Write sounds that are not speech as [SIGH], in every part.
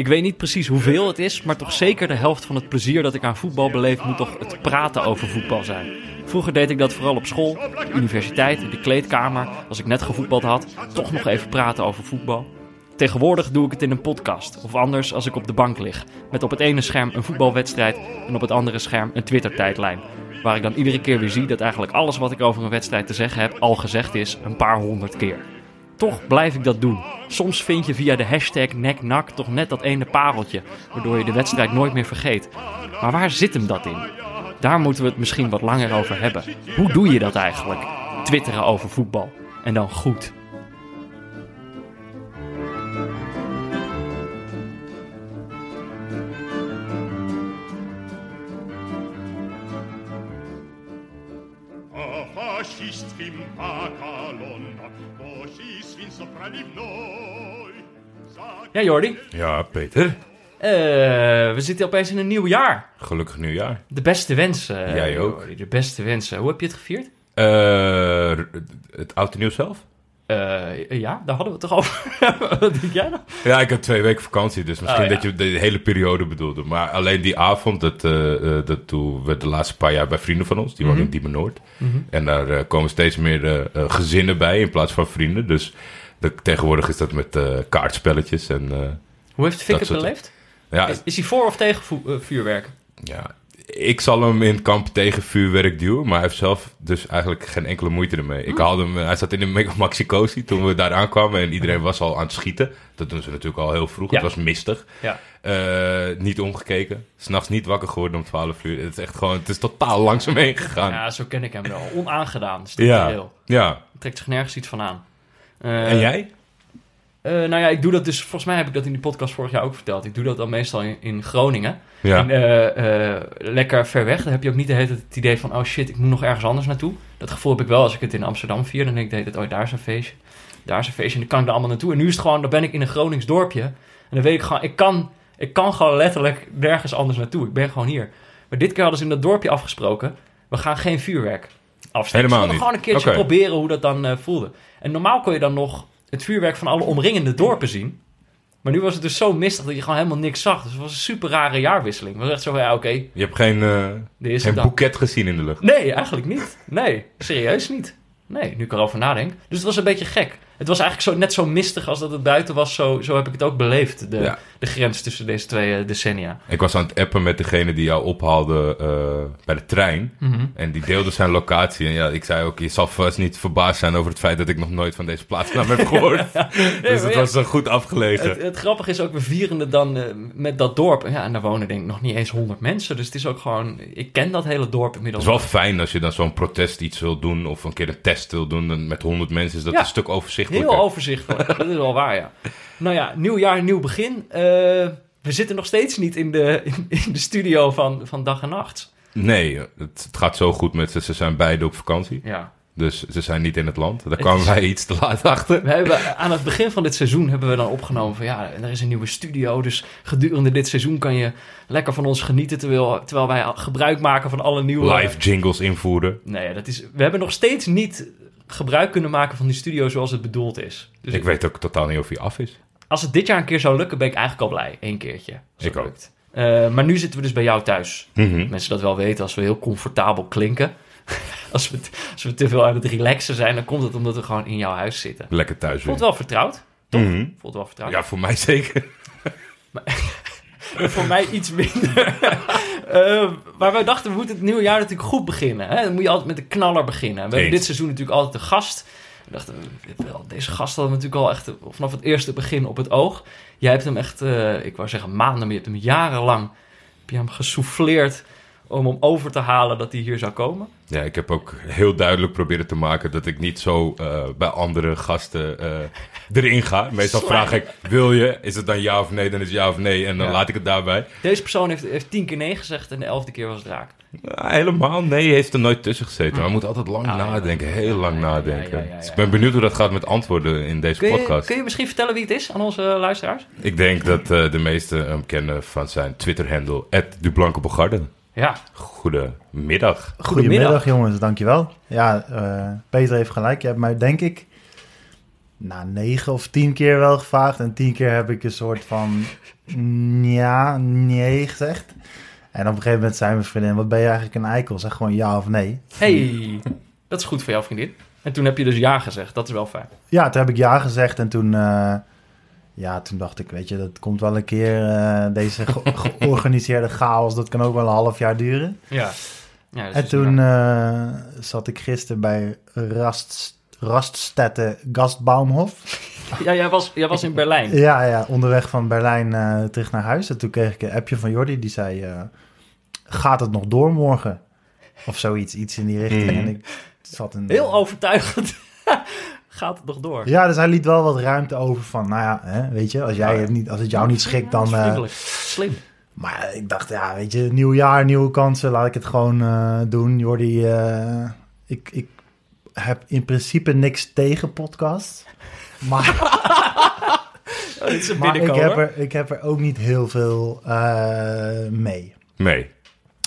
Ik weet niet precies hoeveel het is, maar toch zeker de helft van het plezier dat ik aan voetbal beleef moet toch het praten over voetbal zijn. Vroeger deed ik dat vooral op school, de universiteit, de kleedkamer, als ik net gevoetbald had, toch nog even praten over voetbal. Tegenwoordig doe ik het in een podcast, of anders als ik op de bank lig, met op het ene scherm een voetbalwedstrijd en op het andere scherm een Twitter-tijdlijn. Waar ik dan iedere keer weer zie dat eigenlijk alles wat ik over een wedstrijd te zeggen heb al gezegd is een paar honderd keer. Toch blijf ik dat doen. Soms vind je via de hashtag neknak toch net dat ene pareltje, waardoor je de wedstrijd nooit meer vergeet. Maar waar zit hem dat in? Daar moeten we het misschien wat langer over hebben. Hoe doe je dat eigenlijk? Twitteren over voetbal. En dan goed. Ja, Jordi. Ja, Peter. Eh, we zitten opeens in een nieuw jaar. Gelukkig nieuwjaar. De beste wensen. eh, Jij ook. Jordi, De beste wensen. Hoe heb je het gevierd? Eh, het oude nieuws zelf? Eh, ja, daar hadden we het toch over. [LAUGHS] Wat denk jij nou? Ja, ik heb twee weken vakantie, dus misschien Oh, ja. dat je de hele periode bedoelde. Maar alleen die avond, dat, eh, eh, dat toen we de laatste paar jaar bij vrienden van ons, die wonen in Diemen Noord. En daar eh, komen steeds meer eh, eh, gezinnen bij in plaats van vrienden. Dus de- tegenwoordig is dat met eh, kaartspelletjes en eh, Hoe heeft Fik het beleefd? ja, Is, is hij voor of tegen eh, vuurwerk? ja, ik zal hem in het kamp tegen vuurwerk duwen, maar hij heeft zelf dus eigenlijk geen enkele moeite ermee. Ik haalde hem, hij zat in de Mega Maxicosi toen we daar aankwamen en iedereen was al aan het schieten. Dat doen ze natuurlijk al heel vroeg, Ja. het was mistig. Ja. Niet omgekeken, s'nachts niet wakker geworden om 12 uur. Het is echt gewoon, het is totaal langs hem heen gegaan. Ja, zo ken ik hem wel. Onaangedaan. ja. Ja. Trekt zich nergens iets van aan. Eh, En jij? eh, nou ja, ik doe dat dus... Volgens mij heb ik dat in die podcast vorig jaar ook verteld. Ik doe dat dan meestal in, in Groningen. Ja. En, eh, lekker ver weg. Dan heb je ook niet de hele tijd het idee van... Oh shit, ik moet nog ergens anders naartoe. Dat gevoel heb ik wel als ik het in Amsterdam vier. Dan denk ik tijd... Oh, daar is een feestje. Daar is een feestje. En dan kan ik er allemaal naartoe. En nu is het gewoon... Dan ben ik in een Gronings dorpje. En dan weet ik gewoon... Ik kan, ik kan gewoon letterlijk nergens anders naartoe. Ik ben gewoon hier. Maar dit keer hadden ze in dat dorpje afgesproken... We gaan geen vuurwerk afsteken. Helemaal Dus we niet. gewoon een keertje proberen hoe dat dan voelde. En normaal kon je dan nog het vuurwerk van alle omringende dorpen zien. Maar nu was het dus zo mistig dat je gewoon helemaal niks zag. Dus het was een super rare jaarwisseling. Het was echt zo van, ja, oké, Je hebt geen, dan. boeket gezien in de lucht. Nee, eigenlijk niet. Nee, serieus niet. Nee, nu ik erover nadenk. Dus het was een beetje gek. Het was eigenlijk zo, net zo mistig als dat het buiten was. Zo, zo heb ik het ook beleefd, de, Ja. De grens tussen deze twee eh, decennia. Ik was aan het appen met degene die jou ophaalde eh, bij de trein. Mhm. En die deelde zijn locatie. En ja, ik zei ook, je zal vast niet verbaasd zijn over het feit dat ik nog nooit van deze plaatsnaam heb gehoord. [LAUGHS] dus het ja. was zo goed afgelegen. Het, het grappige is ook, we vieren het dan eh, met dat dorp. Ja, en daar wonen denk ik nog niet eens 100 mensen. Dus het is ook gewoon, ik ken dat hele dorp Het inmiddels. is wel fijn als je dan zo'n protest iets wil doen of een keer een test wil doen. Dan met 100 mensen is dat Ja. een stuk overzichtelijker. Heel overzichtelijk. [LAUGHS] dat is wel waar, ja. Nou ja, nieuw jaar, nieuw begin. Eh, we zitten nog steeds niet in de, [LAUGHS] in, in de studio van, van dag en nacht. Nee, het, het gaat zo goed met ze. Ze zijn beide op vakantie. Ja. Dus ze zijn niet in het land. Daar kwamen wij iets te laat achter. We hebben, aan het begin van dit seizoen hebben we dan opgenomen van ja, er is een nieuwe studio. Dus gedurende dit seizoen kan je lekker van ons genieten. Terwijl, terwijl wij gebruik maken van alle nieuwe... Live jingles invoeren. Nee, dat is, we hebben nog steeds niet gebruik kunnen maken van die studio zoals het bedoeld is. Dus Ik weet ook totaal niet of hij af is. Als het dit jaar een keer zou lukken, ben ik eigenlijk al blij. Eén keertje. Ik ook. Eh, maar nu zitten we dus bij jou thuis. Mhm. Mensen dat wel weten als we heel comfortabel klinken. [LAUGHS] als, we, als we te veel aan het relaxen zijn, dan komt het omdat we gewoon in jouw huis zitten. Lekker thuis Voelt wel vertrouwd. Toch? Mhm. Voelt wel vertrouwd. Ja, voor mij [LAUGHS] zeker. [LAUGHS] Voor mij iets minder. Eh, maar wij dachten, we moeten het nieuwe jaar natuurlijk goed beginnen. Hè? Dan moet je altijd met de knaller beginnen. We hebben dit seizoen natuurlijk altijd een gast. Wel, deze gast we natuurlijk al echt vanaf het eerste begin op het oog. Jij hebt hem echt, eh, ik wou zeggen maanden, maar je hebt hem jarenlang heb je hem gesouffleerd om hem over te halen dat hij hier zou komen. Ja, ik heb ook heel duidelijk proberen te maken dat ik niet zo eh, bij andere gasten eh, erin ga. Meestal vraag ik, wil je? Is het dan ja of nee? Dan is het ja of nee. En dan Ja. laat ik het daarbij. Deze persoon heeft, heeft tien keer nee gezegd en de elfde keer was het raak. Ja, helemaal nee, heeft er nooit tussen gezeten. Maar we moeten altijd lang Ah, ja. nadenken, heel lang Ja, ja, ja, nadenken. ja, ja, ja. Dus ik ben benieuwd hoe dat gaat met antwoorden in deze Kun je, podcast. kun je misschien vertellen wie het is aan onze luisteraars? Ik denk dat eh, de meesten hem kennen van zijn Twitter-handle, @dublanke Ja, Goedemiddag. Goedemiddag jongens, dankjewel. Ja, eh, Peter heeft gelijk. Je hebt mij denk ik nou, negen of tien keer wel gevraagd. En tien keer heb ik een soort van ja, nee gezegd. En op een gegeven moment zei mijn vriendin, wat ben je eigenlijk een eikel? Zeg gewoon ja of nee. Hey, dat is goed voor jou, vriendin. En toen heb je dus ja gezegd. Dat is wel fijn. Ja, toen heb ik ja gezegd en toen, eh, ja, toen dacht ik, weet je, dat komt wel een keer, eh, deze ge- [LAUGHS] georganiseerde chaos, dat kan ook wel een half jaar duren. Ja. ja dus En is toen eh, zat ik gisteren bij Rast, Raststette Gastbaumhof. [LAUGHS] Ja, jij was, jij was in Berlijn. [LAUGHS] Ja, ja, onderweg van Berlijn eh, terug naar huis. En toen kreeg ik een appje van Jordi, die zei, eh, gaat het nog door morgen? Of zoiets, iets in die richting. Mhm. En ik zat een... Heel overtuigend. [LAUGHS] Gaat het nog door? Ja, dus hij liet wel wat ruimte over van, nou ja, hè, weet je, als, jij het niet, als het jou niet schikt, dan... eh, vriendelijk. Slim. maar ik dacht, ja, weet je, nieuw jaar, nieuwe kansen, laat ik het gewoon eh, doen. Jordi, eh, ik, ik heb in principe niks tegen podcast. Maar, [LAUGHS] Oh, maar ik, heb er, ik heb er ook niet heel veel eh, mee. Nee.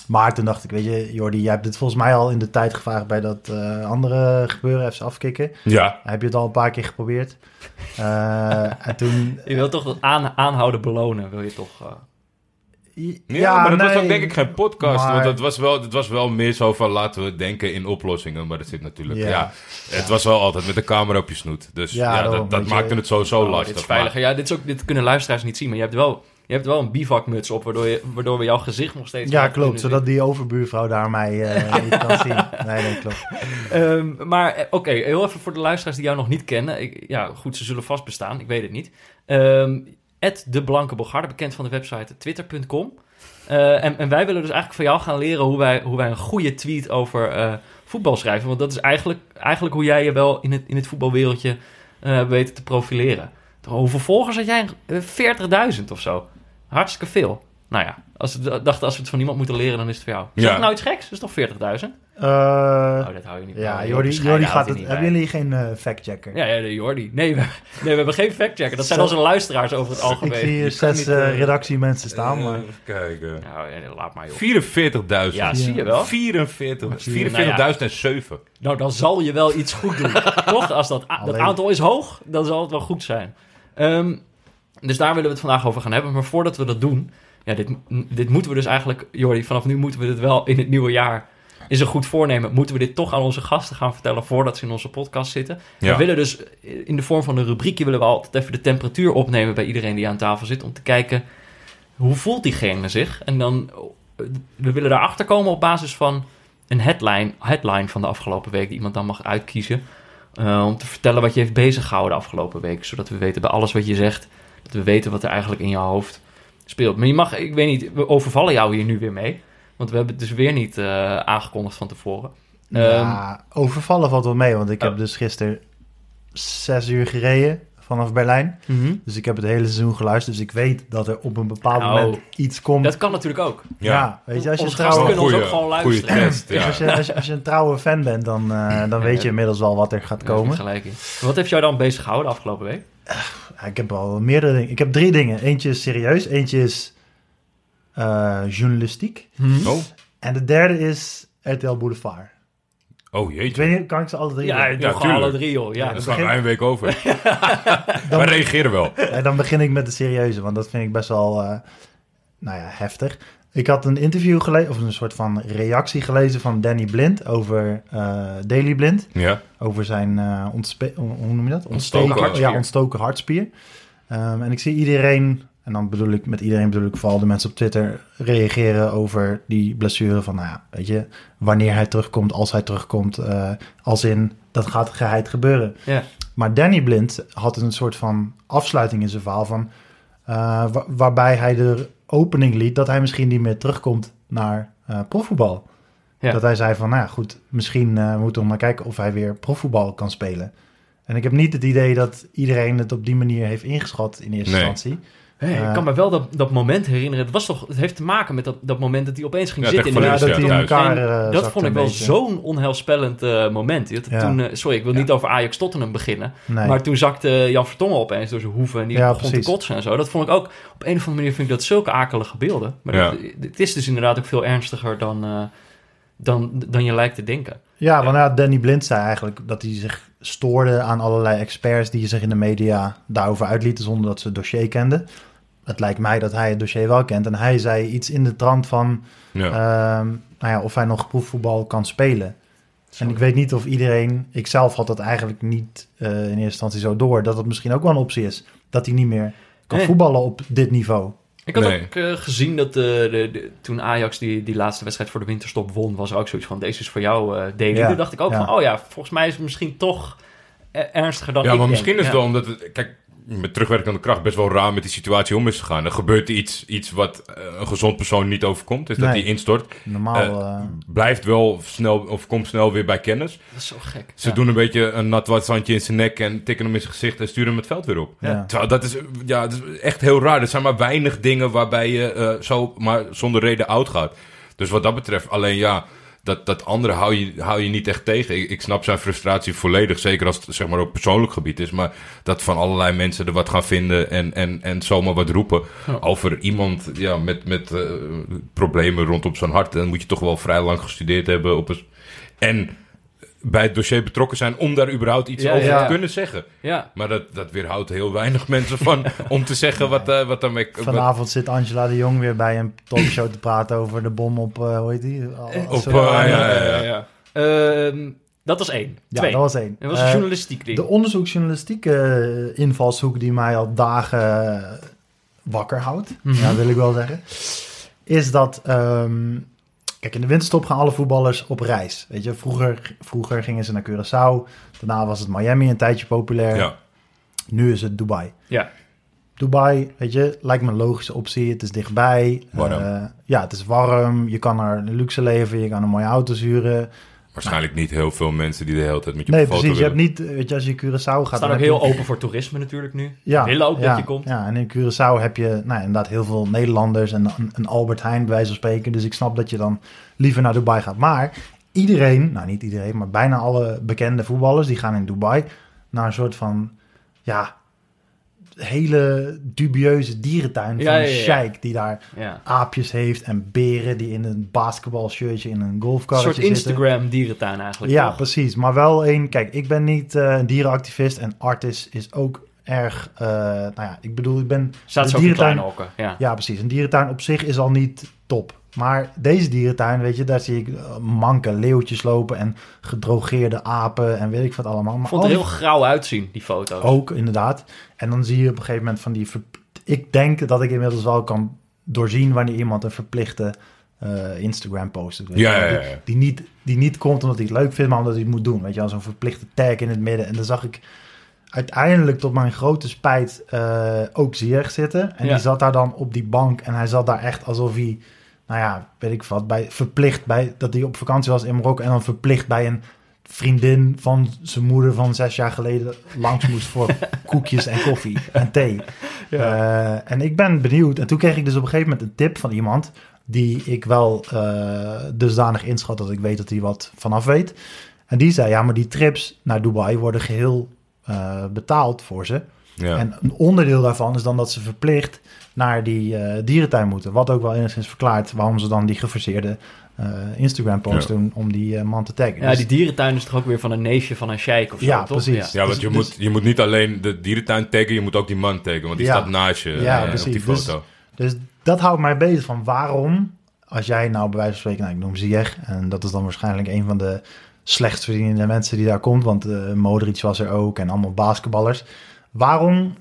Maar toen dacht ik, weet je, Jordi, jij hebt dit volgens mij al in de tijd gevraagd bij dat eh, andere gebeuren, even afkicken. Ja. Heb je het al een paar keer geprobeerd? Eh, en toen... [LAUGHS] Je wilt toch aan, aanhouden belonen, wil je toch... Ja, maar dat was ook denk ik geen podcast. maar- Want het was, wel, het was wel meer zo van laten we denken in oplossingen. Maar dat zit natuurlijk... Ja. Ja. het was wel altijd met de camera op je snoet. Dus Ja, dat, dat je. maakte het sowieso oh, lastig. dit is veiliger. Ja, dit, is ook, dit kunnen luisteraars niet zien, maar je hebt wel, je hebt wel een bivakmuts op, waardoor, je, waardoor we jouw gezicht nog steeds... Ja, klopt. kunnen Zodat die overbuurvrouw daar mij eh, [LAUGHS] niet kan zien. Nee, nee, klopt. Ehm, maar eh, oké, heel even voor de luisteraars die jou nog niet kennen. Ik, ja, goed, ze zullen vast bestaan, ik weet het niet. Ehm de Blanke Bogarde, bekend van de website twitter.com. Eh, en, en wij willen dus eigenlijk van jou gaan leren hoe wij, hoe wij een goede tweet over eh, voetbal schrijven. Want dat is eigenlijk, eigenlijk hoe jij je wel in het, in het voetbalwereldje eh weet te profileren. Hoeveel volgers had jij? Eh, 40.000 of zo. Hartstikke veel. Nou ja, als we dachten als we het van iemand moeten leren, dan is het voor jou. Is Ja. dat nou iets geks? Dat is toch 40.000? Eh, Oh, dat hou je niet ja. Jordi, Jordi gaat het. niet Hebben jullie geen eh, factchecker? Ja, ja, de Jordi. Nee we, nee, we hebben geen factchecker. Dat zijn onze luisteraars over het [LAUGHS] Ik algemeen. zie hier zes niet, eh, redactiemensen staan, maar... Even kijken. Nou, ja, laat maar joh. 44.000. Ja, zie je wel. 44. Nou ja. 44.007. Nou, dan zal je wel iets goed doen. [LAUGHS] Toch? Als dat, dat aantal is hoog, dan zal het wel goed zijn. Ehm, dus daar willen we het vandaag over gaan hebben. Maar voordat we dat doen... Ja, dit, dit moeten we dus eigenlijk... Jordi, vanaf nu moeten we dit wel in het nieuwe jaar... Is een goed voornemen. Moeten we dit toch aan onze gasten gaan vertellen... voordat ze in onze podcast zitten. We willen dus in de vorm van een rubriekje... willen we altijd even de temperatuur opnemen... bij iedereen die aan tafel zit. Om te kijken... hoe voelt diegene zich? En dan... eh, We willen daarachter komen op basis van een headline, headline van de afgelopen week... die iemand dan mag uitkiezen. eh, om te vertellen wat je heeft bezig gehouden de afgelopen week. Zodat we weten bij alles wat je zegt... dat we weten wat er eigenlijk in jouw hoofd speelt. Maar je mag, ik weet niet, we overvallen jou hier nu weer mee. Want we hebben het dus weer niet eh, aangekondigd van tevoren. Ja, overvallen valt wel mee, want ik Oh. heb dus gisteren zes uur gereden vanaf Berlijn. Dus ik heb het hele seizoen geluisterd, dus ik weet dat er op een bepaald Oh. moment iets komt. Dat kan natuurlijk ook. ja. weet je, als je, kunnen ons ook gewoon luisteren. test, ja. als, je, als, je, als je een trouwe fan bent, dan, eh, [LAUGHS] dan weet je inmiddels wel wat er gaat komen. gelijk. Wat heeft jou dan bezig gehouden de afgelopen week? Ja, ik heb al meerdere dingen. Ik heb drie dingen. Eentje is serieus, eentje is eh, journalistiek. Oh, En de derde is RTL Boulevard. oh Ik jeetje. weet niet, kan ik ze alle drie Ja, tuurlijk. alle drie, joh. Ja. Dan dat slaan we begin- een week over. [LAUGHS] Dan- Wij reageren wel. Ja, dan begin ik met de serieuze, want dat vind ik best wel eh, nou ja, heftig. Ik had een interview gelezen, of een soort van reactie gelezen van Danny Blind over eh Daily Blind. Ja. Over zijn, eh ontspe- hoe noem je dat? Ontstoken hartspier. Ja, ontstoken hartspier. Ehm, en ik zie iedereen, en dan bedoel ik met iedereen bedoel ik vooral de mensen op Twitter, reageren over die blessure van, nou ja, weet je, wanneer hij terugkomt, als hij terugkomt, eh, als in, dat gaat geheid gebeuren. Ja. Maar Danny Blind had een soort van afsluiting in zijn verhaal van, eh, wa- waarbij hij de opening liet dat hij misschien niet meer terugkomt naar eh profvoetbal. Ja. Dat hij zei van, nou ja, goed, misschien eh, moeten we maar kijken of hij weer profvoetbal kan spelen. En ik heb niet het idee dat iedereen het op die manier heeft ingeschat in eerste Nee. instantie. Hey, ik Eh, kan me wel dat, dat moment herinneren. Het, was toch, het heeft te maken met dat, dat moment dat hij opeens ging Ja, zitten in de Ja, dat in elkaar En eh, dat vond ik wel zo'n onheilspellend eh, moment. Ja. toen, sorry, ik wil niet over Ajax Tottenham beginnen. Nee. Maar toen zakte Jan Vertongen opeens door zijn hoeven en die Ja, begon precies. te kotsen en zo. Dat vond ik ook, op een of andere manier vind ik dat zulke akelige beelden. Maar dat- het is dus inderdaad ook veel ernstiger dan, eh, dan, dan je lijkt te denken. Ja, want ja, Danny Blind zei eigenlijk dat hij zich stoorde aan allerlei experts die zich in de media daarover uitlieten zonder dat ze het dossier kenden. Het lijkt mij dat hij het dossier wel kent. En hij zei iets in de trant van Ja. ehm, nou ja, of hij nog proefvoetbal kan spelen. En ik weet niet of iedereen, ik zelf had dat eigenlijk niet eh, in eerste instantie zo door, dat het misschien ook wel een optie is. Dat hij niet meer kan Nee. voetballen op dit niveau. Ik had Nee. ook eh, gezien dat de, de, de- toen Ajax die, die laatste wedstrijd voor de winterstop won, was er ook zoiets van, deze is voor jou, eh. Ja, Toen dacht ik ook ja. van, oh ja, volgens mij is het misschien toch eh, ernstiger dan Ja, ik maar denk. misschien is het Ja. wel omdat het... Kijk, met terugwerkende kracht best wel raar met die situatie om is gegaan. Er gebeurt iets, iets wat eh, een gezond persoon niet overkomt. Is dat Nee. hij instort. Normaal, Eh, eh, Blijft wel snel, of komt snel weer bij kennis. Dat is zo gek. Ze Ja. doen een beetje een nat watstandje in zijn nek en tikken hem in zijn gezicht en sturen hem het veld weer op. ja. Terwijl dat is, ja, dat is echt heel raar. Er zijn maar weinig dingen waarbij je eh, zo maar zonder reden oud gaat. Dus wat dat betreft, alleen ja, dat, dat andere hou je, hou je niet echt tegen. Ik, ik snap zijn frustratie volledig, zeker als het zeg maar op persoonlijk gebied is. Maar dat van allerlei mensen er wat gaan vinden en, en, en zomaar wat roepen Ja. over iemand ja, met, met eh, problemen rondom zijn hart. Dan moet je toch wel vrij lang gestudeerd hebben op een, en bij het dossier betrokken zijn om daar überhaupt iets Ja, over ja. te kunnen zeggen. Ja. Maar dat, dat weerhoudt heel weinig mensen van [LAUGHS] om te zeggen wat, eh, wat daarmee... wat- Vanavond zit Angela de Jong weer bij een talkshow te praten over de bom op, eh, hoe heet die? Op, eh, ja, ja, ja. Ehm, dat was één. Ja, Twee. dat was één. Dat was Eh, een journalistiek ding. De onderzoeksjournalistieke eh, invalshoek die mij al dagen eh, wakker houdt, Mhm. ja, wil ik wel zeggen, is dat, ehm, kijk, in de winterstop gaan alle voetballers op reis. Weet je, vroeger, vroeger gingen ze naar Curaçao, daarna was het Miami een tijdje populair, Ja. nu is het Dubai. Ja. Dubai, weet je, lijkt me een logische optie. Het is dichtbij. Warm. Eh, ja, het is warm. Je kan er een luxe leven. Je kan een mooie auto huren. Waarschijnlijk niet heel veel mensen die de hele tijd met je Nee, foto precies. Je hebt niet, weet je, als je Curaçao gaat... Staan ook heel je- open voor toerisme natuurlijk nu. Ja, willen ook ja, dat je komt. Ja, en in Curaçao heb je nou, inderdaad heel veel Nederlanders en een, een Albert Heijn bij wijze van spreken. Dus ik snap dat je dan liever naar Dubai gaat. Maar iedereen, nou niet iedereen, maar bijna alle bekende voetballers die gaan in Dubai naar een soort van, ja, hele dubieuze dierentuin van ja, een sheik die daar aapjes heeft en beren die in een basketbalshirtje in een Een golfkarretje soort zitten. Instagram dierentuin eigenlijk. Ja, toch? precies. Maar wel een... Kijk, ik ben niet eh, een dierenactivist en Artis is ook erg... eh, nou ja, ik bedoel, ik ben... Staat zo in dierentuin- hokken. Ja. Ja, precies. Een dierentuin op zich is al niet top. Maar deze dierentuin, weet je, daar zie ik eh, manke leeuwtjes lopen en gedrogeerde apen en weet ik wat allemaal. Ik Maar vond het al heel grauw uitzien, die foto's. ook, inderdaad. En dan zie je op een gegeven moment van die... ver- Ik denk dat ik inmiddels wel kan doorzien wanneer iemand een verplichte eh, Instagram post doet. weet Ja, Die- niet, die niet komt omdat hij het leuk vindt, maar omdat hij het moet doen. Weet je wel, zo'n verplichte tag in het midden. En dan zag ik uiteindelijk tot mijn grote spijt eh, ook Ziyech zitten. En Ja. die zat daar dan op die bank en hij zat daar echt alsof hij... Nou ja, weet ik wat, bij, verplicht bij dat hij op vakantie was in Marokko en dan verplicht bij een vriendin van zijn moeder van zes jaar geleden langs moest voor [LAUGHS] koekjes en koffie en thee. Eh, en ik ben benieuwd. En toen kreeg ik dus op een gegeven moment een tip van iemand die ik wel eh, dusdanig inschat dat ik weet dat hij wat vanaf weet. En die zei, ja, maar die trips naar Dubai worden geheel eh, betaald voor ze. Ja. En een onderdeel daarvan is dan dat ze verplicht naar die eh, dierentuin moeten. Wat ook wel enigszins verklaart waarom ze dan die geforceerde eh, Instagram-post Ja. doen om die eh, man te taggen. Ja, Dus- die dierentuin is toch ook weer van een neefje van een sheik of zo, Ja, toch? precies. ja, want dus- je, dus- moet, je moet niet alleen de dierentuin taggen, je moet ook die man taggen. Want die Ja. staat naast je Ja, eh, op precies. die foto. Dus dat houdt mij bezig van waarom, als jij nou bij wijze van spreken, nou ik noem Ziyech, en dat is dan waarschijnlijk een van de slechtst verdienende mensen die daar komt, want eh Modric was er ook en allemaal basketballers. Waarom,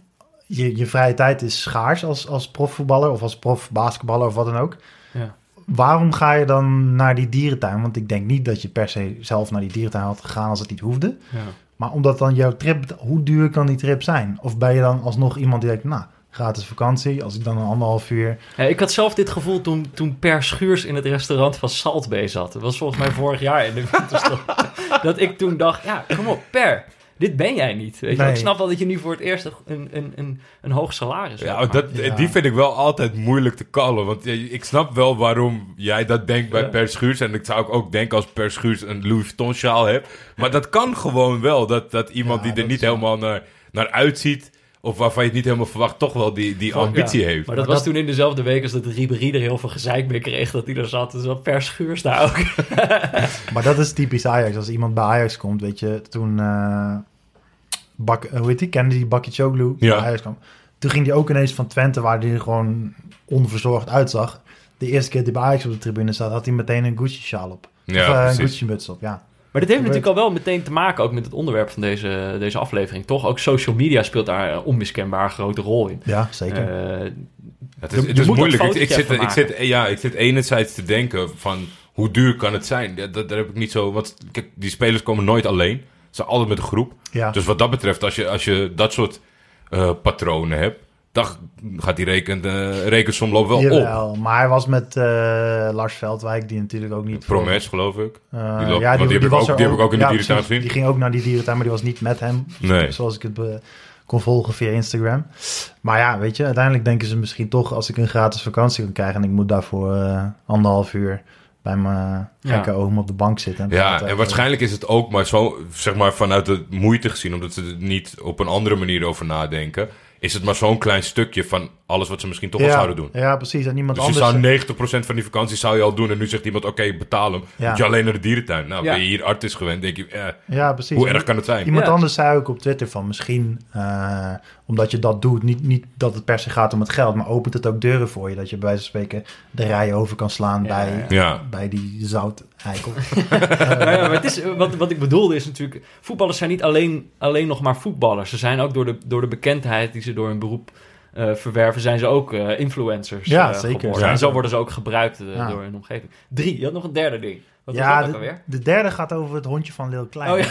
je, je vrije tijd is schaars als, als profvoetballer of als profbasketballer of wat dan ook. Ja. Waarom ga je dan naar die dierentuin? Want ik denk niet dat je per se zelf naar die dierentuin had gegaan als het niet hoefde. Ja. Maar omdat dan jouw trip, hoe duur kan die trip zijn? Of ben je dan alsnog iemand die denkt, nou, gratis vakantie, als ik dan een anderhalf uur... Ja, ik had zelf dit gevoel toen, toen Per Schuurs in het restaurant van Salt Bay zat. Dat was volgens mij vorig jaar in de winterstop. [LAUGHS] dat ik toen dacht, ja, kom op, Per. Dit ben jij niet. Weet je? Nee. Ik snap wel dat je nu voor het eerst een, een, een, een hoog salaris Ja, hebt. dat, Ja. die vind ik wel altijd moeilijk te callen. Want ik snap wel waarom jij dat denkt bij Ja. Per Schuurs. En ik zou ook, ook denken als Per Schuurs een Louis Vuitton sjaal hebt. Maar dat kan gewoon wel. Dat, dat iemand Ja, die er dat niet helemaal naar, naar uitziet... of waarvan je het niet helemaal verwacht, toch wel die, die ambitie Ja, heeft. Maar dat Maar was dat- toen in dezelfde week als dat Ribéry er heel veel gezeik mee kreeg dat hij er zat. Dus wat per schuurs daar ook. [LAUGHS] Maar dat is typisch Ajax. Als iemand bij Ajax komt, weet je, toen... eh Bak, hoe heet die? Kende die Bakkie Ja. Bij Ajax kwam. Toen ging hij ook ineens van Twente, waar hij er gewoon onverzorgd uitzag. De eerste keer dat hij bij Ajax op de tribune zat, had hij meteen een Gucci-sjaal op. Ja, of eh, een. Gucci-muts op, ja. Maar dit heeft Gebeurt. natuurlijk al wel meteen te maken ook met het onderwerp van deze, deze aflevering, toch? Ook social media speelt daar een onmiskenbaar grote rol in. Ja, zeker. Eh, Het is, het is moeilijk. Ik, zit, ik, zit, ja, ik zit enerzijds te denken van hoe duur kan het zijn? Ja, dat, daar heb ik niet zo... Want kijk, die spelers komen nooit alleen. Ze zijn altijd met een groep. ja. Dus wat dat betreft, als je, als je dat soort eh, patronen hebt... dan gaat die reken, eh, rekensom loopt wel op. Maar hij was met eh, Lars Veldwijk, die natuurlijk ook niet... voor- Promes, geloof ik. Eh, Die loopt- ja, die heb ik was ook- die heb ik ook in de dierentuin gezien. Die ging ook naar die dierentuin, maar die was niet met hem. Nee. Zoals ik het be- kon volgen via Instagram. Maar ja, weet je, uiteindelijk denken ze misschien toch... als ik een gratis vakantie kan krijgen... en ik moet daarvoor anderhalf uur bij mijn gekke Ja. oom op de bank zitten. Ja, en waarschijnlijk is het ook maar zo, zeg maar vanuit de moeite gezien, omdat ze er niet op een andere manier over nadenken, is het maar zo'n klein stukje van alles wat ze misschien toch al ja, zouden doen. Ja, precies. En iemand Dus je anders... zou 90% van die vakantie zou je al doen en nu zegt iemand, oké, betaal hem. Ja. Moet je alleen naar de dierentuin. Nou, Ja. ben je hier artis gewend, denk je, eh, Ja, precies. hoe erg kan het zijn? Iemand Ja. anders zei ook op Twitter van misschien eh, omdat je dat doet, niet, niet dat het per se gaat om het geld, maar opent het ook deuren voor je dat je bij wijze van spreken de rij over kan slaan Ja, bij, bij die [LAUGHS] nou ja, maar het is, wat, wat ik bedoelde is natuurlijk... Voetballers zijn niet alleen, alleen nog maar voetballers. Ze zijn ook door de, door de bekendheid die ze door hun beroep eh, verwerven... zijn ze ook eh, influencers Ja, eh, zeker. Ja. En zo worden ze ook gebruikt Ja. door hun omgeving. Drie, je had nog een derde ding. Wat was ja, dat de, derde gaat over het hondje van Lil Klein. Oh ja.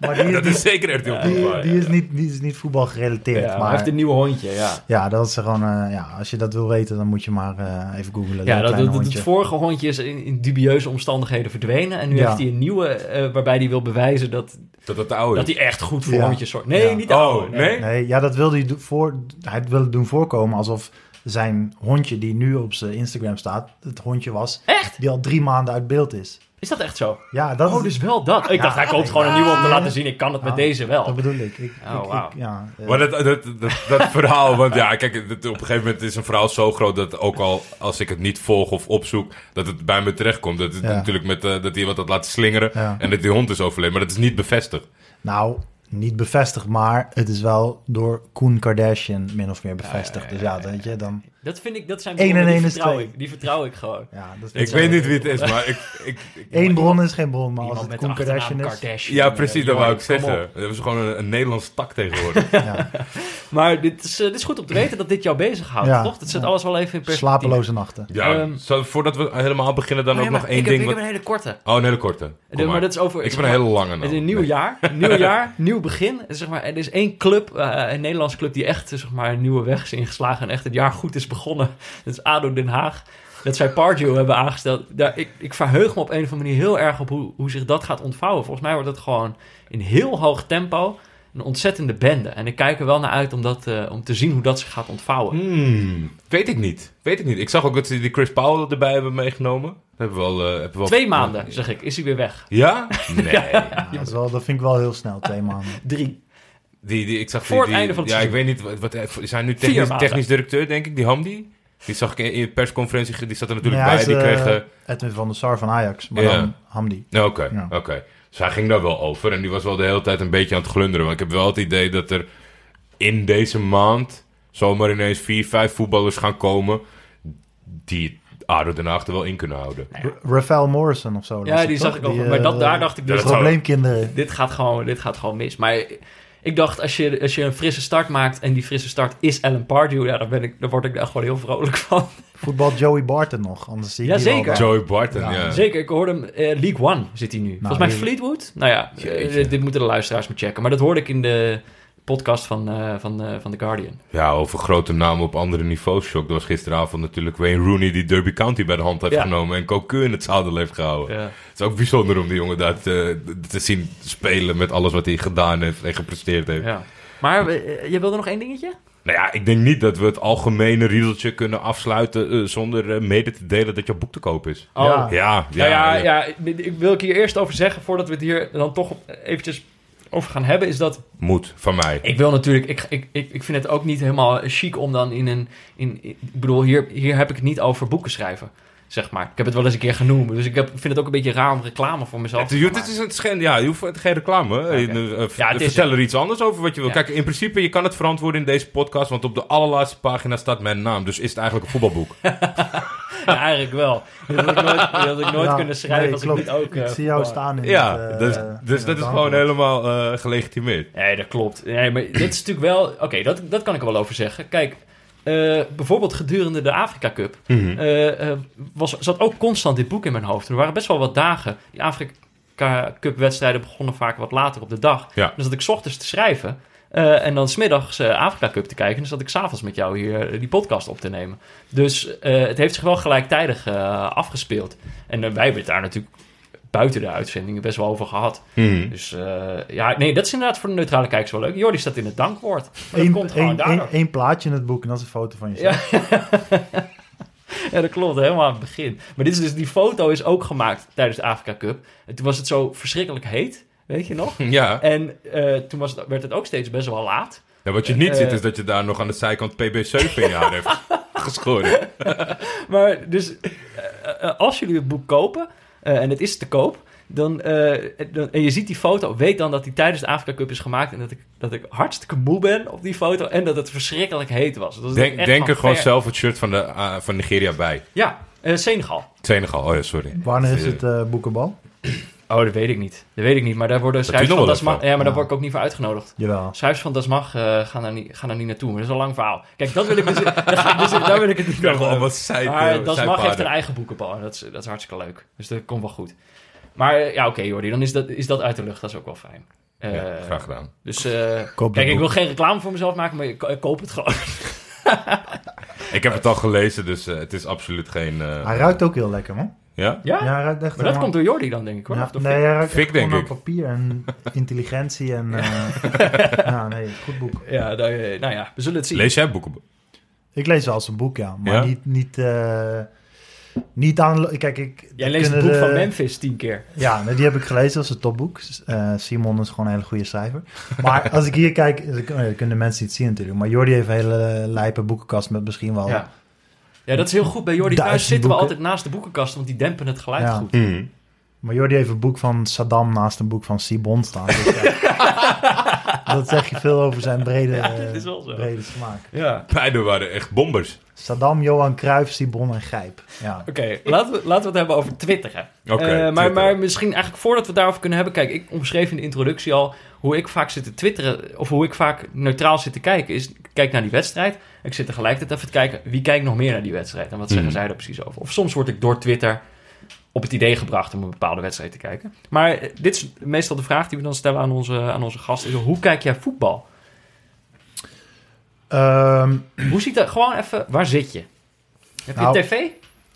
maar [LAUGHS] die, Dat is zeker echt heel die, goed. die, is niet, die is niet voetbal gerelateerd. Ja, maar maar hij heeft een nieuw hondje, ja. ja, dat is gewoon, eh, ja, als je dat wil weten, dan moet je maar eh, even googlen. Ja, dat, het vorige hondje is in, in dubieuze omstandigheden verdwenen. En nu Ja. heeft hij een nieuwe eh, waarbij hij wil bewijzen dat, Dat het de oude dat is. hij echt goed voor Ja. hondjes zorgt. Nee, Ja. niet de Oh, oude. nee? Nee, ja, dat wilde hij voor. Hij wilde doen voorkomen alsof zijn hondje die nu op zijn Instagram staat, het hondje was Echt? die al drie maanden uit beeld is. Is dat echt zo? Ja, dat Oh, is dus wel dat. Ik dacht, hij koopt gewoon een nieuwe om te laten zien. Ik kan het met deze wel. Dat bedoel ik. ik, Oh, ik- wauw. ik- ja, eh, Maar dat, dat, dat, dat [LAUGHS] verhaal, want ja, kijk, op een gegeven moment is een verhaal zo groot dat ook al als ik het niet volg of opzoek, dat het bij me terechtkomt. Dat het Ja. natuurlijk met eh, dat hij wat had laten slingeren Ja. en dat die hond is overleden, maar dat is niet bevestigd. Nou, niet bevestigd, maar het is wel door Koen Kardashian min of meer bevestigd. Dus ja, weet je, dan... Dat vind ik, dat zijn bronnen, en die vertrouw twee. ik. Die vertrouw ik gewoon. Ja, dat Ik weet niet wie het is, maar ik... ik, ik Eén bron is geen bron, maar als Iemand het Koen achternaam Kardashian is... Kardashian. ja, precies, dat Eh, wou ik zeggen. Dat is gewoon een, een Nederlands tak tegenwoordig. [LAUGHS] Ja, Maar dit is, eh, dit is goed om te weten dat dit jou bezighoudt, Ja. toch? Dat zet Ja. alles wel even in perspectief. slapeloze nachten. Ja, Ehm, zo, voordat we helemaal beginnen, dan Oh ja, ook nog één ik heb, ding. Ik heb een hele korte. Oh, een hele korte. De- maar dat is over... ik heb een hele lange Het is een nieuw jaar, nieuw jaar, [LAUGHS] nieuw begin. En Zeg maar, er is één club, eh, een Nederlandse club, die echt zeg maar, een nieuwe weg is ingeslagen en echt het jaar goed is begonnen. Dat is ADO Den Haag. Dat zij Pardew hebben aangesteld. Daar, ik, ik verheug me op een of andere manier heel erg op hoe, hoe zich dat gaat ontvouwen. Volgens mij wordt het gewoon in heel hoog tempo een ontzettende bende. En ik kijk er wel naar uit om, dat, eh, om te zien hoe dat zich gaat ontvouwen. Hmm, weet ik niet. Weet ik niet. Ik zag ook dat ze die Chris Powell erbij hebben meegenomen. Dat hebben we wel... eh, hebben we Twee maanden, zeg ik, is hij weer weg. Ja? [LAUGHS] Nee. Ja, dat, is wel, dat vind ik wel heel snel, twee [LAUGHS] maanden. Drie. Die, die, ik zag Voor die, het die- einde van het Ja, ik weet niet. Wat, wat, zijn nu technisch, maanden. technisch directeur, denk ik, die Hamdi. Die zag ik in de persconferentie, die zat er natuurlijk Nee, hij bij. is, Die eh, kreeg... eh, Edwin van der Sar van Ajax, maar dan Hamdi. nou, Oké, Ja. oké. Dus hij ging daar wel over. En die was wel de hele tijd een beetje aan het glunderen. Want ik heb wel het idee dat er in deze maand zomaar ineens vier, vijf voetballers gaan komen... die ADO Den Haag er wel in kunnen houden. R- Rafael Morrison of zo. Ja, die zag toch? ik ook. Maar eh, dat, daar dacht ik dus... dat Probleemkinderen. dit gaat gewoon, dit gaat gewoon mis. Maar ik dacht, als je, als je een frisse start maakt en die frisse start is Alan Pardew, ja, dan, ben ik, dan word ik daar gewoon heel vrolijk van. Voetbal Joey Barton nog, anders zie ik Ja, zeker. Joey Barton, ja. Ja, Zeker, ik hoorde hem, eh, League One zit hij nu. Volgens mij Fleetwood. Nou ja, eh, dit moeten de luisteraars maar checken. Maar dat hoorde ik in de podcast van, eh, van, eh, van The Guardian. Ja, over grote namen op andere niveaus. Shock. Dat was gisteravond natuurlijk Wayne Rooney die Derby County bij de hand heeft Ja. genomen. En Cocu in het zadel heeft gehouden. Ja. Het is ook bijzonder om die jongen daar te, te zien spelen met alles wat hij gedaan heeft en gepresteerd heeft. Ja. Maar eh, je wilde nog één dingetje? Nou ja, ik denk niet dat we het algemene riedeltje kunnen afsluiten zonder mede te delen dat jouw boek te koop is. Oh. Ja. Ja, ja, Ja, ja, ja. ja, ik- wil ik hier eerst over zeggen, voordat we het hier dan toch eventjes over gaan hebben, is dat Moet, van mij. ik wil natuurlijk, ik, ik, ik, ik vind het ook niet helemaal chic om dan in een, in, ik bedoel, hier, hier heb ik het niet over boeken schrijven, zeg maar. Ik heb het wel eens een keer genoemd, dus ik heb, vind het ook een beetje raar om reclame voor mezelf Het, te het is een schijn, ja, je hoeft geen reclame. Eh, eh, Ja, het is- vertel er iets anders over wat je wil. Ja. Kijk, in principe, je kan het verantwoorden in deze podcast, want op de allerlaatste pagina staat mijn naam. Dus is het eigenlijk een voetbalboek. [LAUGHS] Ja, eigenlijk wel. Dat had ik nooit, had ik nooit Ja, kunnen schrijven nee, als klopt. ik niet ook... Ik eh, zie jou staan in ja, het, eh, dus, dus dat is gewoon helemaal eh, gelegitimeerd. Nee, dat klopt. Nee, maar dat is natuurlijk wel... Oké, dat, dat kan ik er wel over zeggen. Kijk, eh, bijvoorbeeld gedurende de Afrika Cup... eh, was, zat ook constant dit boek in mijn hoofd. Er waren best wel wat dagen. Die Afrika Cup wedstrijden begonnen vaak wat later op de dag. Ja. Dus dat ik 's ochtends te schrijven... en dan smiddags Afrika Cup te kijken. En dus dat ik s'avonds met jou hier die podcast op te nemen. Dus het heeft zich wel gelijktijdig afgespeeld. En wij hebben het daar natuurlijk buiten de uitzendingen best wel over gehad. Mhm. Dus eh, ja, nee, dat is inderdaad voor de neutrale kijkers wel leuk. Jordi staat in het dankwoord. Eén komt gewoon één- daardoor. één- één plaatje in het boek en dat is een foto van jezelf. Ja. [LAUGHS] ja, dat klopt, helemaal aan het begin. Maar dit is dus, die foto is ook gemaakt tijdens de Afrika Cup. En toen was het zo verschrikkelijk heet, weet je nog? Ja. En eh, toen was het, werd het ook steeds best wel laat. ja, wat je niet eh, ziet is dat je daar nog aan de zijkant PB7 in je haar [LAUGHS] heeft geschoren. Maar dus, als jullie het boek kopen, en het is te koop... Dan, eh, dan- en je ziet die foto, weet dan dat die tijdens de Afrika Cup is gemaakt... en dat ik, dat ik hartstikke moe ben op die foto... en dat het verschrikkelijk heet was. Dat is Denk, echt denk er gewoon ver- zelf het shirt van, de, eh, van Nigeria bij. Ja, eh, Senegal. Senegal, oh ja, sorry. Wanneer is het eh, boekenbal? Oh, dat weet ik niet. Dat weet ik niet. Maar daar worden schrijvers van Dasmag... Ja, maar daar word ik ook niet voor uitgenodigd. Jawel. Schrijvers van Dasmag eh gaan, daar niet, gaan daar niet naartoe. Maar dat is een lang verhaal. Kijk, dat wil ik dus... [LAUGHS] daar, dus wil ik het niet over hebben. wat zij, Maar eh, Dasmag zijpaden. heeft een eigen boekenbal. En dat is, dat is hartstikke leuk. Dus dat komt wel goed. Maar eh, ja, oké Jordi. Dan is dat, is dat uit de lucht. Dat is ook wel fijn. Eh, Ja, graag gedaan. Dus eh, kijk, ik wil geen reclame voor mezelf maken, maar ik, koop het gewoon. [LAUGHS] Ik heb het al gelezen, dus eh, het is absoluut geen... eh, Hij ruikt ook heel lekker, man. Ja? Ja? Ja, hij ruikt echt Maar dat komt door Jordi dan, denk ik hoor. Ja, Of door nee, Fik? hij ruikt Fik, denk ik. papier en [LAUGHS] intelligentie en... eh, ja, nee, goed boek. Ja, daar, eh, nou ja, we zullen het zien. Lees jij boeken? Ik lees wel eens een boek, ja. Maar Ja? niet... niet eh, niet aan... Kijk, ik... Jij leest het boek van Memphis tien keer. Ja, die heb ik gelezen. Dat is een topboek. Eh, Simon is gewoon een hele goede schrijver. Maar als ik hier kijk, kun- dan kunnen mensen niet zien natuurlijk. Maar Jordi heeft een hele lijpe boekenkast met misschien wel... Ja. Ja, dat is heel goed. Bij Jordi thuis zitten we altijd naast de boekenkast, want die dempen het geluid Ja. goed. Mhm. Maar Jordi heeft een boek van Saddam naast een boek van Sibon staan. Dus ja, [LAUGHS] dat zeg je veel over zijn brede, Ja, dit is wel zo. brede smaak. Ja. Beide waren echt bombers. Saddam, Johan Cruijff, Sibon en Gijp. Ja. Oké, laten, we, laten we het hebben over twitteren. Oké, Eh, maar, twitteren. maar misschien eigenlijk voordat we het daarover kunnen hebben... Kijk, ik omschreef in de introductie al hoe ik vaak zit te twitteren... of hoe ik vaak neutraal zit te kijken. Is, ik kijk naar die wedstrijd. Ik zit tegelijkertijd even te kijken... wie kijkt nog meer naar die wedstrijd? En wat zeggen Mhm. zij daar precies over? Of soms word ik door Twitter op het idee gebracht... om een bepaalde wedstrijd te kijken. Maar eh, dit is meestal de vraag die we dan stellen aan onze, aan onze gasten. Hoe kijk jij voetbal? Ehm, Hoe ziet dat? Gewoon even, waar zit je? Heb je Nou, een tv?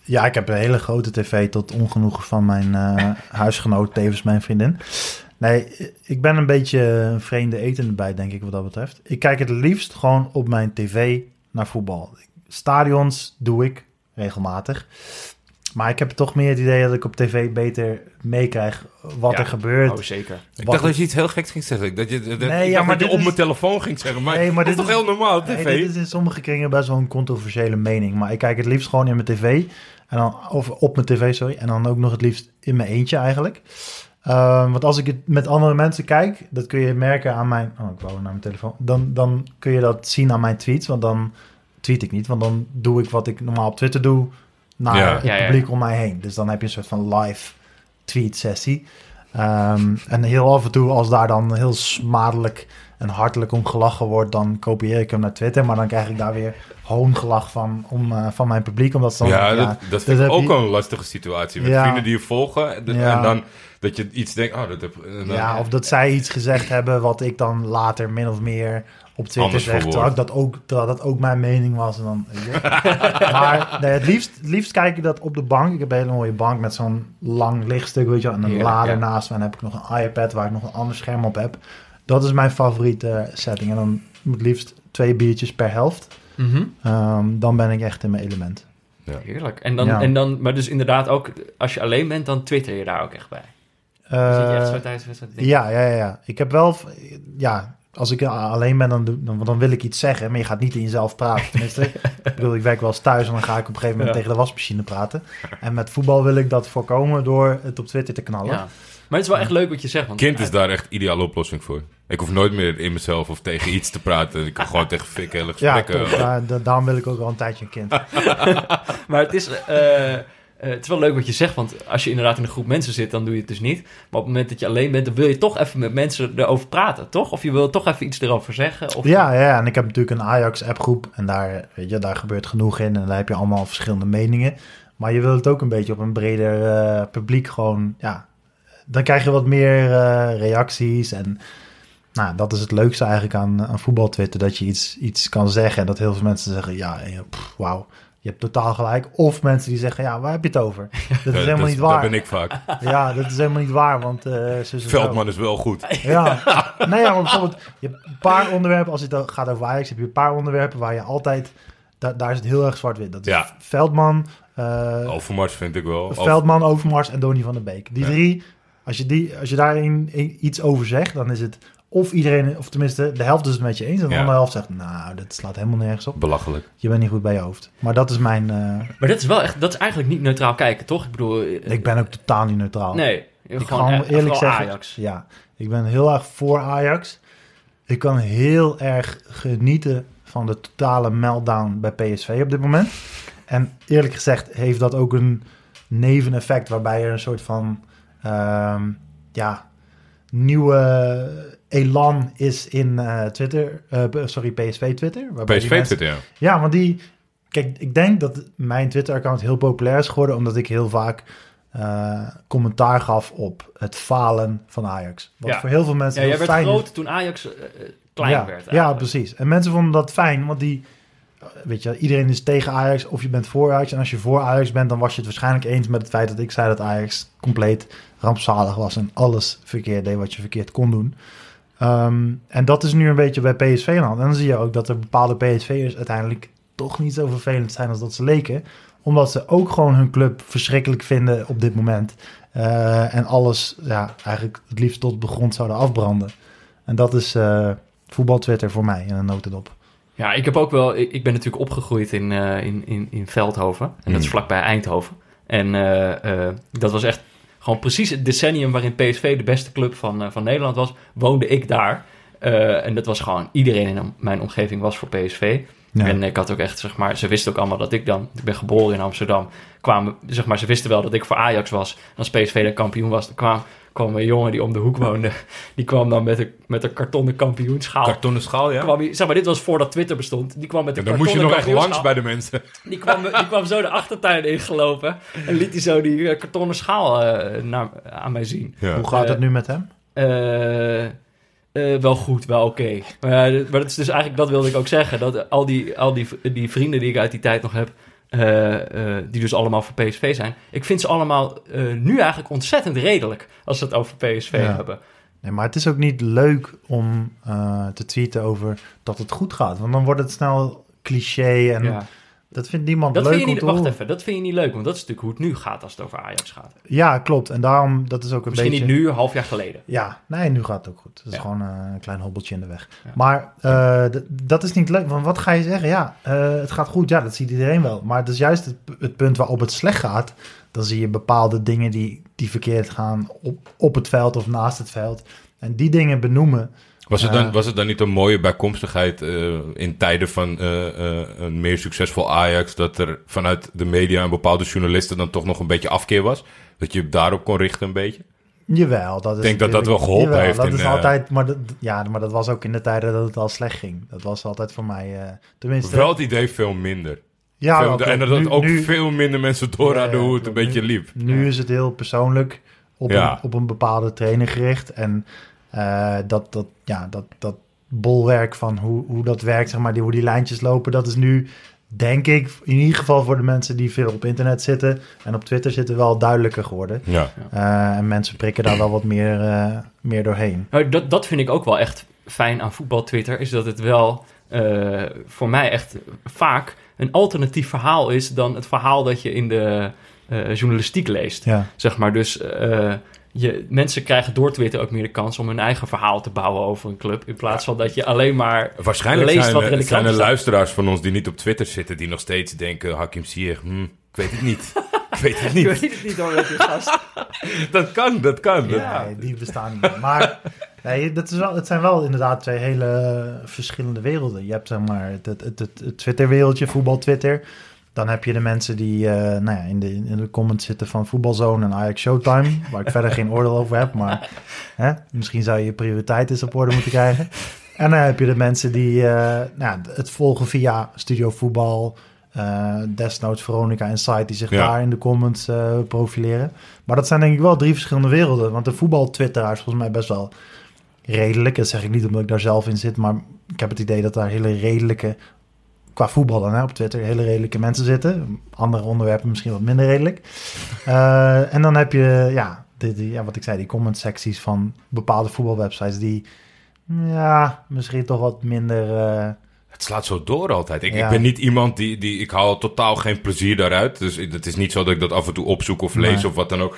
ja, ik heb een hele grote tv tot ongenoegen van mijn eh, [LAUGHS] huisgenoot, tevens mijn vriendin. Nee, ik ben een beetje een vreemde etende bij, denk ik, wat dat betreft. Ik kijk het liefst gewoon op mijn tv naar voetbal. Stadions doe ik regelmatig. Maar ik heb toch meer het idee dat ik op tv beter meekrijg wat Ja. er gebeurt. Oh, zeker. Ik dacht het- dat je iets heel geks ging zeggen. Dat je, dat, Nee, ik ja, dacht maar dat je dit op is- mijn telefoon ging zeggen. Maar, Nee, maar dat is dit toch is- heel normaal op Nee, tv? dit is in sommige kringen best wel een controversiële mening. Maar ik kijk het liefst gewoon in mijn tv. En dan, of op mijn tv, sorry. En dan ook nog het liefst in mijn eentje eigenlijk. Ehm, want als ik het met andere mensen kijk, dat kun je merken aan mijn... Oh, ik wou naar mijn telefoon. Dan, dan kun je dat zien aan mijn tweets. Want dan tweet ik niet. Want dan doe ik wat ik normaal op Twitter doe naar Ja. het Ja, ja, ja. publiek om mij heen. Dus dan heb je een soort van live tweet sessie. Ehm, en heel af en toe, als daar dan heel smadelijk en hartelijk om gelachen wordt, dan kopieer ik hem naar Twitter. Maar dan krijg ik daar weer hoongelach van, om, eh, van mijn publiek. Omdat ze dan, ja, ja, dat, dat vind heb ik ook je- een lastige situatie. Met Ja. vrienden die je volgen. En, Ja. en dan dat je iets denkt, oh, dat heb... dan- Ja, of dat zij iets gezegd hebben wat ik dan later min of meer op Twitter zeg. Terwijl dat ook, terwijl dat ook mijn mening was. En dan, [LAUGHS] maar nee, het, liefst, het liefst kijk ik dat op de bank. Ik heb een hele mooie bank met zo'n lang lichtstuk, weet je. En een lader naast me. En dan heb ik nog een iPad waar ik nog een ander scherm op heb. Dat is mijn favoriete setting. En dan moet liefst twee biertjes per helft. Mhm. Ehm, dan ben ik echt in mijn element. Heerlijk. En dan, Ja. en dan, maar dus inderdaad ook, als je alleen bent, dan twitter je daar ook echt bij. Eh, Zit je echt zo tijdens de wedstrijd te denken? ja, ja, ja, ja. Ik heb wel... Ja, als ik alleen ben, dan, dan, dan wil ik iets zeggen. Maar je gaat niet in jezelf praten. Tenminste, [LAUGHS] ik bedoel, ik werk wel eens thuis... en dan ga ik op een gegeven moment Ja. tegen de wasmachine praten. En met voetbal wil ik dat voorkomen... door het op Twitter te knallen. Ja. Maar het is wel echt leuk wat je zegt. Want Kind is daar echt ideale oplossing voor. Ik hoef nooit meer in mezelf of tegen iets te praten. Ik kan gewoon tegen Fik hele Ja, gesprekken. toch. Ja, da- daarom wil ik ook al een tijdje een kind. [LAUGHS] Maar het is, eh, eh, het is wel leuk wat je zegt, want als je inderdaad in een groep mensen zit, dan doe je het dus niet. Maar op het moment dat je alleen bent, dan wil je toch even met mensen erover praten, toch? Of je wil toch even iets erover zeggen. Of, Ja, ja, en ik heb natuurlijk een Ajax-appgroep en daar, weet je, daar gebeurt genoeg in en daar heb je allemaal verschillende meningen. Maar je wil het ook een beetje op een breder eh, publiek gewoon, ja, dan krijg je wat meer eh, reacties en nou, dat is het leukste eigenlijk aan, aan voetbaltwitter, dat je iets, iets kan zeggen en dat heel veel mensen zeggen, ja, wauw, je hebt totaal gelijk. Of mensen die zeggen, ja, waar heb je het over? [LAUGHS] Dat is Ja, helemaal dat- niet waar. Dat ben ik vaak. [LAUGHS] Ja, dat is helemaal niet waar, want... eh, zo. Veldman is wel goed. [LAUGHS] Ja, nee, ja, maar bijvoorbeeld, je hebt een paar onderwerpen, als het gaat over Ajax, heb je een paar onderwerpen waar je altijd, da- daar is het heel erg zwart-wit. Dat is Ja. Veldman, eh, Overmars vind ik wel. Veldman, Overmars en Donny van der Beek. Die drie, als je, die, als je daarin iets over zegt, dan is het of iedereen, of tenminste de helft is het met je eens, en de Ja. andere helft zegt, nou, dat slaat helemaal nergens op. Belachelijk. Je bent niet goed bij je hoofd. Maar dat is mijn, eh, Maar dat is wel echt, dat is eigenlijk niet neutraal kijken, toch? Ik bedoel, eh, ik ben ook totaal niet neutraal. nee, Ik gewoon kan eerlijk zeggen, Ajax. ja, ik ben heel erg voor Ajax. Ik kan heel erg genieten van de totale meltdown bij PSV op dit moment. En eerlijk gezegd heeft dat ook een neveneffect waarbij er een soort van ehm, ja, nieuwe elan is in eh, Twitter, eh, sorry, PSV Twitter. PSV mensen- Twitter, ja. ja, want die... Kijk, ik denk dat mijn Twitter-account heel populair is geworden... omdat ik heel vaak eh, commentaar gaf op het falen van Ajax. Wat Ja. voor heel veel mensen Ja, jij heel werd fijn is. groot toen Ajax klein ja, werd. Ja, precies. En mensen vonden dat fijn, want die... Weet je, iedereen is tegen Ajax of je bent voor Ajax. En als je voor Ajax bent, dan was je het waarschijnlijk eens met het feit dat ik zei dat Ajax compleet rampzalig was en alles verkeerd deed wat je verkeerd kon doen. Ehm, en dat is nu een beetje bij PSV aan. En dan zie je ook dat er bepaalde PSV'ers uiteindelijk toch niet zo vervelend zijn als dat ze leken. Omdat ze ook gewoon hun club verschrikkelijk vinden op dit moment. Eh, en alles ja, eigenlijk het liefst tot de grond zouden afbranden. En dat is eh voetbal Twitter voor mij in een notendop. Ja, ik heb ook wel. Ik, ik ben natuurlijk opgegroeid in, eh, in, in, in Veldhoven. En dat is Mm. vlakbij Eindhoven. En eh, eh, dat was echt gewoon precies het decennium waarin PSV de beste club van, van Nederland was. Woonde ik daar. En dat was gewoon iedereen in mijn omgeving was voor PSV. Ja. En ik had ook echt, zeg maar, ze wisten ook allemaal dat ik dan, ik ben geboren in Amsterdam, kwamen, zeg maar, ze wisten wel dat ik voor Ajax was. En als PSV de kampioen was, dan kwam, kwam een jongen die om de hoek woonde, die kwam dan met een, met een kartonnen kampioenschaal. Kartonnen schaal, ja. Kwam hij, zeg maar, dit was voordat Twitter bestond. Die kwam met En een dan moest je nog echt langs bij de mensen. [LAUGHS] Die kwam, die kwam zo de achtertuin ingelopen en liet hij zo die eh, kartonnen schaal eh, naar, aan mij zien. Ja. Hoe gaat Eh, het nu met hem? Eh, eh, wel goed, wel oké. Maar, ja, maar dat is dus eigenlijk, dat wilde ik ook zeggen. Dat al die, al die, die vrienden die ik uit die tijd nog heb, eh, eh, die dus allemaal voor PSV zijn. Ik vind ze allemaal eh, nu eigenlijk ontzettend redelijk als ze het over PSV Ja. hebben. Nee, maar het is ook niet leuk om te tweeten over dat het goed gaat. Want dan wordt het snel cliché en Ja. Dat vindt niemand Dat leuk vind je niet, wacht even, dat vind je niet leuk, want dat is natuurlijk hoe het nu gaat als het over Ajax gaat. Ja, klopt. En daarom, dat is ook een Misschien beetje... niet nu, een half jaar geleden. Ja, nee, nu gaat het ook goed. Het is Ja. gewoon eh, een klein hobbeltje in de weg. Ja. Maar eh, dat is niet leuk, want wat ga je zeggen? Ja, eh, het gaat goed, ja, dat ziet iedereen wel. Maar het is juist het, het punt waarop het slecht gaat. Dan zie je bepaalde dingen die, die verkeerd gaan op, op het veld of naast het veld. En die dingen benoemen. Was het, dan, Eh. was het dan niet een mooie bijkomstigheid eh, in tijden van eh, een meer succesvol Ajax... dat er vanuit de media en bepaalde journalisten dan toch nog een beetje afkeer was? Dat je daarop kon richten een beetje? Jawel, dat is Ik denk dat dat wel geholpen jawel, heeft Dat in, is altijd, maar dat, ja, maar dat was ook in de tijden dat het al slecht ging. Dat was altijd voor mij, tenminste. Wel het idee veel minder. ja, Veel- en dat. Nu- ook nu- veel minder mensen door Ja, hadden ja, hoe het een beetje liep. Nu is het heel persoonlijk op, Ja. een, op een bepaalde trainer gericht. En eh, dat, dat, ja, dat, dat bolwerk van hoe, hoe dat werkt, zeg maar, die, hoe die lijntjes lopen, dat is nu, denk ik, in ieder geval voor de mensen die veel op internet zitten en op Twitter zitten, wel duidelijker geworden. Ja. Eh, en mensen prikken daar wel wat meer, eh, meer doorheen. Nou, dat, dat vind ik ook wel echt fijn aan voetbal Twitter, is dat het wel eh, voor mij echt vaak een alternatief verhaal is dan het verhaal dat je in de eh, journalistiek leest. Ja, Zeg maar, dus eh, je, mensen krijgen door Twitter ook meer de kans om hun eigen verhaal te bouwen over een club. In plaats van dat je alleen maar Waarschijnlijk leest zijn, wat er in de zijn er staat. luisteraars van ons die niet op Twitter zitten... die nog steeds denken, Hakim Ziyech, hm, [LAUGHS] ik weet het niet. ik weet het Ik niet. weet het niet hoor, met die gast. [LAUGHS] Dat kan, dat kan. Dat- Ja, nee, die bestaan niet meer. Maar nee, dat is wel, het zijn wel inderdaad twee hele verschillende werelden. Je hebt zeg maar het, het, het, het, het Twitter-wereldje, voetbal-Twitter. Dan heb je de mensen die eh, nou ja, in, de, in de comments zitten van Voetbalzone en Ajax Showtime. Waar ik verder geen oordeel over heb. Maar [LAUGHS] hè, misschien zou je je prioriteit eens op orde moeten krijgen. En dan heb je de mensen die eh, nou, het volgen via Studio Voetbal... eh desnoods Veronica Insight die zich Ja. daar in de comments eh, profileren. Maar dat zijn denk ik wel drie verschillende werelden. Want de voetbal-twitteraar is volgens mij best wel redelijk. Dat zeg ik niet omdat ik daar zelf in zit, maar ik heb het idee dat daar hele redelijke, qua voetbal dan hè, op Twitter, hele redelijke mensen zitten. Andere onderwerpen misschien wat minder redelijk. [LAUGHS] Eh, en dan heb je, ja, de, die, ja, wat ik zei, die comment secties van bepaalde voetbalwebsites die, ja, misschien toch wat minder... eh, Het slaat zo door altijd. Ik, Ja. ik ben niet iemand die, die... Ik haal totaal geen plezier daaruit. Dus ik- het is niet zo dat ik dat af en toe opzoek of lees Nee. of wat dan ook.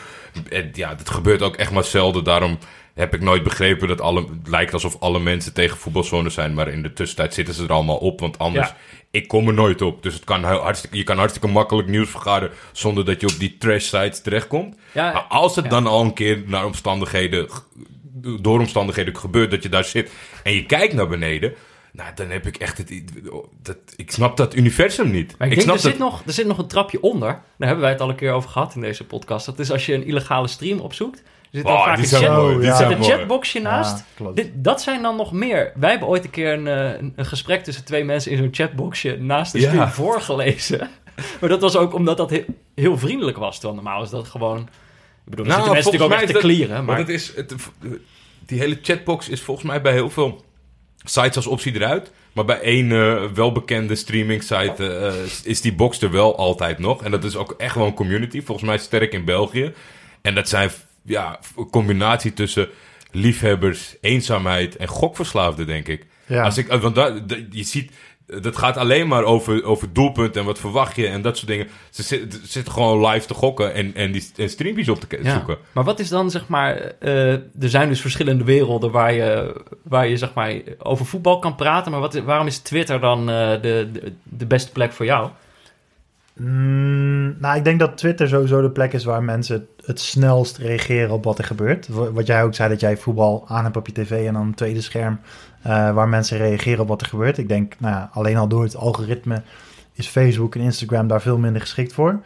En ja, dat gebeurt ook echt maar zelden. Daarom heb ik nooit begrepen dat alle... Het lijkt alsof alle mensen tegen voetbalzones zijn. Maar in de tussentijd zitten ze er allemaal op. Want anders... Ja. Ik kom er nooit op. Dus het kan heel hartstikke, je kan hartstikke makkelijk nieuws vergaren... zonder dat je op die trash sites terechtkomt. Ja, Maar als het ja. dan al een keer naar omstandigheden, door omstandigheden gebeurt dat je daar zit en je kijkt naar beneden, nou, dan heb ik echt het. Dat, ik snap dat universum niet. Maar ik, denk, snap er, dat. zit nog, er zit nog een trapje onder. Daar hebben wij het al een keer over gehad in deze podcast. Dat is als je een illegale stream opzoekt. Er zit Wow, vaak een, chat, mooi, zijn zit een chatboxje naast. Ja, klopt. Dit, dat zijn dan nog meer. Wij hebben ooit een keer een, eh, een, een gesprek tussen twee mensen in zo'n chatboxje naast de Ja. stream voorgelezen. [LAUGHS] maar dat was ook omdat dat he- heel vriendelijk was. Terwijl normaal is dat gewoon... Ik bedoel, er Nou, zitten mensen natuurlijk ook echt te clearen. Maar Maar het is, het, die hele chatbox is volgens mij bij heel veel sites als optie eruit. Maar bij één eh, welbekende streaming site eh, is die box er wel altijd nog. En dat is ook echt wel een community. Volgens mij sterk in België. En dat zijn ja, een combinatie tussen liefhebbers, eenzaamheid en gokverslaafden, denk ik. Ja. Als ik, eh, want daar- d- je ziet, eh, dat gaat alleen maar over, over doelpunten en wat verwacht je en dat soort dingen. Ze zit- ze zitten gewoon live te gokken en, en die en streampjes op te Ja. zoeken. Maar wat is dan, zeg maar... eh, er zijn dus verschillende werelden waar je, waar je zeg maar, over voetbal kan praten. Maar wat, waarom is Twitter dan eh, de, de, de beste plek voor jou? Mm, nou, ik denk dat Twitter sowieso de plek is waar mensen het snelst reageren op wat er gebeurt. Wa- Wat jij ook zei, dat jij voetbal aan hebt op je tv en dan een tweede scherm eh, waar mensen reageren op wat er gebeurt. Ik denk, nou ja, alleen al door het algoritme is Facebook en Instagram daar veel minder geschikt voor.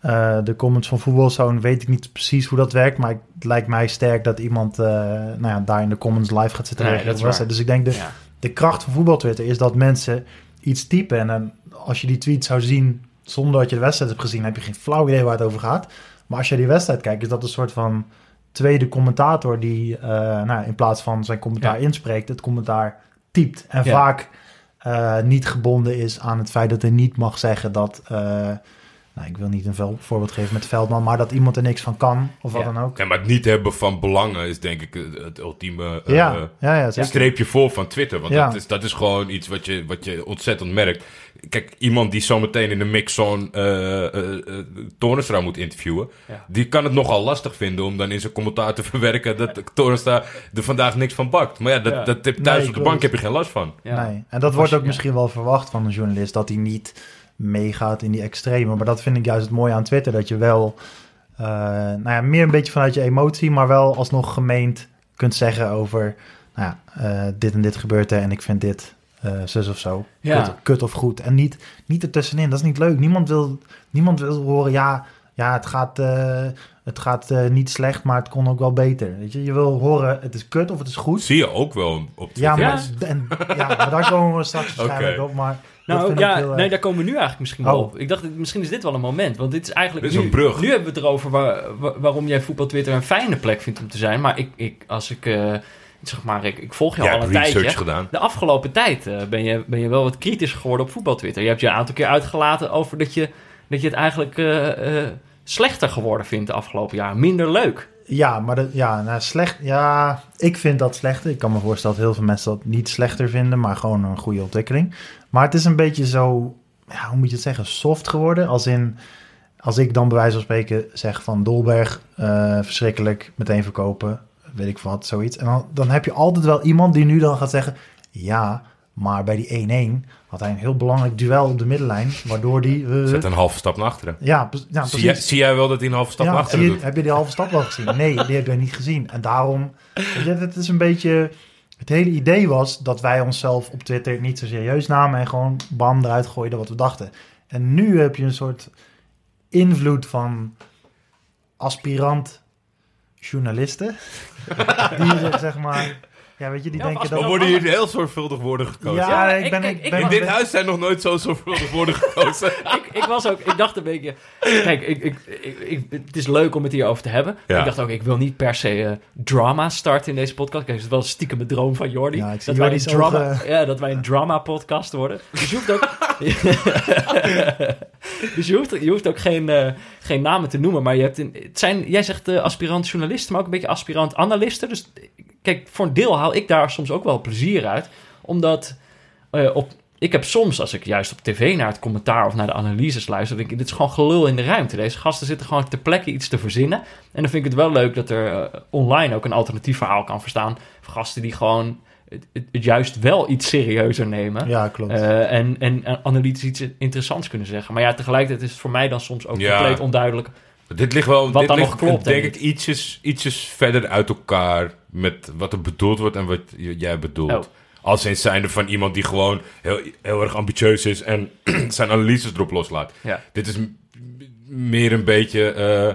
Eh, de comments van Voetbalzone weet ik niet precies hoe dat werkt, maar het lijkt mij sterk dat iemand eh, nou ja, daar in de comments live gaat zitten Nee, reageren dat is. Dus ik denk de, Ja. de kracht van voetbaltwitter is dat mensen iets typen. En dan, als je die tweet zou zien zonder dat je de wedstrijd hebt gezien, heb je geen flauw idee waar het over gaat. Maar als je die wedstrijd kijkt, is dat een soort van tweede commentator die eh, nou, in plaats van zijn commentaar Ja. inspreekt, het commentaar typt. En Ja. vaak eh, niet gebonden is aan het feit dat hij niet mag zeggen dat. eh, nou, ik wil niet een vel- voorbeeld geven met Veldman, maar dat iemand er niks van kan of wat Ja. dan ook. Ja, maar het niet hebben van belangen is denk ik het, ultieme eh, ja, ja, streepje voor van Twitter. Want Ja. dat, is, dat is gewoon iets wat je, wat je ontzettend merkt. Kijk, iemand die zometeen in de mix zo'n eh eh, eh, Toornstra moet interviewen... Ja. die kan het nogal lastig vinden om dan in zijn commentaar te [LAUGHS] verwerken... dat Toornstra er vandaag niks van bakt. Maar ja, dat, Ja. dat heb, thuis Nee, op de bank heb je geen last van. Ja. Nee. En dat wordt ook misschien wel verwacht van een journalist, dat hij niet meegaat in die extreme. Maar dat vind ik juist het mooie aan Twitter, dat je wel, eh, nou ja, meer een beetje vanuit je emotie, maar wel alsnog gemeend kunt zeggen over, nou ja, eh, dit en dit gebeurt er en ik vind dit eh zus of zo. Ja. Kut, kut of goed. En niet, niet ertussenin, dat is niet leuk. Niemand wil, niemand wil horen, ja, ja het gaat, eh, het gaat eh, niet slecht, maar het kon ook wel beter. Weet je? je wil horen, het is kut of het is goed. Zie je ook wel op Twitter. Ja, maar, Ja. En, ja, maar daar komen we straks [LAUGHS] waarschijnlijk op. Maar Nou ja, heel nee, daar komen we nu eigenlijk misschien wel Oh. op. Ik dacht, misschien is dit wel een moment. Want dit is eigenlijk Dit is nu, een brug. Nu hebben we het erover waar- wa- waarom jij voetbal Twitter een fijne plek vindt om te zijn. Maar ik, ik als ik, eh, zeg maar, ik, ik volg je Jij al een research tijdje. gedaan. De afgelopen tijd eh, ben, je, ben je wel wat kritisch geworden op voetbal Twitter. Je hebt je een aantal keer uitgelaten over dat je, dat je het eigenlijk eh, eh, slechter geworden vindt de afgelopen jaar. Minder leuk. Ja, maar dat, ja, nou, slecht. Ja, ik vind dat slechter. Ik kan me voorstellen dat heel veel mensen dat niet slechter vinden, maar gewoon een goede ontwikkeling. Maar het is een beetje zo, ja, hoe moet je het zeggen, soft geworden. Als in, als ik dan bij wijze van spreken zeg van Dolberg, eh, verschrikkelijk, meteen verkopen, weet ik wat, zoiets. En dan, dan heb je altijd wel iemand die nu dan gaat zeggen, ja, maar bij die 1-1 had hij een heel belangrijk duel op de middenlijn, waardoor die... eh, Zet een halve stap naar achteren. ja, ja, Zie jij, precies. zie jij wel dat hij een halve stap naar achteren je- doet? heb je die halve stap wel gezien? Nee, die heb je niet gezien. En daarom, het is een beetje... Het hele idee was dat wij onszelf op Twitter niet zo serieus namen en gewoon bam eruit gooiden wat we dachten. En nu heb je een soort invloed van aspirant journalisten. [LAUGHS] die zeg- zeg maar, ja weet je, die Ja, denken Dan dat... worden hier heel zorgvuldig woorden gekozen. Ja, Ja, ik ben... ik- ben In dit huis zijn nog nooit zo zorgvuldig [LAUGHS] woorden gekozen. [LAUGHS] ik, ik was ook, ik dacht een beetje, kijk, ik, ik, ik, ik- het is leuk om het hierover te hebben. Ja. Ik dacht ook, ik wil niet per se eh, drama starten in deze podcast. Kijk, het is wel stiekem mijn droom van Jordi. Ja, ik zie dat, wij een drama, ogen. ja, dat wij een drama podcast worden. Dus je hoeft ook, [LAUGHS] dus je hoeft, je hoeft ook geen, eh, geen namen te noemen. Maar je hebt een, het zijn, jij zegt eh, aspirant journalisten, maar ook een beetje aspirant analisten. Dus kijk, voor een deel haal ik daar soms ook wel plezier uit. Omdat eh, op, ik heb soms, als ik juist op tv naar het commentaar of naar de analyses luister, denk ik, dit is gewoon gelul in de ruimte. Deze gasten zitten gewoon ter plekke iets te verzinnen. En dan vind ik het wel leuk dat er eh, online ook een alternatief verhaal kan verstaan. Voor gasten die gewoon het, het- het juist wel iets serieuzer nemen. Ja, klopt. Eh, en, en analytisch iets interessants kunnen zeggen. Maar ja, tegelijkertijd is het voor mij dan soms ook Ja. compleet onduidelijk. Dit ligt wel Wat dit dan ligt, nog klopt, denk denk ik, ietsjes, ietsjes verder uit elkaar met wat er bedoeld wordt en wat jij bedoelt. Oh. Als in zijnde van iemand die gewoon heel, heel erg ambitieus is en [CLEARS THROAT] zijn analyses erop loslaat. Ja. Dit is meer een beetje eh,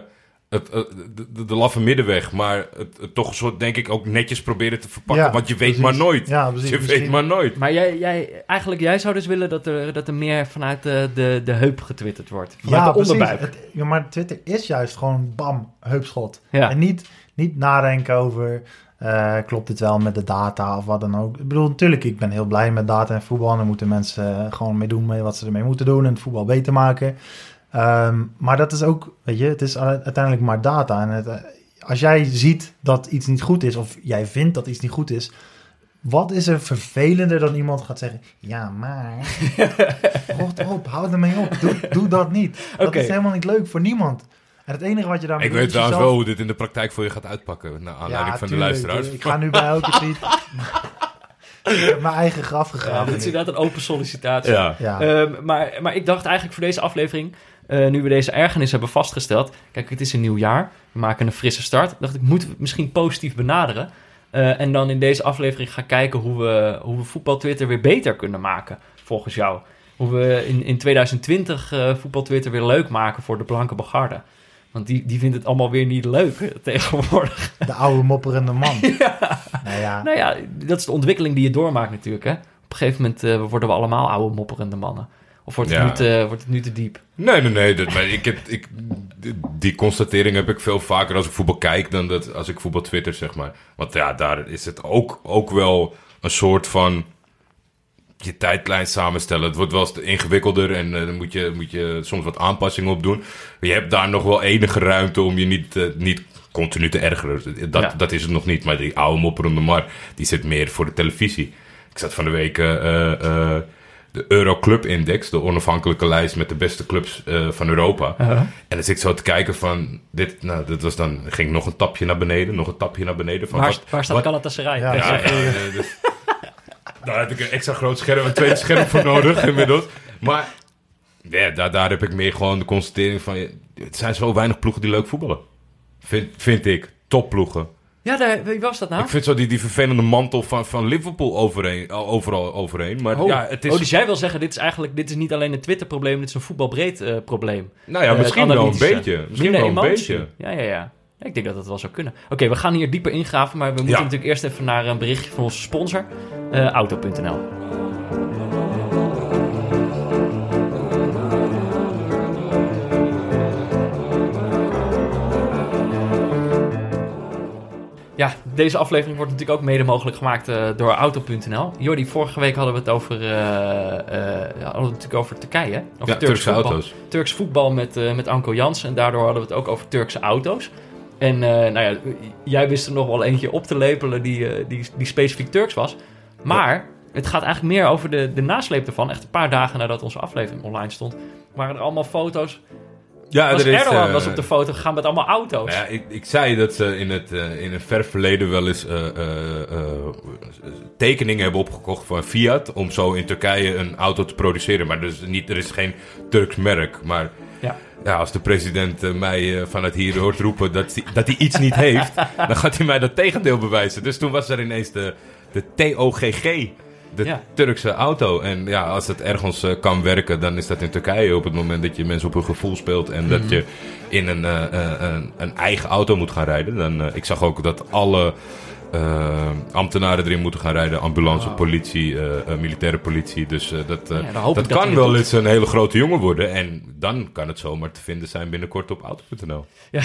het, eh, de, de, de laffe middenweg, maar het, het toch een soort, denk ik, ook netjes proberen te verpakken. Ja, want je weet precies. maar nooit. Ja, precies. je Misschien- weet maar nooit. Maar jij, jij, eigenlijk, jij zou dus willen dat er, dat er meer vanuit de, de, de heup getwitterd wordt. Vanuit de precies. onderbuik. Het- ja, maar Twitter is juist gewoon bam, heupschot. Ja. En niet, niet nadenken over, eh, klopt dit wel met de data of wat dan ook. Ik bedoel, natuurlijk, ik ben heel blij met data en voetbal. En dan moeten mensen gewoon mee doen mee wat ze ermee moeten doen en het voetbal beter maken. Ehm, maar dat is ook, weet je, het is uiteindelijk maar data. En het, eh, als jij ziet dat iets niet goed is, of jij vindt dat iets niet goed is, wat is er vervelender dan iemand gaat zeggen: Ja, maar. [LAUGHS] Rot op, hou ermee op. Doe, doe dat niet. Dat is helemaal niet leuk voor niemand. En het enige wat je daarmee Ik weet trouwens jezelf- wel hoe dit in de praktijk voor je gaat uitpakken. Naar aanleiding van de tuurlijk. luisteraars. Ik ga nu bij elke [LAUGHS] tweet. ik [LAUGHS] heb mijn eigen graf Ja, gegraven. dit is inderdaad een open sollicitatie. Ja. Ja. Ehm, maar, maar ik dacht eigenlijk voor deze aflevering, eh, nu we deze ergernis hebben vastgesteld. Kijk, het is een nieuw jaar. We maken een frisse start. Dacht ik, moeten we het misschien positief benaderen. Eh, en dan in deze aflevering gaan kijken hoe we, hoe we voetbal Twitter weer beter kunnen maken, volgens jou. Hoe we in, in 2020 eh voetbal Twitter weer leuk maken voor de blanke begarde. Want die, die vindt het allemaal weer niet leuk tegenwoordig. [LAUGHS] De oude mopperende man. [LAUGHS] Nou ja, Nou ja, dat is de ontwikkeling die je doormaakt natuurlijk. Hè? Op een gegeven moment worden we allemaal oude mopperende mannen. Of wordt het, Ja. nu, te, wordt het nu te diep? Nee, nee, nee. Dat, maar ik heb, ik, die- constatering heb ik veel vaker als ik voetbal kijk dan dat als ik voetbal twitter, zeg maar. Want ja, daar is het ook, ook wel een soort van je tijdlijn samenstellen. Het wordt wel eens ingewikkelder en eh, dan moet je, moet je soms wat aanpassingen op doen. Maar je hebt daar nog wel enige ruimte om je niet, eh, niet continu te ergeren. Dat, Ja. dat is het nog niet. Maar die oude mopperende mar, die zit meer voor de televisie. Ik zat van de week... eh, eh, de Euroclub Index, de onafhankelijke lijst met de beste clubs eh, van Europa. En dan zit ik zo te kijken van, dit, nou, dit was dan, ging nog een tapje naar beneden, nog een tapje naar beneden. Van Waar, wat, waar staat wat- Galatasaray? Ja, Ja, ja, ja, dus, [LAUGHS] daar heb ik een extra groot scherm, een tweede scherm voor nodig [LAUGHS] inmiddels. Maar ja, daar, daar heb ik meer gewoon de constatering van, het zijn zo weinig ploegen die leuk voetballen. Vind, vind ik, topploegen. Ja, daar, wie was dat nou? Ik vind zo die, die vervelende mantel van, van Liverpool overheen, overal overheen. Maar Oh, ja, het is... oh, dus jij wil zeggen, dit is eigenlijk dit is niet alleen een Twitter-probleem, dit is een voetbalbreed eh, probleem. nou ja, Eh, misschien wel een beetje. Misschien wel een beetje. Ja, ja, ja. Ik denk dat dat wel zou kunnen. Oké, we gaan hier dieper ingraven, maar we moeten Ja. natuurlijk eerst even naar een berichtje van onze sponsor, eh, Auto.nl. Ja, deze aflevering wordt natuurlijk ook mede mogelijk gemaakt eh, door Auto.nl. Jordi, vorige week hadden we het over, eh, eh, hadden we het natuurlijk over Turkije. Over Ja, Turkse voetbal. auto's. Turks voetbal met, met Anko Jansen. En daardoor hadden we het ook over Turkse auto's. En nou ja, jij wist er nog wel eentje op te lepelen die, die, die specifiek Turks was. Maar het gaat eigenlijk meer over de, de nasleep ervan. Echt een paar dagen nadat onze aflevering online stond, waren er allemaal foto's Ja, was er is, Erdogan eh, was op de foto gegaan met allemaal auto's. Nou ja, ik, ik zei dat ze in het, eh, in het ver verleden wel eens eh, eh, eh, tekeningen hebben opgekocht van Fiat om zo in Turkije een auto te produceren. Maar dus niet, er is geen Turks merk. Maar Ja. ja, als de president eh, mij eh, vanuit hier hoort roepen dat hij, dat hij iets niet heeft, [LAUGHS] dan gaat hij mij dat tegendeel bewijzen. Dus toen was er ineens de, de TOGG. De Ja. Turkse auto. En ja, als het ergens eh, kan werken, dan is dat in Turkije op het moment dat je mensen op hun gevoel speelt. En dat je in een, eh, eh, een, een eigen auto moet gaan rijden. Dan, ik zag ook dat alle eh, ambtenaren erin moeten gaan rijden. Ambulance, politie, eh, eh, militaire politie. Dus dat, Ja, dat kan wel eens een hele grote jongen worden. En dan kan het zomaar te vinden zijn binnenkort op auto.nl. [LAUGHS]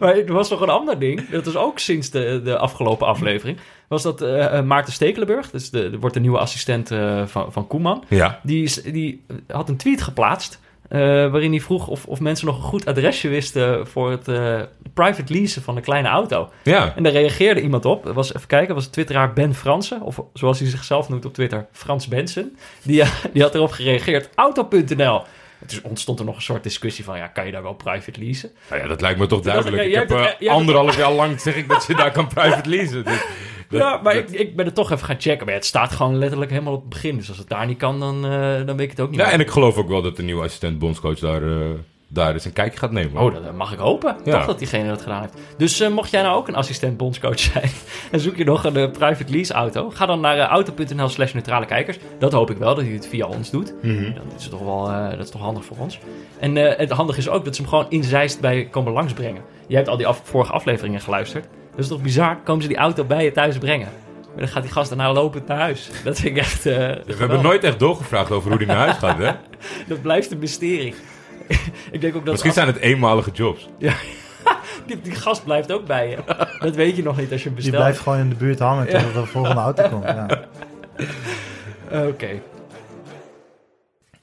Maar er was nog een ander ding. Dat is ook sinds de, de afgelopen aflevering. Was dat Maarten Stekelenburg, dus de, de- wordt de nieuwe assistent van, van Koeman. Ja. Die, is, die had een tweet geplaatst. Eh, waarin hij vroeg of, of mensen nog een goed adresje wisten voor het eh, private leasen van een kleine auto. Ja. En daar reageerde iemand op. Dat was, even kijken, dat was twitteraar Ben Fransen. Of zoals hij zichzelf noemt op Twitter, Frans Benson. Die, [LAUGHS] die had erop gereageerd, auto.nl. Het ontstond er nog een soort discussie van, ja, kan je daar wel private leasen? Nou ja, dat lijkt me toch duidelijk. Ik heb eh, anderhalf jaar lang zeg ik dat je daar kan private leasen. Dus [LAUGHS] ja, maar dat- ik, ik ben het toch even gaan checken. Maar het staat gewoon letterlijk helemaal op het begin. Dus als het daar niet kan, dan, eh, dan weet ik het ook niet Ja, meer. en ik geloof ook wel dat de nieuwe assistent bondscoach daar, eh, daar eens een kijkje gaat nemen. Oh, dat mag ik hopen. Ja. Toch dat diegene dat gedaan heeft. Dus eh, mocht jij nou ook een assistent bondscoach [LAUGHS] zijn... en zoek je nog een private lease auto... ga dan naar auto.nl slash neutrale kijkers. Dat hoop ik wel, dat hij het via ons doet. Mhm. Dan is het toch wel dat is toch handig voor ons. En het handige is ook dat ze hem gewoon in Zeist bij komen langsbrengen. Jij hebt al die af- vorige afleveringen geluisterd. Dat is toch bizar? Komen ze die auto bij je thuis brengen? Maar dan gaat die gast daarna lopend naar huis. [LAUGHS] Dat vind ik echt... eh, We geweldig. hebben nooit echt doorgevraagd over hoe die naar huis gaat, hè? [LAUGHS] Dat blijft een mysterie. [LAUGHS] ik denk ook dat... Misschien zijn het eenmalige jobs. Die, die gast blijft ook bij je. Dat weet je nog niet als je hem Die bestelt. blijft gewoon in de buurt hangen totdat er de volgende auto komt. Ja. Oké.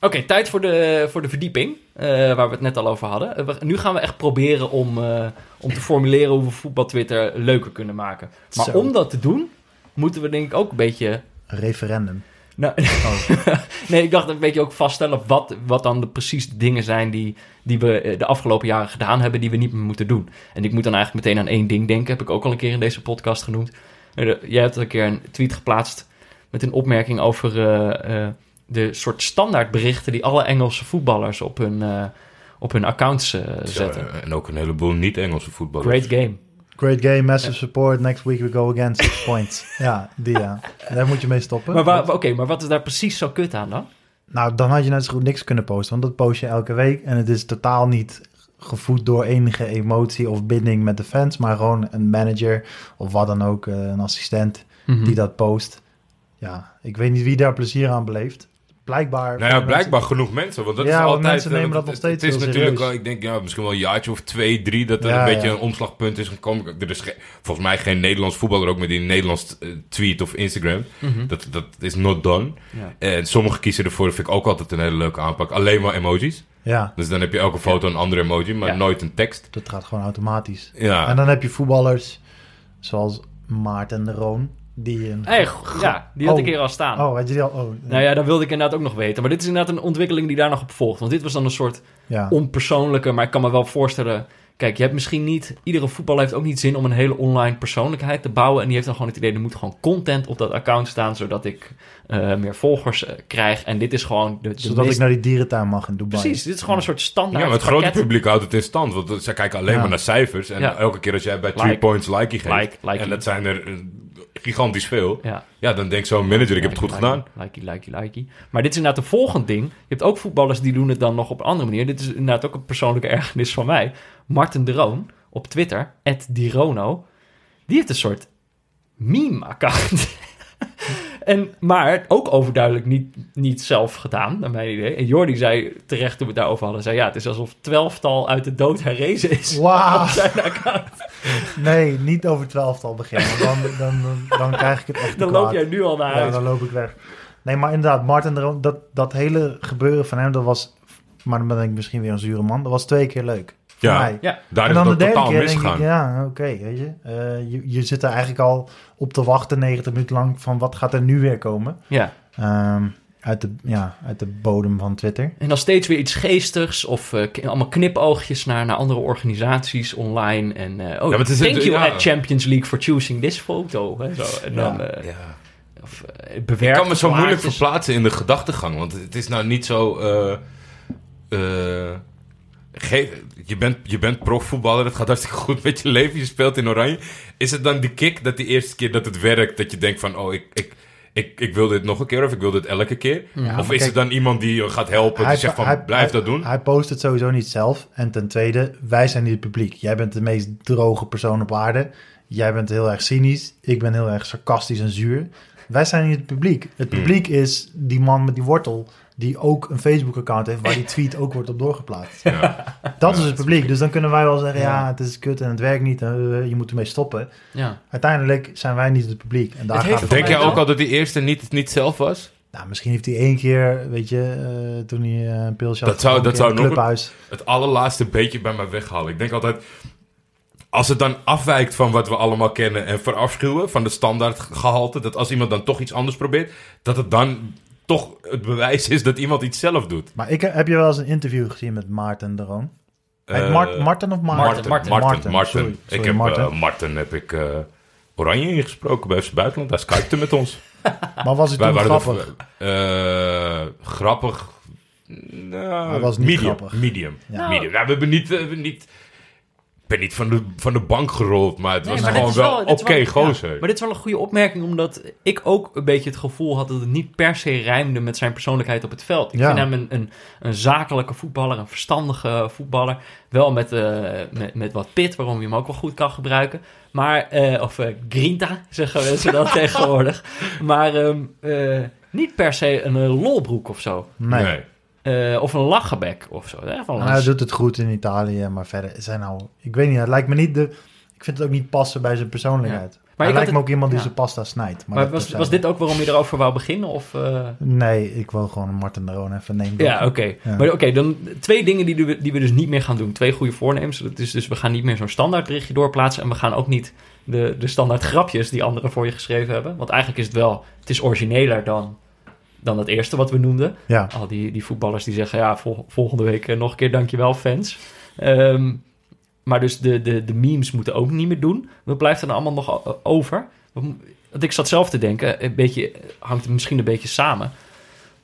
Oké, tijd voor de, voor de verdieping. eh, waar we het net al over hadden. Eh, we- nu gaan we echt proberen om, eh, om te formuleren hoe we voetbal Twitter leuker kunnen maken. Maar Zo. om dat te doen, moeten we denk ik ook een beetje... Een referendum. Nou, [LAUGHS] nee, ik dacht een beetje ook vaststellen wat, wat dan de precies de dingen zijn die, die we de afgelopen jaren gedaan hebben, die we niet meer moeten doen. En ik moet dan eigenlijk meteen aan één ding denken, heb ik ook al een keer in deze podcast genoemd. Jij hebt een keer een tweet geplaatst met een opmerking over de soort standaardberichten die alle Engelse voetballers op hun, eh, op hun accounts eh, zetten. Zo, en ook een heleboel niet-Engelse voetballers. Great game. Great game, massive support. Next week we go again, six points. Ja, die ja. Daar moet je mee stoppen. Maar, oké, maar wat is daar precies zo kut aan dan? Nou, dan had je net zo goed niks kunnen posten, want dat post je elke week. En het is totaal niet gevoed door enige emotie of binding met de fans, maar gewoon een manager of wat dan ook, eh, een assistent Mhm. die dat post. Ja, ik weet niet wie daar plezier aan beleeft. Blijkbaar. Nou ja, blijkbaar genoeg mensen. Want dat Ja, is altijd. mensen eh, nemen want dat nog steeds Het is natuurlijk serieus. al, ik denk ja, misschien wel een jaartje of twee, drie. Dat er Ja, een beetje een omslagpunt is gekomen. Er is ge- volgens mij geen Nederlands voetballer ook met die Nederlands eh, tweet of Instagram. Mhm. Dat, dat is not done. En sommigen kiezen ervoor, dat vind ik ook altijd een hele leuke aanpak. Alleen maar emojis. Ja, Dus dan heb je elke foto een andere emoji, maar nooit een tekst. dat gaat gewoon automatisch. Ja. En dan heb je voetballers zoals Maarten de Roon, die een... Hey, ja, die had Oh. ik hier al staan. Oh, had je die al? Oh, Nou ja, dat wilde ik inderdaad ook nog weten. Maar dit is inderdaad een ontwikkeling die daar nog op volgt. Want dit was dan een soort ja. onpersoonlijke, maar ik kan me wel voorstellen... Kijk, je hebt misschien niet... Iedere voetballer heeft ook niet zin om een hele online persoonlijkheid te bouwen. En die heeft dan gewoon het idee, er moet gewoon content op dat account staan... zodat ik eh, meer volgers eh, krijg. En dit is gewoon de, de Zodat ik naar die dierentuin mag in Dubai. Precies, dit is gewoon een soort standaard Ja, maar het grote publiek houdt het in stand. Want zij kijken alleen Ja. maar naar cijfers. En Ja. elke keer als jij bij three Like. points likey geeft... Like, likey. en dat zijn er eh, gigantisch veel... Ja. Ja, dan denkt zo'n manager, ik heb het goed gedaan. Likey, likey, likey. Maar dit is inderdaad een volgend ding. Je hebt ook voetballers die doen het dan nog op een andere manier. Dit is inderdaad ook een persoonlijke ergernis van mij. Martin de Roon op Twitter, @dirono, die heeft een soort meme-account. En, maar ook overduidelijk niet, niet zelf gedaan, naar mijn idee. En Jordi zei terecht toen we het daarover hadden, zei ja, het is alsof twelftal uit de dood herrezen is. Wauw. [LAUGHS] Op zijn account. Nee, niet over twaalftal beginnen. Dan, dan, dan, dan krijg ik het echt Dan loop jij nu al naar Ja, huis. dan loop ik weg. Nee, maar inderdaad, Martin dat, dat hele gebeuren van hem, dat was... Maar dan ben ik misschien weer een zure man. Dat was twee keer leuk. Ja. mij. Ja, Daar en is dan de het ook derde denk ik, ja, oké, weet je. Eh, je. Je zit er eigenlijk al op te wachten 90 minuten lang van wat gaat er nu weer komen. ja. Ehm, uit de, ja, uit de bodem van Twitter. En dan steeds weer iets geestigs of eh, allemaal knipoogjes naar, naar andere organisaties online. En eh, oh, het is thank het- you ja. at Champions League for choosing this photo. Hè, zo. En dan Ja. eh, Ja. of, Ik kan me zo moeilijk verplaatsen in de gedachtegang. Want het is nou niet zo... je, bent, je bent profvoetballer, het gaat hartstikke goed met je leven, je speelt in oranje. Is het dan die kick dat die eerste keer dat het werkt, dat je denkt van... Oh, ik, ik, ik, ik wil dit nog een keer of ik wil dit elke keer? Ja, of is kijk- het dan iemand die je gaat helpen, die zegt van blijf dat doen? Hij post het sowieso niet zelf. En ten tweede, wij zijn niet het publiek. Jij bent de meest droge persoon op aarde. Jij bent heel erg cynisch. Ik ben heel erg sarcastisch en zuur. Wij zijn niet het publiek. Het Hmm. publiek is die man met die wortel... die ook een Facebook-account heeft... waar die tweet ook wordt op doorgeplaatst. Ja. Dat is het publiek. Dus dan kunnen wij wel zeggen... ja, het is kut en het werkt niet... en, je moet ermee stoppen. Ja. Uiteindelijk zijn wij niet het publiek. En daar Het gaat het Denk jij ook al dat die eerste niet, niet zelf was? Nou, misschien heeft hij één keer, weet je, eh, toen hij eh, een pilsje had Dat zou- dat zou in nog het een- clubhuis. het allerlaatste beetje bij mij weghalen. Ik denk altijd, als het dan afwijkt van wat we allemaal kennen en verafschuwen, van de standaard gehalte, dat als iemand dan toch iets anders probeert, dat het dan toch het bewijs is dat iemand iets zelf doet. Maar ik, heb je wel eens een interview gezien met Maarten de Roon? Heet Eh, Mart- Marten of Maarten? Marten, Marten, ik heb Marten. Marten. Heb ik eh, Oranje ingesproken bij FC Buitenland. Hij skypte met ons. [LAUGHS] Maar was het toen grappig? eh, grappig. Nou, Hij was niet medium. grappig. Medium. Ja. medium. Nou, we hebben niet, we hebben niet. Ben niet van de, van de bank gerold, maar het Nee, was maar gewoon wel oké, wel- gozer. ja, maar dit is wel een goede opmerking, omdat ik ook een beetje het gevoel had dat het niet per se rijmde met zijn persoonlijkheid op het veld. Ik Ja. vind hem een, een, een zakelijke voetballer, een verstandige voetballer. Wel met, eh, met, met wat pit, waarom je hem ook wel goed kan gebruiken. Maar, eh, of eh, grinta, zeggen mensen dat [LAUGHS] tegenwoordig. Maar ehm, eh, niet per se een lolbroek of zo. Nee. Eh, of een lachenbek of zo. Hè? Van En hij doet het goed in Italië, maar verder zijn nou... Ik weet niet, het lijkt me niet de... Ik vind het ook niet passen bij zijn persoonlijkheid. Maar hij ik lijkt me ook iemand die ja. zijn pasta snijdt. Maar, maar was, was dit ook waarom je erover wou beginnen? Of, eh? Nee, ik wil gewoon Martin de Roon even nemen. Ja, oké. Ja. Maar oké, dan twee dingen die we, die we dus niet meer gaan doen. Twee goede voornemens. Dat is dus we gaan niet meer zo'n standaard berichtje doorplaatsen. En we gaan ook niet de, de standaard grapjes die anderen voor je geschreven hebben. Want eigenlijk is het wel, het is origineler dan, dan het eerste wat we noemden. Ja, Al die, die voetballers die zeggen, ja, vol- volgende week eh, nog een keer dankjewel fans. Ehm, maar dus de, de, de memes moeten ook niet meer doen. Wat blijft er dan allemaal nog over? Want ik zat zelf te denken, een beetje, hangt het misschien een beetje samen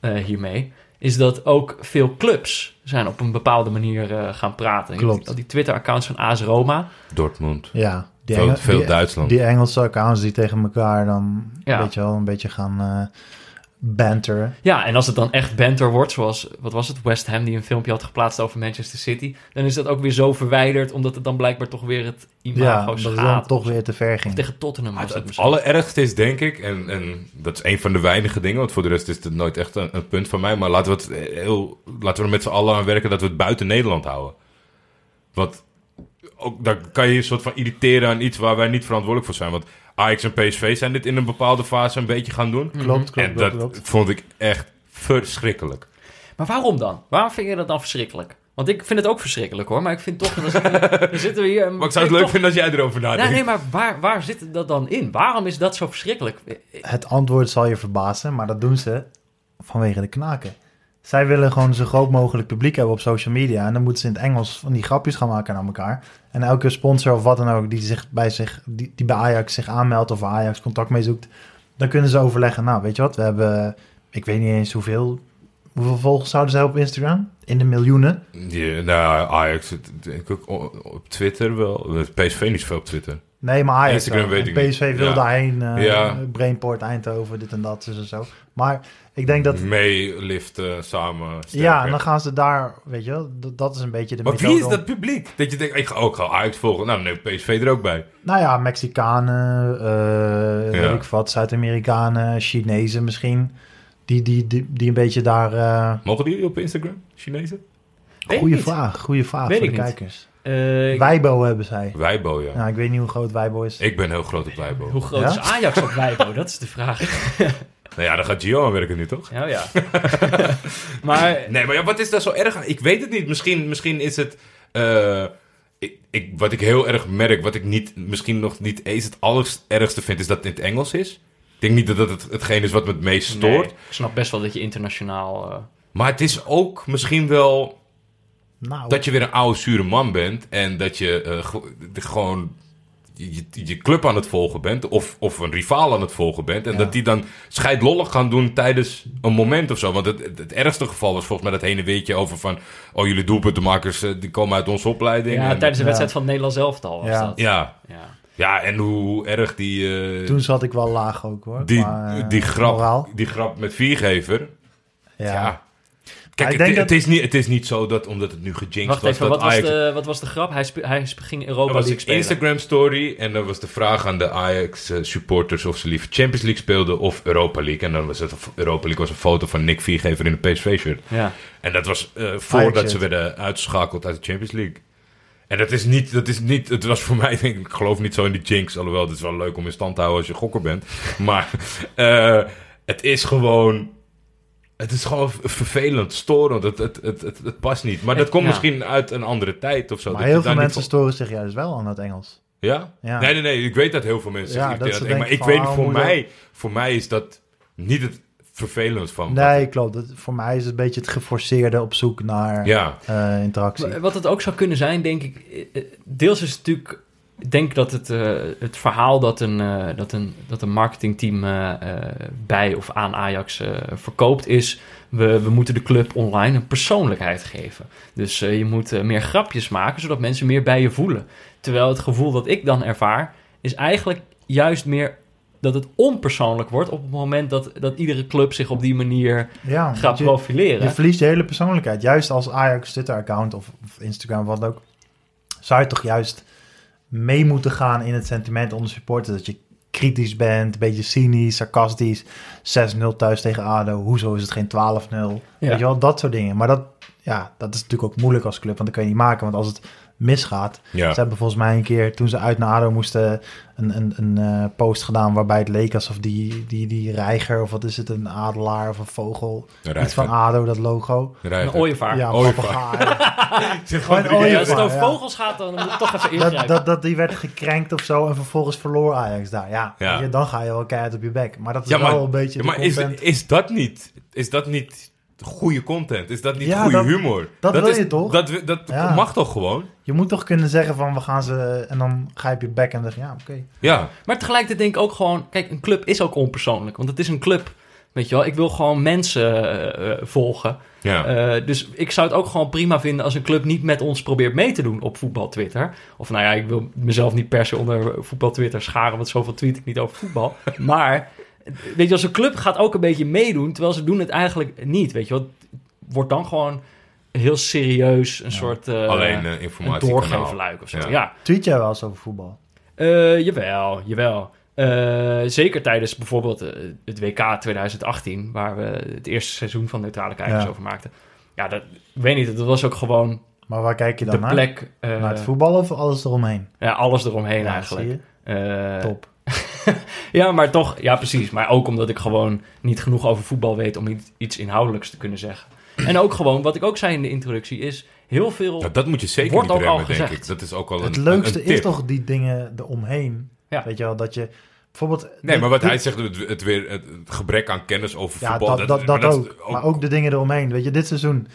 eh, hiermee. Is dat ook veel clubs zijn op een bepaalde manier eh, gaan praten. Klopt. Al die Twitter-accounts van AS Roma. Dortmund. ja. Die Veel, Engel- veel die- Duitsland. Die Engelse accounts die tegen elkaar dan Ja. weet je wel, een beetje gaan eh banteren. Ja, en als het dan echt banter wordt, zoals, wat was het, West Ham die een filmpje had geplaatst over Manchester City, dan is dat ook weer zo verwijderd, omdat het dan blijkbaar toch weer het Ja, imago dat het schaadt. dan toch weer te ver Of ging. tegen Tottenham was het, het misschien. allerergste is, denk ik, en, en dat is een van de weinige dingen, want voor de rest is het nooit echt een, een punt van mij, maar laten we, het heel, laten we er met z'n allen aan werken dat we het buiten Nederland houden. Want ook, dan kan je je een soort van irriteren aan iets waar wij niet verantwoordelijk voor zijn. Want Ajax en PSV zijn dit in een bepaalde fase een beetje gaan doen. Klopt, klopt, en dat klopt. vond ik echt verschrikkelijk. Maar waarom dan? Waarom vind je dat dan verschrikkelijk? Want ik vind het ook verschrikkelijk hoor, maar ik vind toch, dan zitten [LAUGHS] we, dan zitten we hier... en Maar ik zou het leuk toch- vinden als jij erover nadenkt. Nee, nee, maar waar, waar zit dat dan in? Waarom is dat zo verschrikkelijk? Het antwoord zal je verbazen, maar dat doen ze vanwege de knaken. Zij willen gewoon zo groot mogelijk publiek hebben op social media. En dan moeten ze in het Engels van die grapjes gaan maken naar elkaar. En elke sponsor of wat dan ook die, zich bij, zich, die, die bij Ajax zich aanmeldt of Ajax contact mee zoekt. Dan kunnen ze overleggen. Nou, weet je wat, we hebben, ik weet niet eens hoeveel. Hoeveel volgers zouden zij op Instagram? In de miljoenen. Ja, nou, Ajax, denk ik op Twitter wel. PSV niet zoveel op Twitter. Nee, maar Ajax Instagram weet ik niet. PSV wil Ja. daarheen. eh Ja. Brainport, Eindhoven, dit en dat, dus en zo. Maar ik denk dat... Meeliften, samen sterker. Ja, en dan gaan ze daar, weet je wel, dat, dat is een beetje de Maar wie is dat publiek? Dat je denkt, ik ga ook ga Ajax volgen. Nou, nee, PSV er ook bij. Nou ja, Mexicanen, eh Ja. weet ik wat, Zuid-Amerikanen, Chinezen misschien. Die, die, die, die een beetje daar... eh Mogen die op Instagram, Chinezen? Niet. vraag, goede vraag Weet voor de niet. kijkers. Eh, Weibo hebben zij. Weibo, ja. Nou, ik weet niet hoe groot Weibo is. Ik ben heel groot op Weibo. hoe groot Ja? is Ajax op Weibo? Dat is de vraag. [LAUGHS] Nou ja, dan gaat Gio aan werken nu, toch? Ja, ja. [LAUGHS] maar Nee, maar ja, wat is daar zo erg aan? Ik weet het niet. Misschien, misschien is het... eh, ik, ik, wat ik heel erg merk, wat ik niet, misschien nog niet eens het allerergste vind, is dat het in het Engels is. denk niet dat dat het, hetgeen is wat me het meest Nee, stoort. ik snap best wel dat je internationaal... eh, Maar het is ook misschien wel Nou, dat je weer een oude, zure man bent. En dat je eh, de- gewoon je, je- club aan het volgen bent. Of, of een rivaal aan het volgen bent. En Ja. dat die dan scheidlollig gaan doen tijdens een moment of zo. Want het, het, het ergste geval was volgens mij dat heen en weertje over van... Oh, jullie doelpuntenmakers eh, die komen uit onze opleiding. ja, En- tijdens de ja. wedstrijd van het Nederlands elftal was Ja. dat. ja, Ja. ja, en hoe erg die... eh, toen zat ik wel laag ook hoor. die, eh, die, grap, moraal. die grap met viergever. Ja. Kijk, het, denk het dat- is niet, het is niet zo dat omdat het nu gejinxed Wacht was... even, dat wat was, Ajax de, wat was de grap? Hij, spe- hij ging Europa Er was League een spelen. Instagram story en dan was de vraag aan de Ajax eh, supporters of ze liever Champions League speelden of Europa League. En dan was het Europa League was een foto van Nick Viergever in een PSV-shirt. Ja. En dat was eh, voordat ze werden uitgeschakeld uit de Champions League. En dat is niet, dat is niet, het was voor [LAUGHS] mij, denk ik, ik geloof niet zo in die jinx. Alhoewel, het is wel leuk om in stand te houden als je gokker bent. Maar [LAUGHS] eh, het is gewoon, het is gewoon vervelend, storend. Het, het, het, het, het past niet. Maar dat komt ja. misschien uit een andere tijd of zo. Maar dat heel veel mensen van- storen zich juist wel aan het Engels. ja? Ja. Nee, nee, nee. Ik weet dat heel veel mensen Ja, dat aan ze het Engels. Maar ik weet, voor moet mij, voor mij is dat niet het vervelend van. Nee, klopt. Dat, voor mij is het een beetje het geforceerde op zoek naar Ja, eh, interactie. Wa- Wat het ook zou kunnen zijn, denk ik... eh, eh, Deels is het natuurlijk... Ik denk dat het, eh, het verhaal dat een, eh, dat een, dat een marketingteam eh, bij of aan Ajax verkoopt is... We, we moeten de club online een persoonlijkheid geven. Dus je moet meer grapjes maken, zodat mensen meer bij je voelen. Terwijl het gevoel dat ik dan ervaar, is eigenlijk juist meer dat het onpersoonlijk wordt... op het moment dat, dat iedere club zich op die manier ja, gaat je, profileren. je verliest je hele persoonlijkheid. Juist als Ajax Twitter-account of, of Instagram, wat ook. Zou je toch juist mee moeten gaan in het sentiment onder supporters. Dat je kritisch bent, een beetje cynisch, sarcastisch. 6-0 thuis tegen ADO. Hoezo is het geen 12-0? Weet je wel, dat soort dingen. Maar dat, ja, dat is natuurlijk ook moeilijk als club, want dat kun je niet maken. Want als het misgaat... ja. Ze hebben volgens mij een keer, toen ze uit naar ADO moesten, een, een, een eh, post gedaan waarbij het leek alsof die, die, die reiger, of wat is het, een adelaar of een vogel, Een iets van ADO, dat logo. Een ooievaar. Ja, Ooievaar. papegaai. [LAUGHS] Zit Gewoon een Ja, als het over vogels gaat, dan moet ik toch even dat, ingrijpen. dat, dat die werd gekrenkt of zo en vervolgens verloor Ajax daar. Ja, Ja. dan ga je wel keihard op je bek. Maar dat is Ja, maar- wel een beetje Ja, de maar is, is dat niet, is dat niet goede content? Is dat niet Ja, goede dat- humor? dat wil is, je toch? Dat, dat Ja. mag toch gewoon? Je moet toch kunnen zeggen van we gaan ze, en dan ga je op je bek en dan zeg ja, oké. Ja, Maar tegelijkertijd denk ik ook gewoon... Kijk, een club is ook onpersoonlijk. Want het is een club, weet je wel. Ik wil gewoon mensen eh, eh, volgen. ja. Eh, dus ik zou het ook gewoon prima vinden... als een club niet met ons probeert mee te doen op voetbal Twitter. Of nou ja, ik wil mezelf niet per se onder voetbal Twitter scharen... want zoveel tweet ik niet over voetbal. [LAUGHS] maar, weet je, als een club gaat ook een beetje meedoen... terwijl ze doen het eigenlijk niet, weet je wel. Wordt dan gewoon heel serieus een soort... eh, Alleen uh, een informatie. doorgeefluik of zo. Ja. ja. Tweet jij wel eens over voetbal? Eh, jawel, jawel. Eh, zeker tijdens bijvoorbeeld eh, het WK 2018, waar we het eerste seizoen van Neutrale Kijkers Ja. over maakten. Ja, dat, ik weet niet, dat was ook gewoon Maar waar kijk je dan de naar? plek. eh, Naar het voetbal of alles eromheen? ja, alles eromheen Ja, eigenlijk. zie je? Eh, Top. [LAUGHS] ja, maar toch, ja, precies. Maar ook omdat ik gewoon niet genoeg over voetbal weet om iets- inhoudelijks te kunnen zeggen. En ook gewoon, wat ik ook zei in de introductie, is heel veel. Ja, dat moet je zeker Wordt niet al remmen, denk gezegd. ik. Dat is ook al Het een, leukste een tip. is toch die dingen eromheen. Ja. Weet je wel, dat je bijvoorbeeld... Nee, dit- maar wat dit- hij zegt, het, het, weer, het gebrek aan kennis over Ja, voetbal. dat, dat, dat, maar ook. Maar ook de dingen eromheen. Weet je, dit seizoen